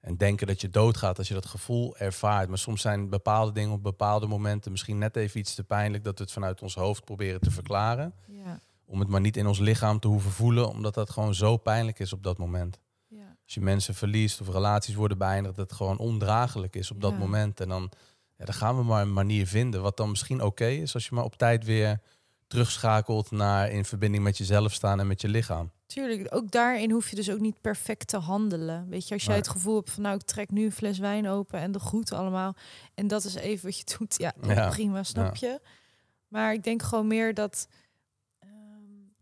En denken dat je doodgaat als je dat gevoel ervaart. Maar soms zijn bepaalde dingen op bepaalde momenten misschien net even iets te pijnlijk dat we het vanuit ons hoofd proberen te verklaren. ja, Om het maar niet in ons lichaam te hoeven voelen, omdat dat gewoon zo pijnlijk is op dat moment. ja, Als je mensen verliest of relaties worden beëindigd, dat het gewoon ondraaglijk is op dat moment. En dan, ja, dan gaan we maar een manier vinden wat dan misschien oké is als je maar op tijd weer terugschakelt naar in verbinding met jezelf staan en met je lichaam. tuurlijk. Ook daarin hoef je dus ook niet perfect te handelen. Weet je, als jij het gevoel hebt van nou, ik trek nu een fles wijn open en de groet allemaal. En dat is even wat je doet. Ja, Ja, prima, snap je. Maar ik denk gewoon meer dat, ehm,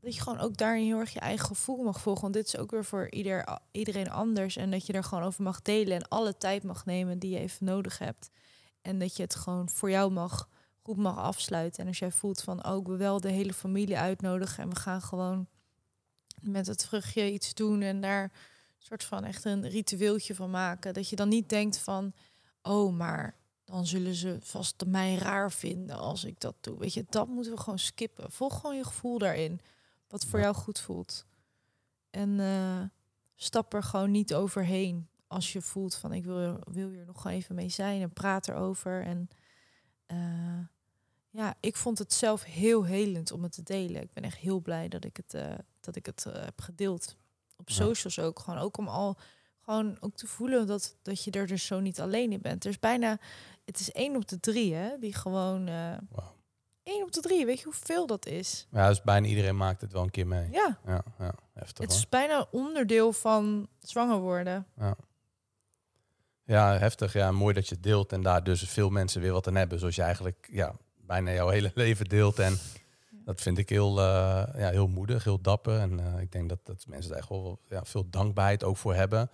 dat je gewoon ook daarin heel erg je eigen gevoel mag volgen. Want dit is ook weer voor ieder, iedereen anders. En dat je er gewoon over mag delen en alle tijd mag nemen die je even nodig hebt. En dat je het gewoon voor jou mag, goed mag afsluiten. En als jij voelt van, oh, ik wil wel de hele familie uitnodigen en we gaan gewoon met het vruchtje iets doen en daar een soort van echt een ritueeltje van maken. Dat je dan niet denkt van, oh, maar dan zullen ze vast mij raar vinden als ik dat doe. Weet je, dat moeten we gewoon skippen. Volg gewoon je gevoel daarin, wat voor jou goed voelt. En eh, stap er gewoon niet overheen als je voelt van ik wil, wil hier nog even mee zijn en praat erover. En eh, ja, ik vond het zelf heel helend om het te delen. Ik ben echt heel blij dat ik het, eh, dat ik het eh, heb gedeeld. Op Ja. socials ook. Gewoon ook om al gewoon ook te voelen dat, dat je er dus zo niet alleen in bent. Er is bijna, het is één op de drie, hè, die gewoon Wauw. één op de drie. Weet je hoeveel dat is? Ja, dus bijna iedereen maakt het wel een keer mee. Ja, Ja, ja heftig het hoor. is bijna onderdeel van zwanger worden. Ja, heftig. Ja, mooi dat je het deelt en daar dus veel mensen weer wat aan hebben. Zoals je eigenlijk ja, bijna jouw hele leven deelt. En dat vind ik heel, eh, ja, heel moedig, heel dapper. En eh, ik denk dat, dat mensen daar echt wel ja, veel dankbaarheid ook voor hebben.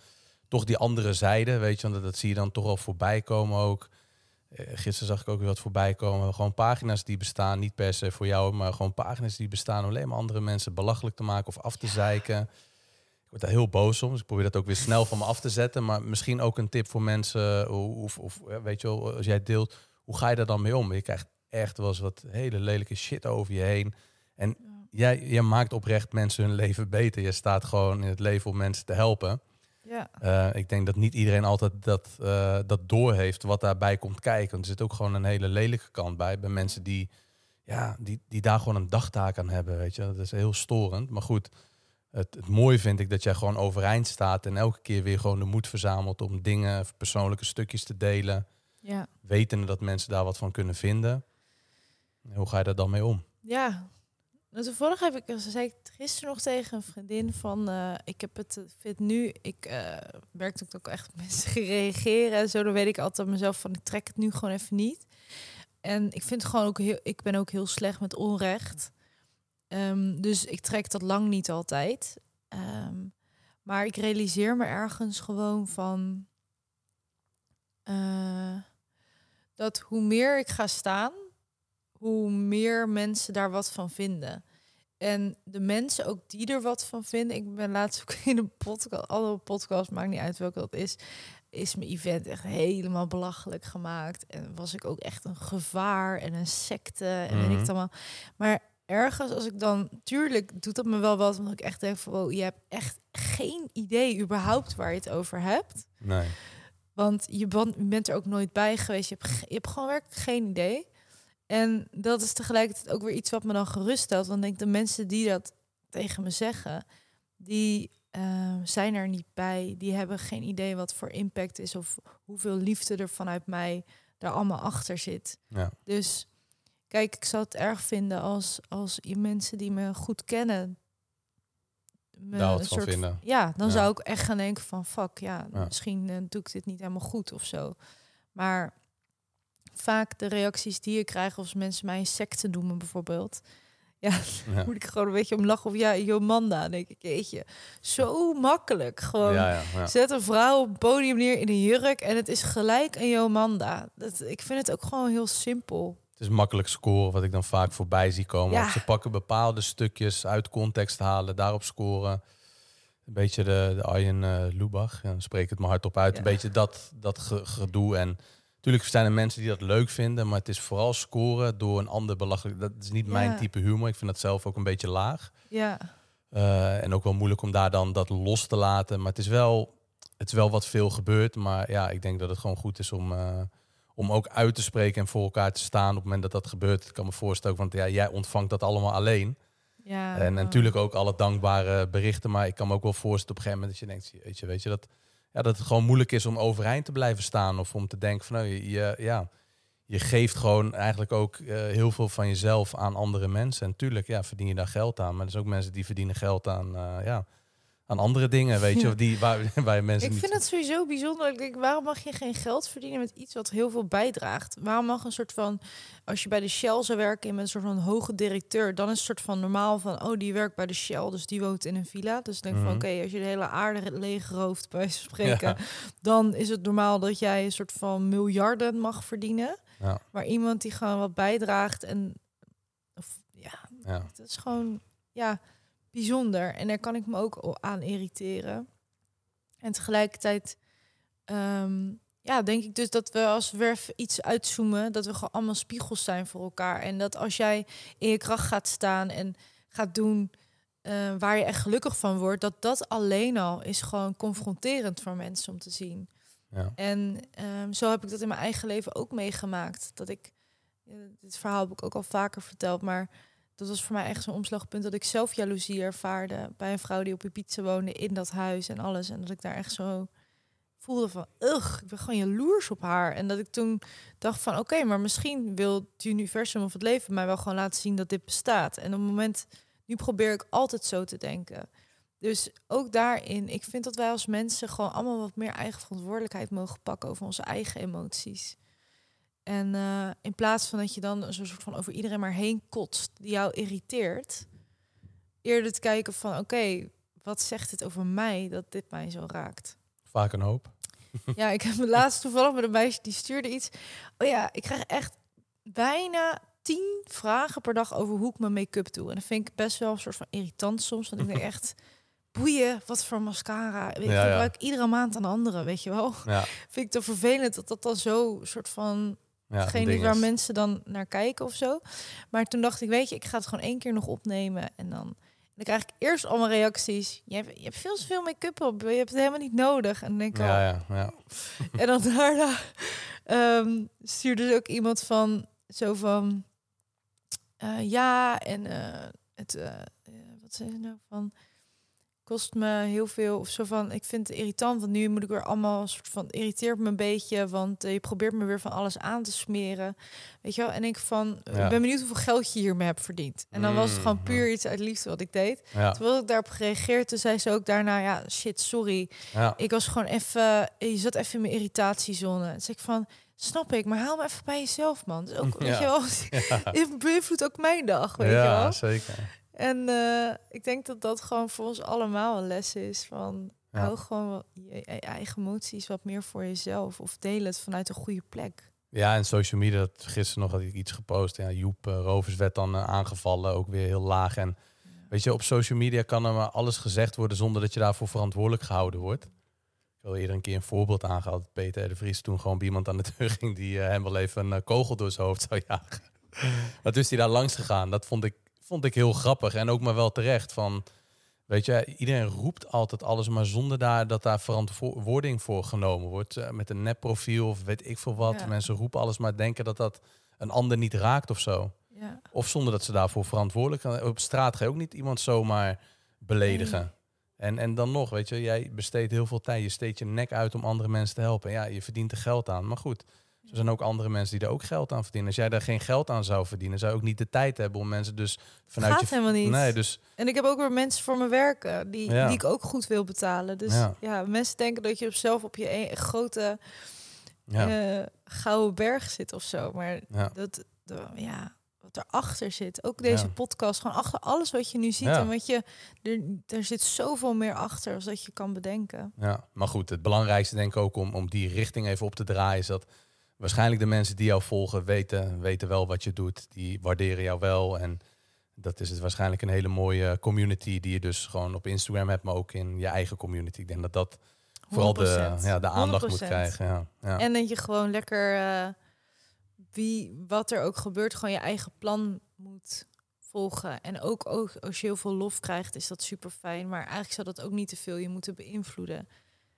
Toch die andere zijde, weet je, want dat zie je dan toch al voorbij komen ook. Eh, gisteren zag ik ook weer wat voorbij komen. Gewoon pagina's die bestaan, niet per se voor jou, maar gewoon pagina's die bestaan om alleen maar andere mensen belachelijk te maken of af te zeiken. Ik word daar heel boos om, dus ik probeer dat ook weer snel van me af te zetten. Maar misschien ook een tip voor mensen, of, of ja, weet je wel, als jij deelt, hoe ga je daar dan mee om? Je krijgt echt wel eens wat hele lelijke shit over je heen. En jij, jij maakt oprecht mensen hun leven beter. Je staat gewoon in het leven om mensen te helpen. Ja, Eh, ik denk dat niet iedereen altijd dat, eh dat doorheeft wat daarbij komt kijken. Want er zit ook gewoon een hele lelijke kant bij. Bij mensen die, ja, die, die daar gewoon een dagtaak aan hebben. Weet je? Dat is heel storend. Maar goed, het, het mooie vind ik dat jij gewoon overeind staat. En elke keer weer gewoon de moed verzamelt om dingen, persoonlijke stukjes te delen. ja. Wetende dat mensen daar wat van kunnen vinden. Hoe ga je daar dan mee om? Ja, nou, toevallig heb ik, zei ik gisteren nog tegen een vriendin van, eh, ik heb het, eh, vind nu, ik werk natuurlijk ook echt met mensen reageren en zo, dan weet ik altijd mezelf van, ik trek het nu gewoon even niet. En ik vind gewoon ook heel, ik ben ook heel slecht met onrecht. Ehm, dus ik trek dat lang niet altijd. Ehm, maar ik realiseer me ergens gewoon van eh, dat hoe meer ik ga staan, hoe meer mensen daar wat van vinden. En de mensen ook die er wat van vinden. Ik ben laatst ook in een podcast, alle podcast, maakt niet uit welke dat is, is mijn event echt helemaal belachelijk gemaakt. En was ik ook echt een gevaar en een secte en weet ik Mhm. het allemaal. Maar ergens als ik dan, tuurlijk doet dat me wel wat, omdat ik echt denk van, wow, je hebt echt geen idee überhaupt waar je het over hebt. Nee. Want je bent, er ook nooit bij geweest. Je hebt, je hebt gewoon werkelijk geen idee. En dat is tegelijkertijd ook weer iets wat me dan gerust stelt. Want ik denk de mensen die dat tegen me zeggen, die eh, zijn er niet bij. Die hebben geen idee wat voor impact is of hoeveel liefde er vanuit mij daar allemaal achter zit. Ja. Dus kijk, ik zou het erg vinden als, als je mensen die me goed kennen. Me wat een soort- vinden. Ja, dan Ja. zou ik echt gaan denken van fuck, ja, Ja. misschien eh, doe ik dit niet helemaal goed of zo. Maar vaak de reacties die ik krijg als mensen mij een secte noemen bijvoorbeeld. Ja, Ja. moet ik gewoon een beetje om lachen. Of ja, Jomanda, denk ik, jeetje. Zo makkelijk. Gewoon Ja, ja, ja. zet een vrouw op het podium neer in een jurk en het is gelijk een Jomanda. Dat, ik vind het ook gewoon heel simpel. Het is makkelijk scoren, wat ik dan vaak voorbij zie komen. Ja. Ze pakken bepaalde stukjes uit context halen, daarop scoren. Een beetje de, de Arjen eh Lubach, ja, dan spreek het maar hardop uit. Ja. Een beetje dat, dat ge- gedoe. En natuurlijk zijn er mensen die dat leuk vinden, maar het is vooral scoren door een ander belachelijk. Dat is niet mijn type humor. Ik vind dat zelf ook een beetje laag. Ja, Eh, en ook wel moeilijk om daar dan dat los te laten. Maar het is wel, het is wel wat veel gebeurt. Maar ja, ik denk dat het gewoon goed is om, eh, om ook uit te spreken en voor elkaar te staan op het moment dat dat gebeurt. Ik kan me voorstellen, want ja, jij ontvangt dat allemaal alleen. ja. en natuurlijk ook alle dankbare berichten. Maar ik kan me ook wel voorstellen op een gegeven moment dat je denkt, weet je, weet je dat, ja, dat het gewoon moeilijk is om overeind te blijven staan. Of om te denken van, nou, je, je- ja, je geeft gewoon eigenlijk ook eh, heel veel van jezelf aan andere mensen. En tuurlijk, ja, verdien je daar geld aan. Maar er zijn ook mensen die verdienen geld aan, eh, ja, aan andere dingen, weet je. Of die, waar, waar mensen Ik niet... vind het sowieso bijzonder. Ik denk, waarom mag je geen geld verdienen met iets wat heel veel bijdraagt? Waarom mag een soort van, als je bij de Shell zou werken en met een soort van hoge directeur, dan is het soort van normaal van, oh, die werkt bij de Shell, dus die woont in een villa. Dus ik denk van, Mhm. oké, als je de hele aarde leegrooft, bij spreken, Ja. dan is het normaal dat jij een soort van miljarden mag verdienen. Ja. Maar iemand die gewoon wat bijdraagt en, of, ja, Ja. het is gewoon, ja, bijzonder. En daar kan ik me ook aan irriteren. En tegelijkertijd, ehm, ja, denk ik dus dat we als we even iets uitzoomen, dat we gewoon allemaal spiegels zijn voor elkaar. En dat als jij in je kracht gaat staan en gaat doen eh, waar je echt gelukkig van wordt, dat dat alleen al is gewoon confronterend voor mensen om te zien. Ja. En ehm, zo heb ik dat in mijn eigen leven ook meegemaakt. Dat ik, eh, dit verhaal heb ik ook al vaker verteld, maar dat was voor mij echt zo'n omslagpunt dat ik zelf jaloezie ervaarde bij een vrouw die op pizza woonde in dat huis en alles. En dat ik daar echt zo voelde van, ugh, ik ben gewoon jaloers op haar. En dat ik toen dacht van, oké, maar misschien wil het universum of het leven mij wel gewoon laten zien dat dit bestaat. En op het moment, nu probeer ik altijd zo te denken. Dus ook daarin, ik vind dat wij als mensen gewoon allemaal wat meer eigen verantwoordelijkheid mogen pakken over onze eigen emoties. En eh, in plaats van dat je dan zo'n soort van over iedereen maar heen kotst die jou irriteert, eerder te kijken van oké, wat zegt het over mij dat dit mij zo raakt? Vaak een hoop. Ja, ik heb me laatst toevallig met een meisje die stuurde iets. Oh ja, ik krijg echt bijna tien vragen per dag over hoe ik mijn make-up doe. En dat vind ik best wel een soort van irritant soms. Want ik denk echt, boeien, wat voor mascara. Weet, ik Ja, ja. gebruik iedere maand een andere, weet je wel. Ja, Vind ik te vervelend dat dat dan zo soort van ja geen ding waar is. mensen dan naar kijken of zo. Maar toen dacht ik, weet je, ik ga het gewoon één keer nog opnemen en dan. Dan krijg ik eerst allemaal reacties. Je hebt, je hebt veel te veel make-up op. Je hebt het helemaal niet nodig. En dan denk ik, Ja, al, ja, ja. en dan daarna ehm, stuurde dus ook iemand van zo van eh, ja en eh, het eh, wat zei ze nou van kost me heel veel of zo van ik vind het irritant want nu moet ik weer allemaal soort van irriteert me een beetje want eh, je probeert me weer van alles aan te smeren weet je wel en ik van eh, Ja. ik ben benieuwd hoeveel geld je hiermee hebt verdiend en dan was het Mm, gewoon ja. puur iets uit liefde wat ik deed ja, terwijl ik daarop gereageerd toen zei ze ook daarna ja shit sorry ja. ik was gewoon even, je zat even in mijn irritatiezone. Dus ik van, snap ik, maar haal me even bij jezelf, man. Dus ook, weet je wel, beïnvloedt ook mijn dag, weet je ja wel. zeker. En eh, ik denk dat dat gewoon voor ons allemaal een les is van, Ja. hou gewoon je, je eigen emoties wat meer voor jezelf of deel het vanuit een goede plek. Ja, en social media, dat, gisteren nog had ik iets gepost. Ja, Joep uh, Rovers werd dan eh, aangevallen, ook weer heel laag. En Weet je, op social media kan er maar alles gezegd worden zonder dat je daarvoor verantwoordelijk gehouden wordt. Ik wil eerder een keer een voorbeeld aangehaald. Peter de Vries toen gewoon bij iemand aan de deur ging die eh, hem wel even een eh, kogel door zijn hoofd zou jagen. toen is hij daar langs gegaan. Dat vond ik, vond ik heel grappig en ook maar wel terecht. Van, weet je, iedereen roept altijd alles, maar zonder daar, dat daar verantwoording voor genomen wordt. Eh, met een nepprofiel of weet ik veel wat. Ja. Mensen roepen alles, maar denken dat dat een ander niet raakt of zo. Ja. Of zonder dat ze daarvoor verantwoordelijk zijn. Op straat ga je ook niet iemand zomaar beledigen. En, en dan nog, weet je, jij besteedt heel veel tijd. Je steekt je nek uit om andere mensen te helpen. Ja, je verdient er geld aan. Maar goed, er zijn ook andere mensen die er ook geld aan verdienen. Als jij daar geen geld aan zou verdienen, zou je ook niet de tijd hebben om mensen dus vanuit Gaat je... helemaal niet. Nee, dus En ik heb ook weer mensen voor mijn werken die, Ja. die ik ook goed wil betalen. Dus Ja. ja, mensen denken dat je op zelf op je een, grote ja, eh, gouden berg zit of zo. Maar dat, de, ja, wat erachter zit. Ook deze podcast, gewoon achter alles wat je nu ziet. En wat je, er, er zit zoveel meer achter als dat je kan bedenken. Ja, maar goed, het belangrijkste denk ik ook om, om die richting even op te draaien... is dat waarschijnlijk de mensen die jou volgen weten, weten wel wat je doet. Die waarderen jou wel en dat is het waarschijnlijk een hele mooie community... die je dus gewoon op Instagram hebt, maar ook in je eigen community. Ik denk dat dat vooral de, 100%. ja, de aandacht moet 100%. krijgen. Ja, ja. En dat je gewoon lekker, eh, wie, wat er ook gebeurt, gewoon je eigen plan moet volgen. En ook, ook als je heel veel lof krijgt, is dat super fijn. Maar eigenlijk zou dat ook niet te veel je moeten beïnvloeden.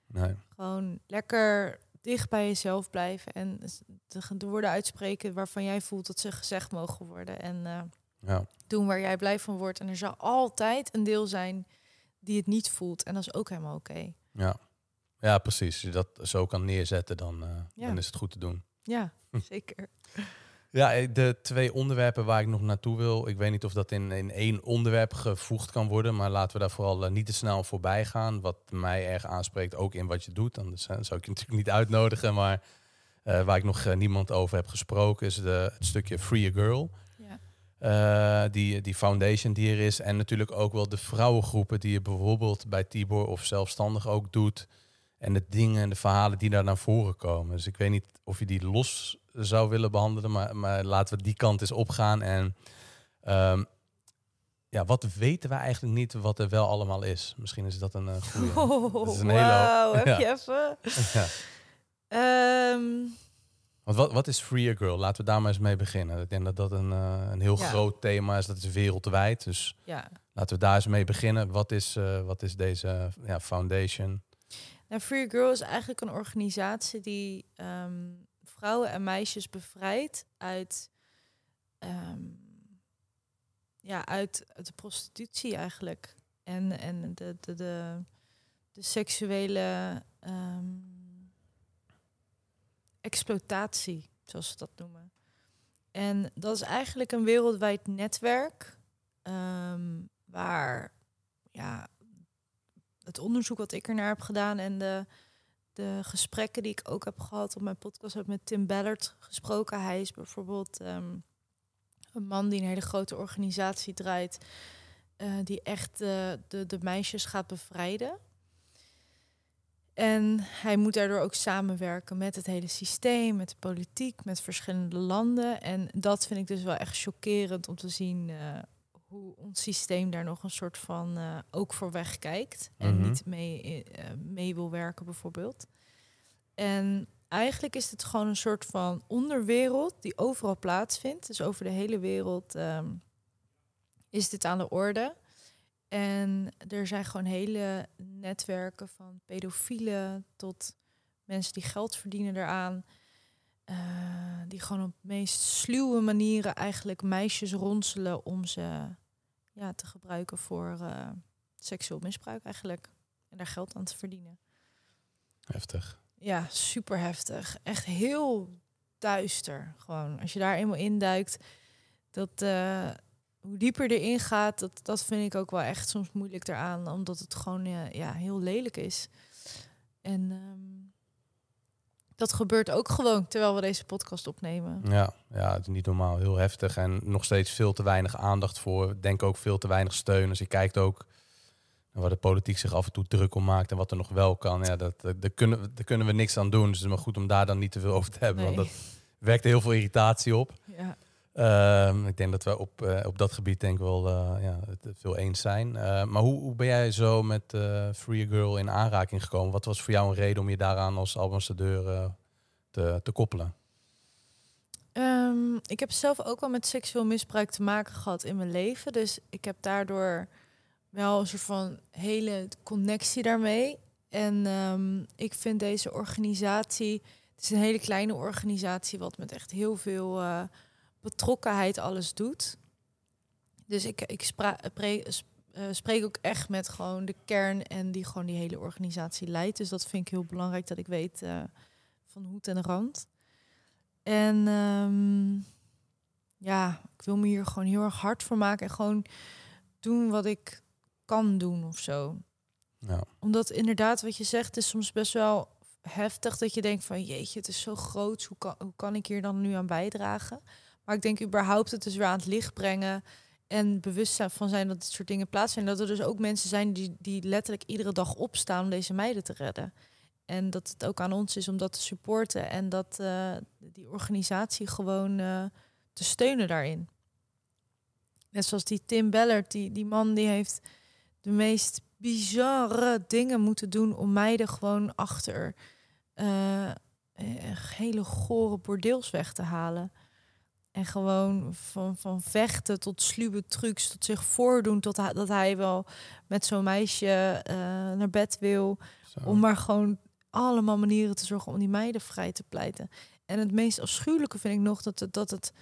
Nee. Gewoon lekker dicht bij jezelf blijven en de, de woorden uitspreken waarvan jij voelt dat ze gezegd mogen worden. En eh, Ja. doen waar jij blij van wordt. En er zal altijd een deel zijn die het niet voelt. En dat is ook helemaal oké. Ja. ja, precies. Als je dat zo kan neerzetten, dan, eh, Ja. dan is het goed te doen. Ja, zeker. Ja, eh, de twee onderwerpen waar ik nog naartoe wil. Ik weet niet of dat in, in één onderwerp gevoegd kan worden. Maar laten we daar vooral eh, niet te snel voorbij gaan. Wat mij erg aanspreekt, ook in wat je doet. Anders eh, zou ik je natuurlijk niet uitnodigen. Maar waar ik nog niemand over heb gesproken, is de, het stukje Free a Girl. Ja. Eh, die, die foundation die er is. En natuurlijk ook wel de vrouwengroepen die je bijvoorbeeld bij Tibor of zelfstandig ook doet. En de dingen en de verhalen die daar naar voren komen. Dus ik weet niet of je die los zou willen behandelen. Maar, maar laten we die kant eens opgaan. En ehm, ja, wat weten we eigenlijk niet wat er wel allemaal is? Misschien is dat een uh, goede. Oh, Dat is een hele- heb ja. je even? ja. Ehm, Want wat, wat is Free a Girl? Laten we daar maar eens mee beginnen. Ik denk dat dat een, eh, een heel Ja. groot thema is. Dat is wereldwijd. Dus ja. laten we daar eens mee beginnen. Wat is, eh, wat is deze ja, foundation? Nou, Free Girl is eigenlijk een organisatie die ehm, vrouwen en meisjes bevrijdt uit, ehm, ja, uit, de prostitutie eigenlijk. En, en de, de, de, de seksuele ehm, exploitatie, zoals ze dat noemen. En dat is eigenlijk een wereldwijd netwerk ehm, waar ja, het onderzoek wat ik ernaar heb gedaan en de, de gesprekken die ik ook heb gehad op mijn podcast, heb met Tim Ballard gesproken. Hij is bijvoorbeeld ehm, een man die een hele grote organisatie draait, eh, die echt de, de, de meisjes gaat bevrijden. En hij moet daardoor ook samenwerken met het hele systeem, met de politiek, met verschillende landen. En dat vind ik dus wel echt chockerend om te zien eh, hoe ons systeem daar nog een soort van eh, ook voor wegkijkt. En Mhm. niet mee, eh, mee wil werken bijvoorbeeld. En eigenlijk is het gewoon een soort van onderwereld die overal plaatsvindt. Dus over de hele wereld ehm, is dit aan de orde. En er zijn gewoon hele netwerken van pedofielen tot mensen die geld verdienen eraan. eh, die gewoon op meest sluwe manieren eigenlijk meisjes ronselen om ze ja, te gebruiken voor eh, seksueel misbruik eigenlijk. En daar geld aan te verdienen. Heftig. Ja, super heftig. Echt heel duister. Gewoon als je daar eenmaal induikt, dat eh, hoe dieper erin gaat, dat, dat vind ik ook wel echt soms moeilijk eraan, omdat het gewoon eh, ja, heel lelijk is. En ehm, dat gebeurt ook gewoon terwijl we deze podcast opnemen. Ja, ja, het is niet normaal. Heel heftig. En nog steeds veel te weinig aandacht voor. Denk ook veel te weinig steun. Als je kijkt ook naar waar de politiek zich af en toe druk om maakt en wat er nog wel kan. Ja, dat, dat, daar, kunnen we, daar kunnen we niks aan doen. Dus het is maar goed om daar dan niet te veel over te hebben. Nee. Want dat wekt heel veel irritatie op. Ja. Ehm, ik denk dat we op, eh, op dat gebied denk ik wel eh, ja, het veel eens zijn. Eh, maar hoe, hoe ben jij zo met Free Girl in aanraking gekomen? Wat was voor jou een reden om je daaraan als ambassadeur te, te koppelen? Ehm, ik heb zelf ook al met seksueel misbruik te maken gehad in mijn leven. Dus ik heb daardoor wel een soort van hele connectie daarmee. En ehm, ik vind deze organisatie, het is een hele kleine organisatie, wat met echt heel veel betrokkenheid alles doet. Dus ik, ik spra- pre- sp- eh, spreek ook echt met gewoon de kern en die gewoon die hele organisatie leidt. Dus dat vind ik heel belangrijk dat ik weet eh, van hoed en rand. En ehm, ja, ik wil me hier gewoon heel erg hard voor maken en gewoon doen wat ik kan doen of zo. Ja. Omdat inderdaad, wat je zegt, is soms best wel heftig dat je denkt van jeetje, het is zo groot, hoe kan, hoe kan ik hier dan nu aan bijdragen? Maar ik denk überhaupt het dus weer aan het licht brengen en bewust van zijn dat dit soort dingen plaatsvinden. Dat er dus ook mensen zijn die, die letterlijk iedere dag opstaan om deze meiden te redden. En dat het ook aan ons is om dat te supporten en dat eh, die organisatie gewoon eh, te steunen daarin. Net zoals die Tim Bellert, die, die man die heeft de meest bizarre dingen moeten doen om meiden gewoon achter eh, eh, hele gore bordeels weg te halen. En gewoon van, van vechten tot sluwe trucs, tot zich voordoen, tot hij, dat hij wel met zo'n meisje eh, naar bed wil. Zo. Om maar gewoon allemaal manieren te zorgen om die meiden vrij te pleiten. En het meest afschuwelijke vind ik nog dat het, dat het,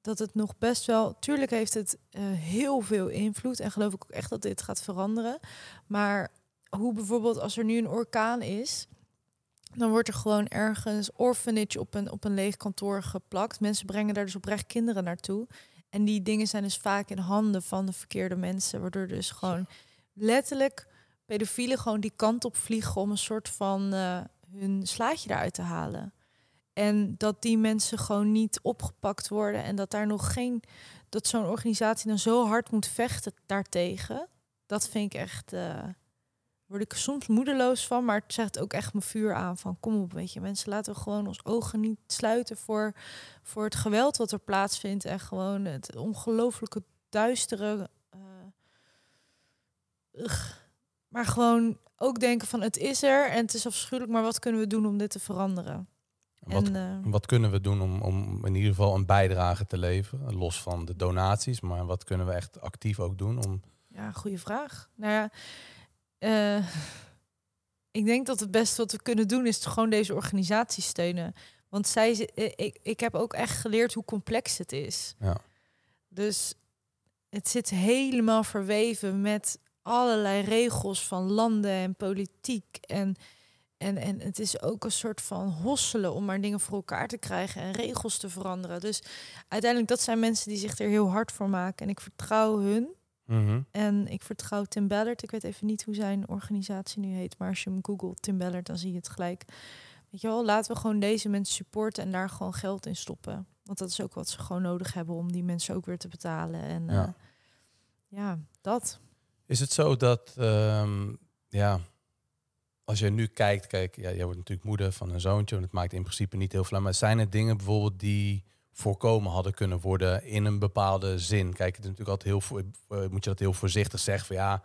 dat het nog best wel... Tuurlijk heeft het eh, heel veel invloed en geloof ik ook echt dat dit gaat veranderen. Maar hoe bijvoorbeeld als er nu een orkaan is... Dan wordt er gewoon ergens orphanage op een, op een leeg kantoor geplakt. Mensen brengen daar dus oprecht kinderen naartoe. En die dingen zijn dus vaak in handen van de verkeerde mensen. Waardoor dus gewoon letterlijk pedofielen gewoon die kant op vliegen om een soort van eh, hun slaatje eruit te halen. En dat die mensen gewoon niet opgepakt worden en dat daar nog geen, dat zo'n organisatie dan zo hard moet vechten daartegen. Dat vind ik echt, eh word ik soms moedeloos van, maar het zegt ook echt mijn vuur aan van kom op, weet je, mensen laten we gewoon ons ogen niet sluiten voor, voor het geweld wat er plaatsvindt en gewoon het ongelooflijke duistere. eh. Maar gewoon ook denken van het is er en het is afschuwelijk, maar wat kunnen we doen om dit te veranderen? Wat, en, eh, wat kunnen we doen om, om in ieder geval een bijdrage te leveren? Los van de donaties, maar wat kunnen we echt actief ook doen om... ja, goede vraag. Nou ja, eh, ik denk dat het beste wat we kunnen doen is gewoon deze organisatie steunen. Want zij, zi- eh, ik, ik heb ook echt geleerd hoe complex het is. Ja. Dus het zit helemaal verweven met allerlei regels van landen en politiek. En, en, en het is ook een soort van hosselen om maar dingen voor elkaar te krijgen en regels te veranderen. Dus uiteindelijk, dat zijn mensen die zich er heel hard voor maken. En ik vertrouw hun. Mhm. En ik vertrouw Tim Ballard. Ik weet even niet hoe zijn organisatie nu heet. Maar als je hem googelt, Tim Ballard, dan zie je het gelijk. Weet je wel, laten we gewoon deze mensen supporten en daar gewoon geld in stoppen. Want dat is ook wat ze gewoon nodig hebben om die mensen ook weer te betalen. En Ja. ja, ja dat. Is het zo dat, ehm, ja, als je nu kijkt, kijk, ja, jij wordt natuurlijk moeder van een zoontje, en het maakt in principe niet heel veel uit. Maar zijn er dingen bijvoorbeeld die voorkomen hadden kunnen worden in een bepaalde zin? Kijk, het is natuurlijk altijd heel, voor, eh, moet je dat heel voorzichtig zeggen van ja,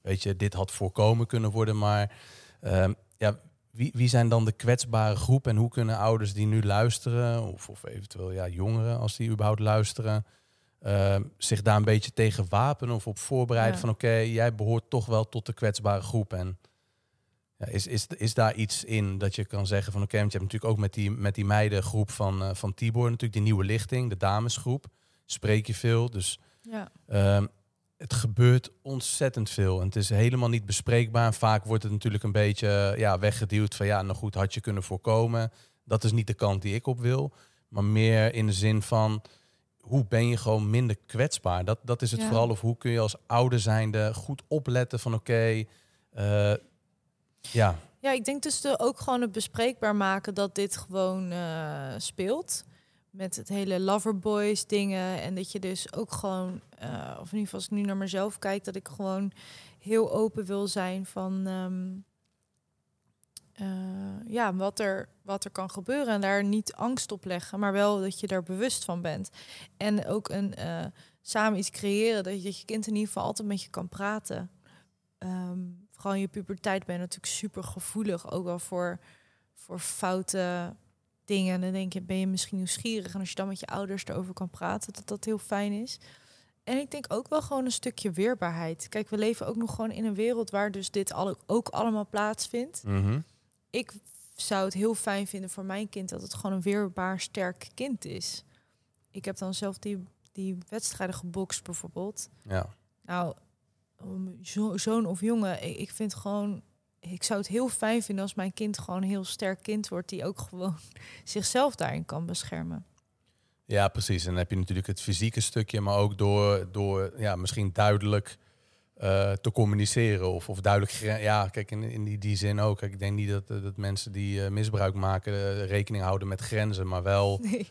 weet je, dit had voorkomen kunnen worden, maar ehm, ja, wie, wie zijn dan de kwetsbare groep en hoe kunnen ouders die nu luisteren, of, of eventueel ja, jongeren als die überhaupt luisteren, ehm, zich daar een beetje tegen wapenen of op voorbereiden Ja. van oké, jij behoort toch wel tot de kwetsbare groep en is, is, is daar iets in dat je kan zeggen van oké, want je hebt natuurlijk ook met die, met die meidengroep van, eh, van Tibor natuurlijk die nieuwe lichting, de damesgroep, spreek je veel, dus Ja, Ehm, het gebeurt ontzettend veel. En het is helemaal niet bespreekbaar. Vaak wordt het natuurlijk een beetje eh, ja, weggeduwd van ja, nou goed, had je kunnen voorkomen. Dat is niet de kant die ik op wil. Maar meer in de zin van hoe ben je gewoon minder kwetsbaar? Dat, dat is het Ja. vooral. Of hoe kun je als ouder zijnde goed opletten van oké, eh, ja, Ja, ik denk dus ook gewoon het bespreekbaar maken dat dit gewoon eh, speelt. Met het hele Loverboys dingen. En dat je dus ook gewoon, eh, of in ieder geval als ik nu naar mezelf kijk, dat ik gewoon heel open wil zijn van. ehm, eh, ja, wat, er, wat er kan gebeuren. En daar niet angst op leggen, maar wel dat je daar bewust van bent. En ook een, samen iets creëren, dat je, dat je kind in ieder geval altijd met je kan praten. Ehm, vooral in je puberteit ben je natuurlijk super gevoelig, ook wel voor, voor foute dingen. En dan denk je, ben je misschien nieuwsgierig. En als je dan met je ouders erover kan praten, dat dat heel fijn is. En ik denk ook wel gewoon een stukje weerbaarheid. Kijk, we leven ook nog gewoon in een wereld waar dus dit al, ook allemaal plaatsvindt. Mhm. Ik zou het heel fijn vinden voor mijn kind dat het gewoon een weerbaar, sterk kind is. Ik heb dan zelf die, die wedstrijden gebokst bijvoorbeeld. Ja. Nou, om zo- zoon of jongen, ik, vind gewoon... Ik zou het heel fijn vinden als mijn kind gewoon een heel sterk kind wordt... die ook gewoon zichzelf daarin kan beschermen. Ja, precies. En dan heb je natuurlijk het fysieke stukje, maar ook door, door ja, misschien duidelijk eh, te communiceren. Of, of duidelijk, ja, kijk, in, in die, die zin ook. Kijk, ik denk niet dat, eh, dat mensen die eh, misbruik maken rekening houden met grenzen, maar wel Nee.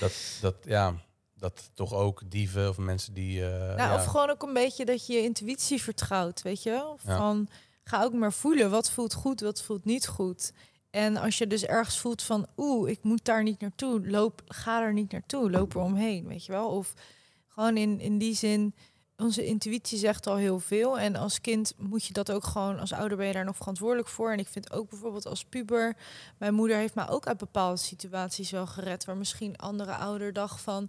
dat, dat, ja, dat toch ook dieven of mensen die. eh, Nou, ja, Of gewoon ook een beetje dat je je intuïtie vertrouwt, weet je? Ja. Van, ga ook maar voelen, wat voelt goed, wat voelt niet goed. En als je dus ergens voelt van, oeh, ik moet daar niet naartoe, loop, ga er niet naartoe, loop er omheen, weet je wel? Of gewoon in, in die zin, onze intuïtie zegt al heel veel. En als kind moet je dat ook gewoon, als ouder ben je daar nog verantwoordelijk voor. En ik vind ook bijvoorbeeld als puber, mijn moeder heeft mij ook uit bepaalde situaties wel gered, waar misschien andere ouder dacht van,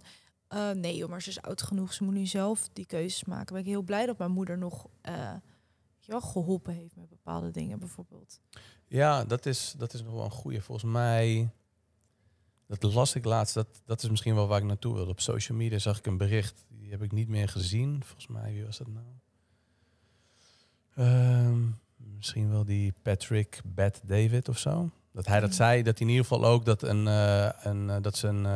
eh, nee joh, maar ze is oud genoeg, ze moet nu zelf die keuzes maken. Ben ik heel blij dat mijn moeder nog wel, geholpen heeft met bepaalde dingen bijvoorbeeld. ja, dat is, dat is nog wel een goede. Volgens mij, dat las ik laatst. Dat, dat is misschien wel waar ik naartoe wilde. Op social media zag ik een bericht. Die heb ik niet meer gezien. Volgens mij, wie was dat nou? Ehm, misschien wel die Patrick Bat David of zo. Dat hij dat zei, dat hij in ieder geval ook dat, een, eh, een, dat ze een,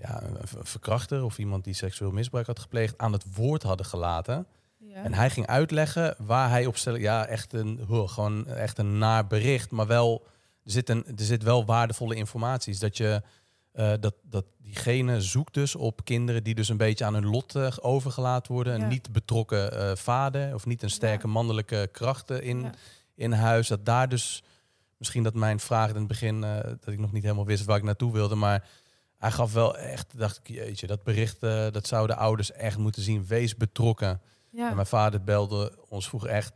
ja, een verkrachter of iemand die seksueel misbruik had gepleegd aan het woord hadden gelaten. Ja. En hij ging uitleggen waar hij op stelde. Ja, echt een, gewoon echt een naar bericht. Maar wel, er zit, een, er zit wel waardevolle informatie. Is dat je eh, dat, dat diegene zoekt dus op kinderen die dus een beetje aan hun lot eh, overgelaten worden. Een Ja. niet betrokken eh, vader of niet een sterke Ja. mannelijke krachten in, in huis. Dat daar dus misschien dat mijn vraag in het begin dat ik nog niet helemaal wist waar ik naartoe wilde, maar hij gaf wel echt, dacht ik, jeetje, dat bericht eh, dat zouden ouders echt moeten zien. Wees betrokken. Ja. En mijn vader belde ons vroeg echt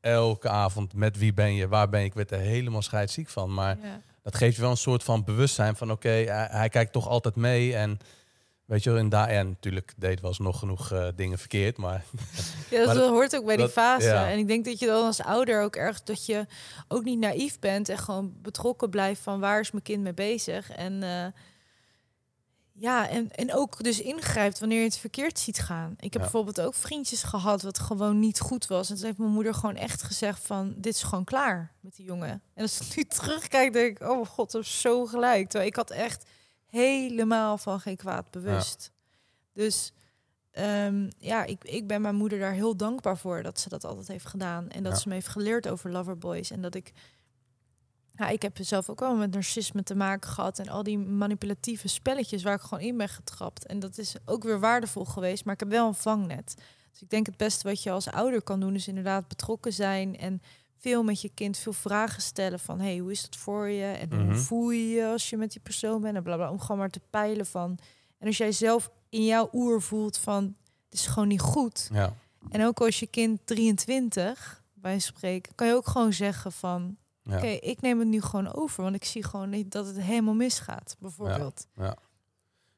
elke avond met wie ben je, waar ben je. Ik werd er helemaal scheidsziek van. Maar Ja. dat geeft je wel een soort van bewustzijn van oké, hij, hij kijkt toch altijd mee. En weet je wel, en daar en natuurlijk deed wel eens nog genoeg eh, dingen verkeerd. Maar Ja, dat, Maar dat- hoort ook bij die fase. ja. En ik denk dat je dan als ouder ook erg dat je ook niet naïef bent en gewoon betrokken blijft van waar is mijn kind mee bezig. En eh, ja, en, en ook dus ingrijpt wanneer je het verkeerd ziet gaan. Ik heb Ja. bijvoorbeeld ook vriendjes gehad wat gewoon niet goed was. En toen heeft mijn moeder gewoon echt gezegd van dit is gewoon klaar met die jongen. En als ik nu terugkijk, denk ik, oh mijn god, dat is zo gelijk. Terwijl ik had echt helemaal van geen kwaad bewust. Dus Ehm, ja, ik, ik ben mijn moeder daar heel dankbaar voor dat ze dat altijd heeft gedaan. En dat Ja. ze me heeft geleerd over loverboys. En dat ik... Ja, ik heb zelf ook wel met narcisme te maken gehad. En al die manipulatieve spelletjes waar ik gewoon in ben getrapt. En dat is ook weer waardevol geweest. Maar ik heb wel een vangnet. Dus ik denk het beste wat je als ouder kan doen... is inderdaad betrokken zijn en veel met je kind veel vragen stellen van hey, hoe is dat voor je en Mhm. hoe voel je je als je met die persoon bent en bla bla om gewoon maar te peilen van en als jij zelf in jouw oer voelt van het is gewoon niet goed ja, en ook als je kind 23 bij spreken kan je ook gewoon zeggen van ja. oké ik neem het nu gewoon over want ik zie gewoon niet dat het helemaal misgaat bijvoorbeeld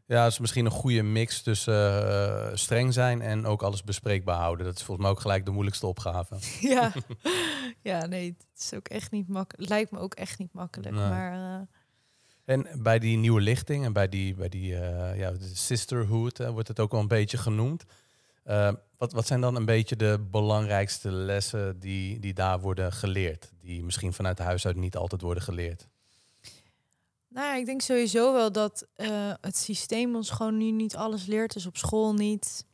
Ja, het is misschien een goede mix tussen eh, streng zijn en ook alles bespreekbaar houden. Dat is volgens mij ook gelijk de moeilijkste opgave. ja ja nee het is ook echt niet makkelijk lijkt me ook echt niet makkelijk Nee. maar eh, En bij die nieuwe lichting en bij die, bij die eh, ja, de sisterhood wordt het ook wel een beetje genoemd. Eh, wat, wat zijn dan een beetje de belangrijkste lessen die, die daar worden geleerd? Die misschien vanuit huis uit niet altijd worden geleerd. Nou ja, ik denk sowieso wel dat eh, het systeem ons gewoon nu niet alles leert. Dus op school niet.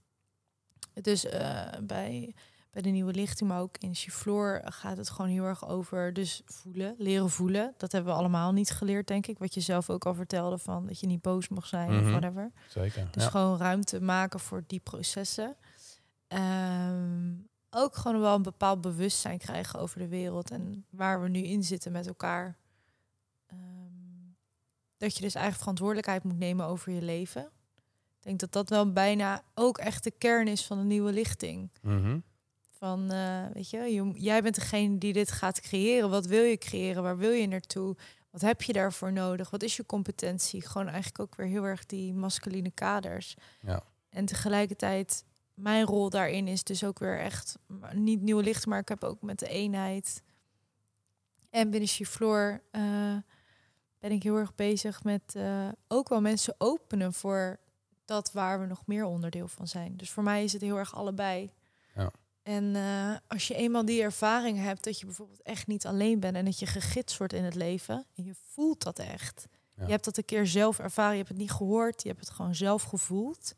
Dus eh, bij, bij de nieuwe lichting, maar ook in Chifloor gaat het gewoon heel erg over dus voelen, leren voelen. Dat hebben we allemaal niet geleerd, denk ik. Wat je zelf ook al vertelde van dat je niet boos mag zijn Mhm. of whatever. Zeker. Dus ja. gewoon ruimte maken voor die processen. Ehm, ook gewoon wel een bepaald bewustzijn krijgen over de wereld en waar we nu in zitten met elkaar. Ehm, dat je dus eigenlijk verantwoordelijkheid moet nemen over je leven. Ik denk dat dat wel bijna ook echt de kern is van een nieuwe lichting. Mhm. Van, eh, weet je, je, jij bent degene die dit gaat creëren. Wat wil je creëren? Waar wil je naartoe? Wat heb je daarvoor nodig? Wat is je competentie? Gewoon eigenlijk ook weer heel erg die masculine kaders. Ja. En tegelijkertijd, mijn rol daarin is dus ook weer echt niet nieuwe licht, maar ik heb ook met de eenheid en binnen Chifloor eh ben ik heel erg bezig met eh, ook wel mensen openen voor dat waar we nog meer onderdeel van zijn. Dus voor mij is het heel erg allebei. Ja. En eh, als je eenmaal die ervaring hebt dat je bijvoorbeeld echt niet alleen bent en dat je gegidst wordt in het leven en je voelt dat echt. Ja. Je hebt dat een keer zelf ervaren, je hebt het niet gehoord, je hebt het gewoon zelf gevoeld.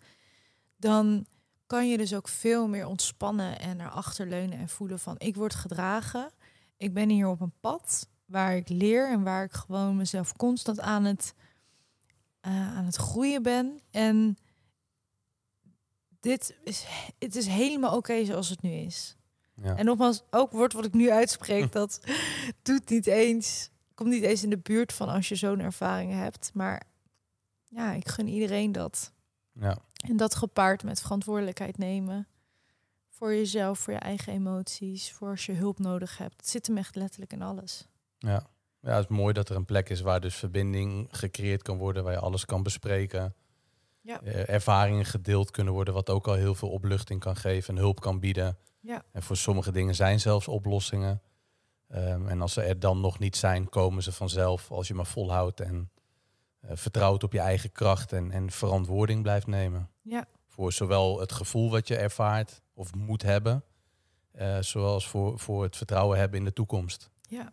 Dan kan je dus ook veel meer ontspannen en erachter leunen en voelen van ik word gedragen. Ik ben hier op een pad waar ik leer en waar ik gewoon mezelf constant aan het, eh, aan het groeien ben. En dit is, het is helemaal oké zoals het nu is. Ja. En nogmaals, ook woord wat ik nu uitspreek, dat doet niet eens, komt niet eens in de buurt van als je zo'n ervaring hebt. Maar ja, ik gun iedereen dat. Ja. En dat gepaard met verantwoordelijkheid nemen. Voor jezelf, voor je eigen emoties, voor als je hulp nodig hebt. Het zit hem echt letterlijk in alles. Ja. ja, het is mooi dat er een plek is waar dus verbinding gecreëerd kan worden, waar je alles kan bespreken. Ja. Eh, ervaringen gedeeld kunnen worden, wat ook al heel veel opluchting kan geven en hulp kan bieden. Ja. En voor sommige dingen zijn zelfs oplossingen. Ehm, en als ze er dan nog niet zijn, komen ze vanzelf als je maar volhoudt en vertrouwt op je eigen kracht en, en verantwoording blijft nemen. Ja. Voor zowel het gevoel wat je ervaart of moet hebben, eh, zoals voor, voor het vertrouwen hebben in de toekomst. Ja,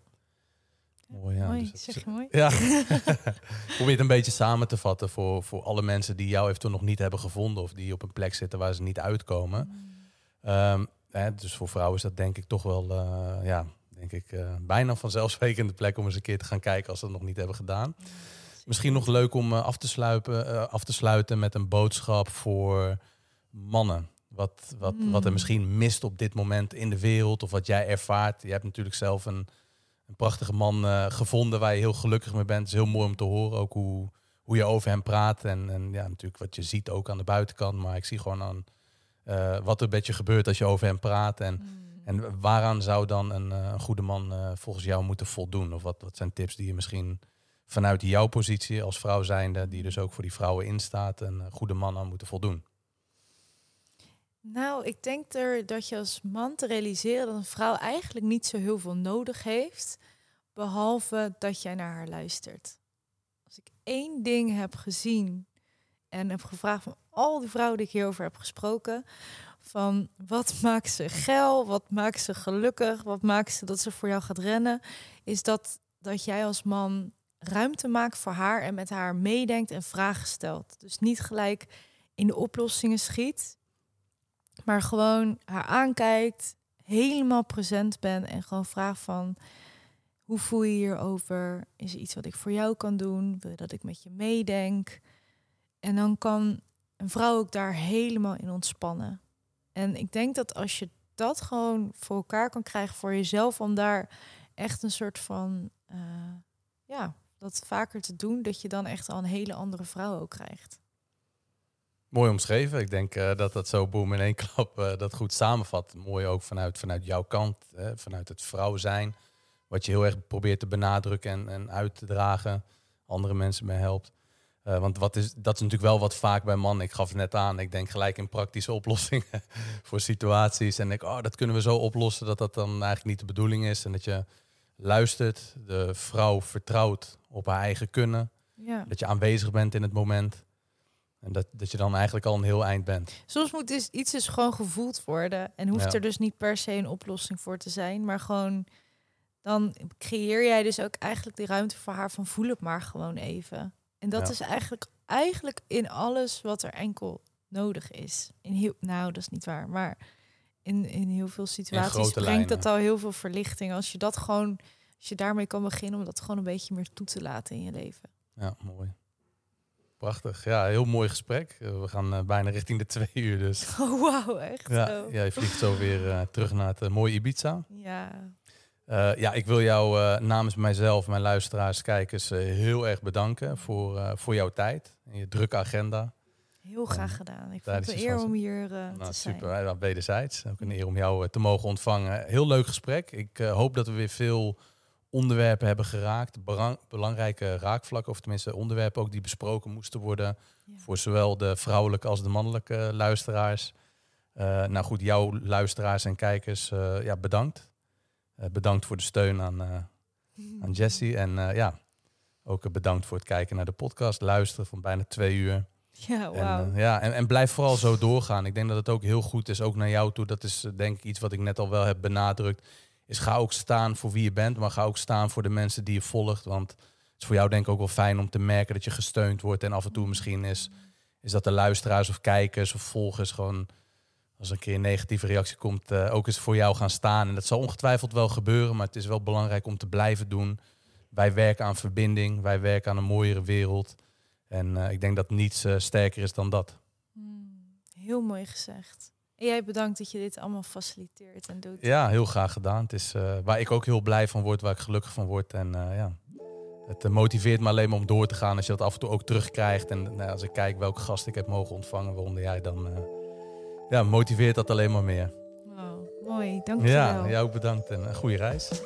Mooi, ja. mooi. Dus het- zeg je mooi. ja. Probeer het een beetje samen te vatten voor, voor alle mensen die jou eventueel nog niet hebben gevonden of die op een plek zitten waar ze niet uitkomen. Ehm, hè, dus voor vrouwen is dat denk ik toch wel, eh, ja, denk ik, eh, bijna vanzelfsprekende plek om eens een keer te gaan kijken als ze dat nog niet hebben gedaan. Misschien nog leuk om eh, af, te sluiten, eh, af te sluiten met een boodschap voor mannen. Wat, wat, wat er Mm. misschien mist op dit moment in de wereld of wat jij ervaart. Je hebt natuurlijk zelf een, een prachtige man eh, gevonden waar je heel gelukkig mee bent. Het is heel mooi om te horen ook hoe, hoe je over hem praat. En, en ja, natuurlijk wat je ziet ook aan de buitenkant. Maar ik zie gewoon aan wat er met je gebeurt als je over hem praat. En, Mm. en waaraan zou dan een, een goede man volgens jou moeten voldoen? Of wat, wat zijn tips die je misschien vanuit jouw positie als vrouw zijnde, die dus ook voor die vrouwen instaat, een goede man aan moeten voldoen? Nou, ik denk er dat je als man te realiseren dat een vrouw eigenlijk niet zo heel veel nodig heeft, behalve dat jij naar haar luistert. Als ik één ding heb gezien en heb gevraagd van al die vrouwen die ik hierover heb gesproken, van wat maakt ze geil, wat maakt ze gelukkig, wat maakt ze dat ze voor jou gaat rennen, is dat, dat jij als man ruimte maakt voor haar en met haar meedenkt en vragen stelt. Dus niet gelijk in de oplossingen schiet, maar gewoon haar aankijkt, helemaal present bent en gewoon vraagt van hoe voel je hierover? Is er iets wat ik voor jou kan doen? Wil je dat ik met je meedenk? En dan kan een vrouw ook daar helemaal in ontspannen. En ik denk dat als je dat gewoon voor elkaar kan krijgen voor jezelf, om daar echt een soort van, eh, ja, dat vaker te doen, dat je dan echt al een hele andere vrouw ook krijgt. Mooi omschreven. Ik denk eh, dat dat zo boem in één klap eh, dat goed samenvat. Mooi ook vanuit, vanuit jouw kant, hè, vanuit het vrouw zijn. Wat je heel erg probeert te benadrukken en, en uit te dragen. Andere mensen mee helpt. Eh, want wat is, dat is natuurlijk wel wat vaak bij mannen. Ik gaf het net aan. Ik denk gelijk in praktische oplossingen voor situaties. En ik, oh, dat kunnen we zo oplossen dat dat dan eigenlijk niet de bedoeling is. En dat je luistert, de vrouw vertrouwt op haar eigen kunnen. Ja. Dat je aanwezig bent in het moment. En dat, dat je dan eigenlijk al een heel eind bent. Soms moet dus iets dus gewoon gevoeld worden. En hoeft Ja. er dus niet per se een oplossing voor te zijn. Maar gewoon, dan creëer jij dus ook eigenlijk die ruimte voor haar van voel het maar gewoon even. En dat Ja. is eigenlijk, eigenlijk in alles wat er enkel nodig is. In heel, nou, dat is niet waar. Maar in, in heel veel situaties brengt lijnen. dat al heel veel verlichting. Als je dat gewoon, als je daarmee kan beginnen om dat gewoon een beetje meer toe te laten in je leven. Ja, mooi. prachtig. Ja, heel mooi gesprek. Eh, we gaan eh, bijna richting de twee uur dus. Oh, wauw, echt Ja, zo. ja, je vliegt zo weer eh, terug naar het mooie Ibiza. Ja. Ja, ik wil jou namens mijzelf, mijn luisteraars, kijkers, heel erg bedanken voor, voor jouw tijd en je drukke agenda. Heel graag gedaan. Ik vond tijdens het een eer om hier eh, Nou, te zijn. super, wederzijds. Ook een eer om jou eh, te mogen ontvangen. Heel leuk gesprek. Ik eh, hoop dat we weer veel onderwerpen hebben geraakt. Belangrijke raakvlakken, of tenminste onderwerpen ook die besproken moesten worden. Ja. Voor zowel de vrouwelijke als de mannelijke luisteraars. Eh, nou goed, jouw luisteraars en kijkers, ja, bedankt. Bedankt voor de steun aan, aan Jessie. En ja, ook bedankt voor het kijken naar de podcast. Luisteren van bijna twee uur. Ja, En, eh, ja, en, en blijf vooral zo doorgaan. Ik denk dat het ook heel goed is, ook naar jou toe. Dat is eh, denk ik iets wat ik net al wel heb benadrukt. Is ga ook staan voor wie je bent, maar ga ook staan voor de mensen die je volgt. Want het is voor jou denk ik ook wel fijn om te merken dat je gesteund wordt. En af en toe misschien is, is dat de luisteraars of kijkers of volgers gewoon... Als er een keer een negatieve reactie komt, eh, ook eens voor jou gaan staan. En dat zal ongetwijfeld wel gebeuren, maar het is wel belangrijk om te blijven doen. Wij werken aan verbinding, wij werken aan een mooiere wereld. En eh, ik denk dat niets eh, sterker is dan dat. Hmm, Heel mooi gezegd. En jij bedankt dat je dit allemaal faciliteert en doet. Ja, heel graag gedaan. Het is eh, waar ik ook heel blij van word, waar ik gelukkig van word. En ja, het motiveert me alleen maar om door te gaan als je dat af en toe ook terugkrijgt. En nou, als ik kijk welke gast ik heb mogen ontvangen, waaronder jij, dan ja, motiveert dat alleen maar meer. Wow, mooi. Dank je Ja, wel. jij ook bedankt en een goede reis.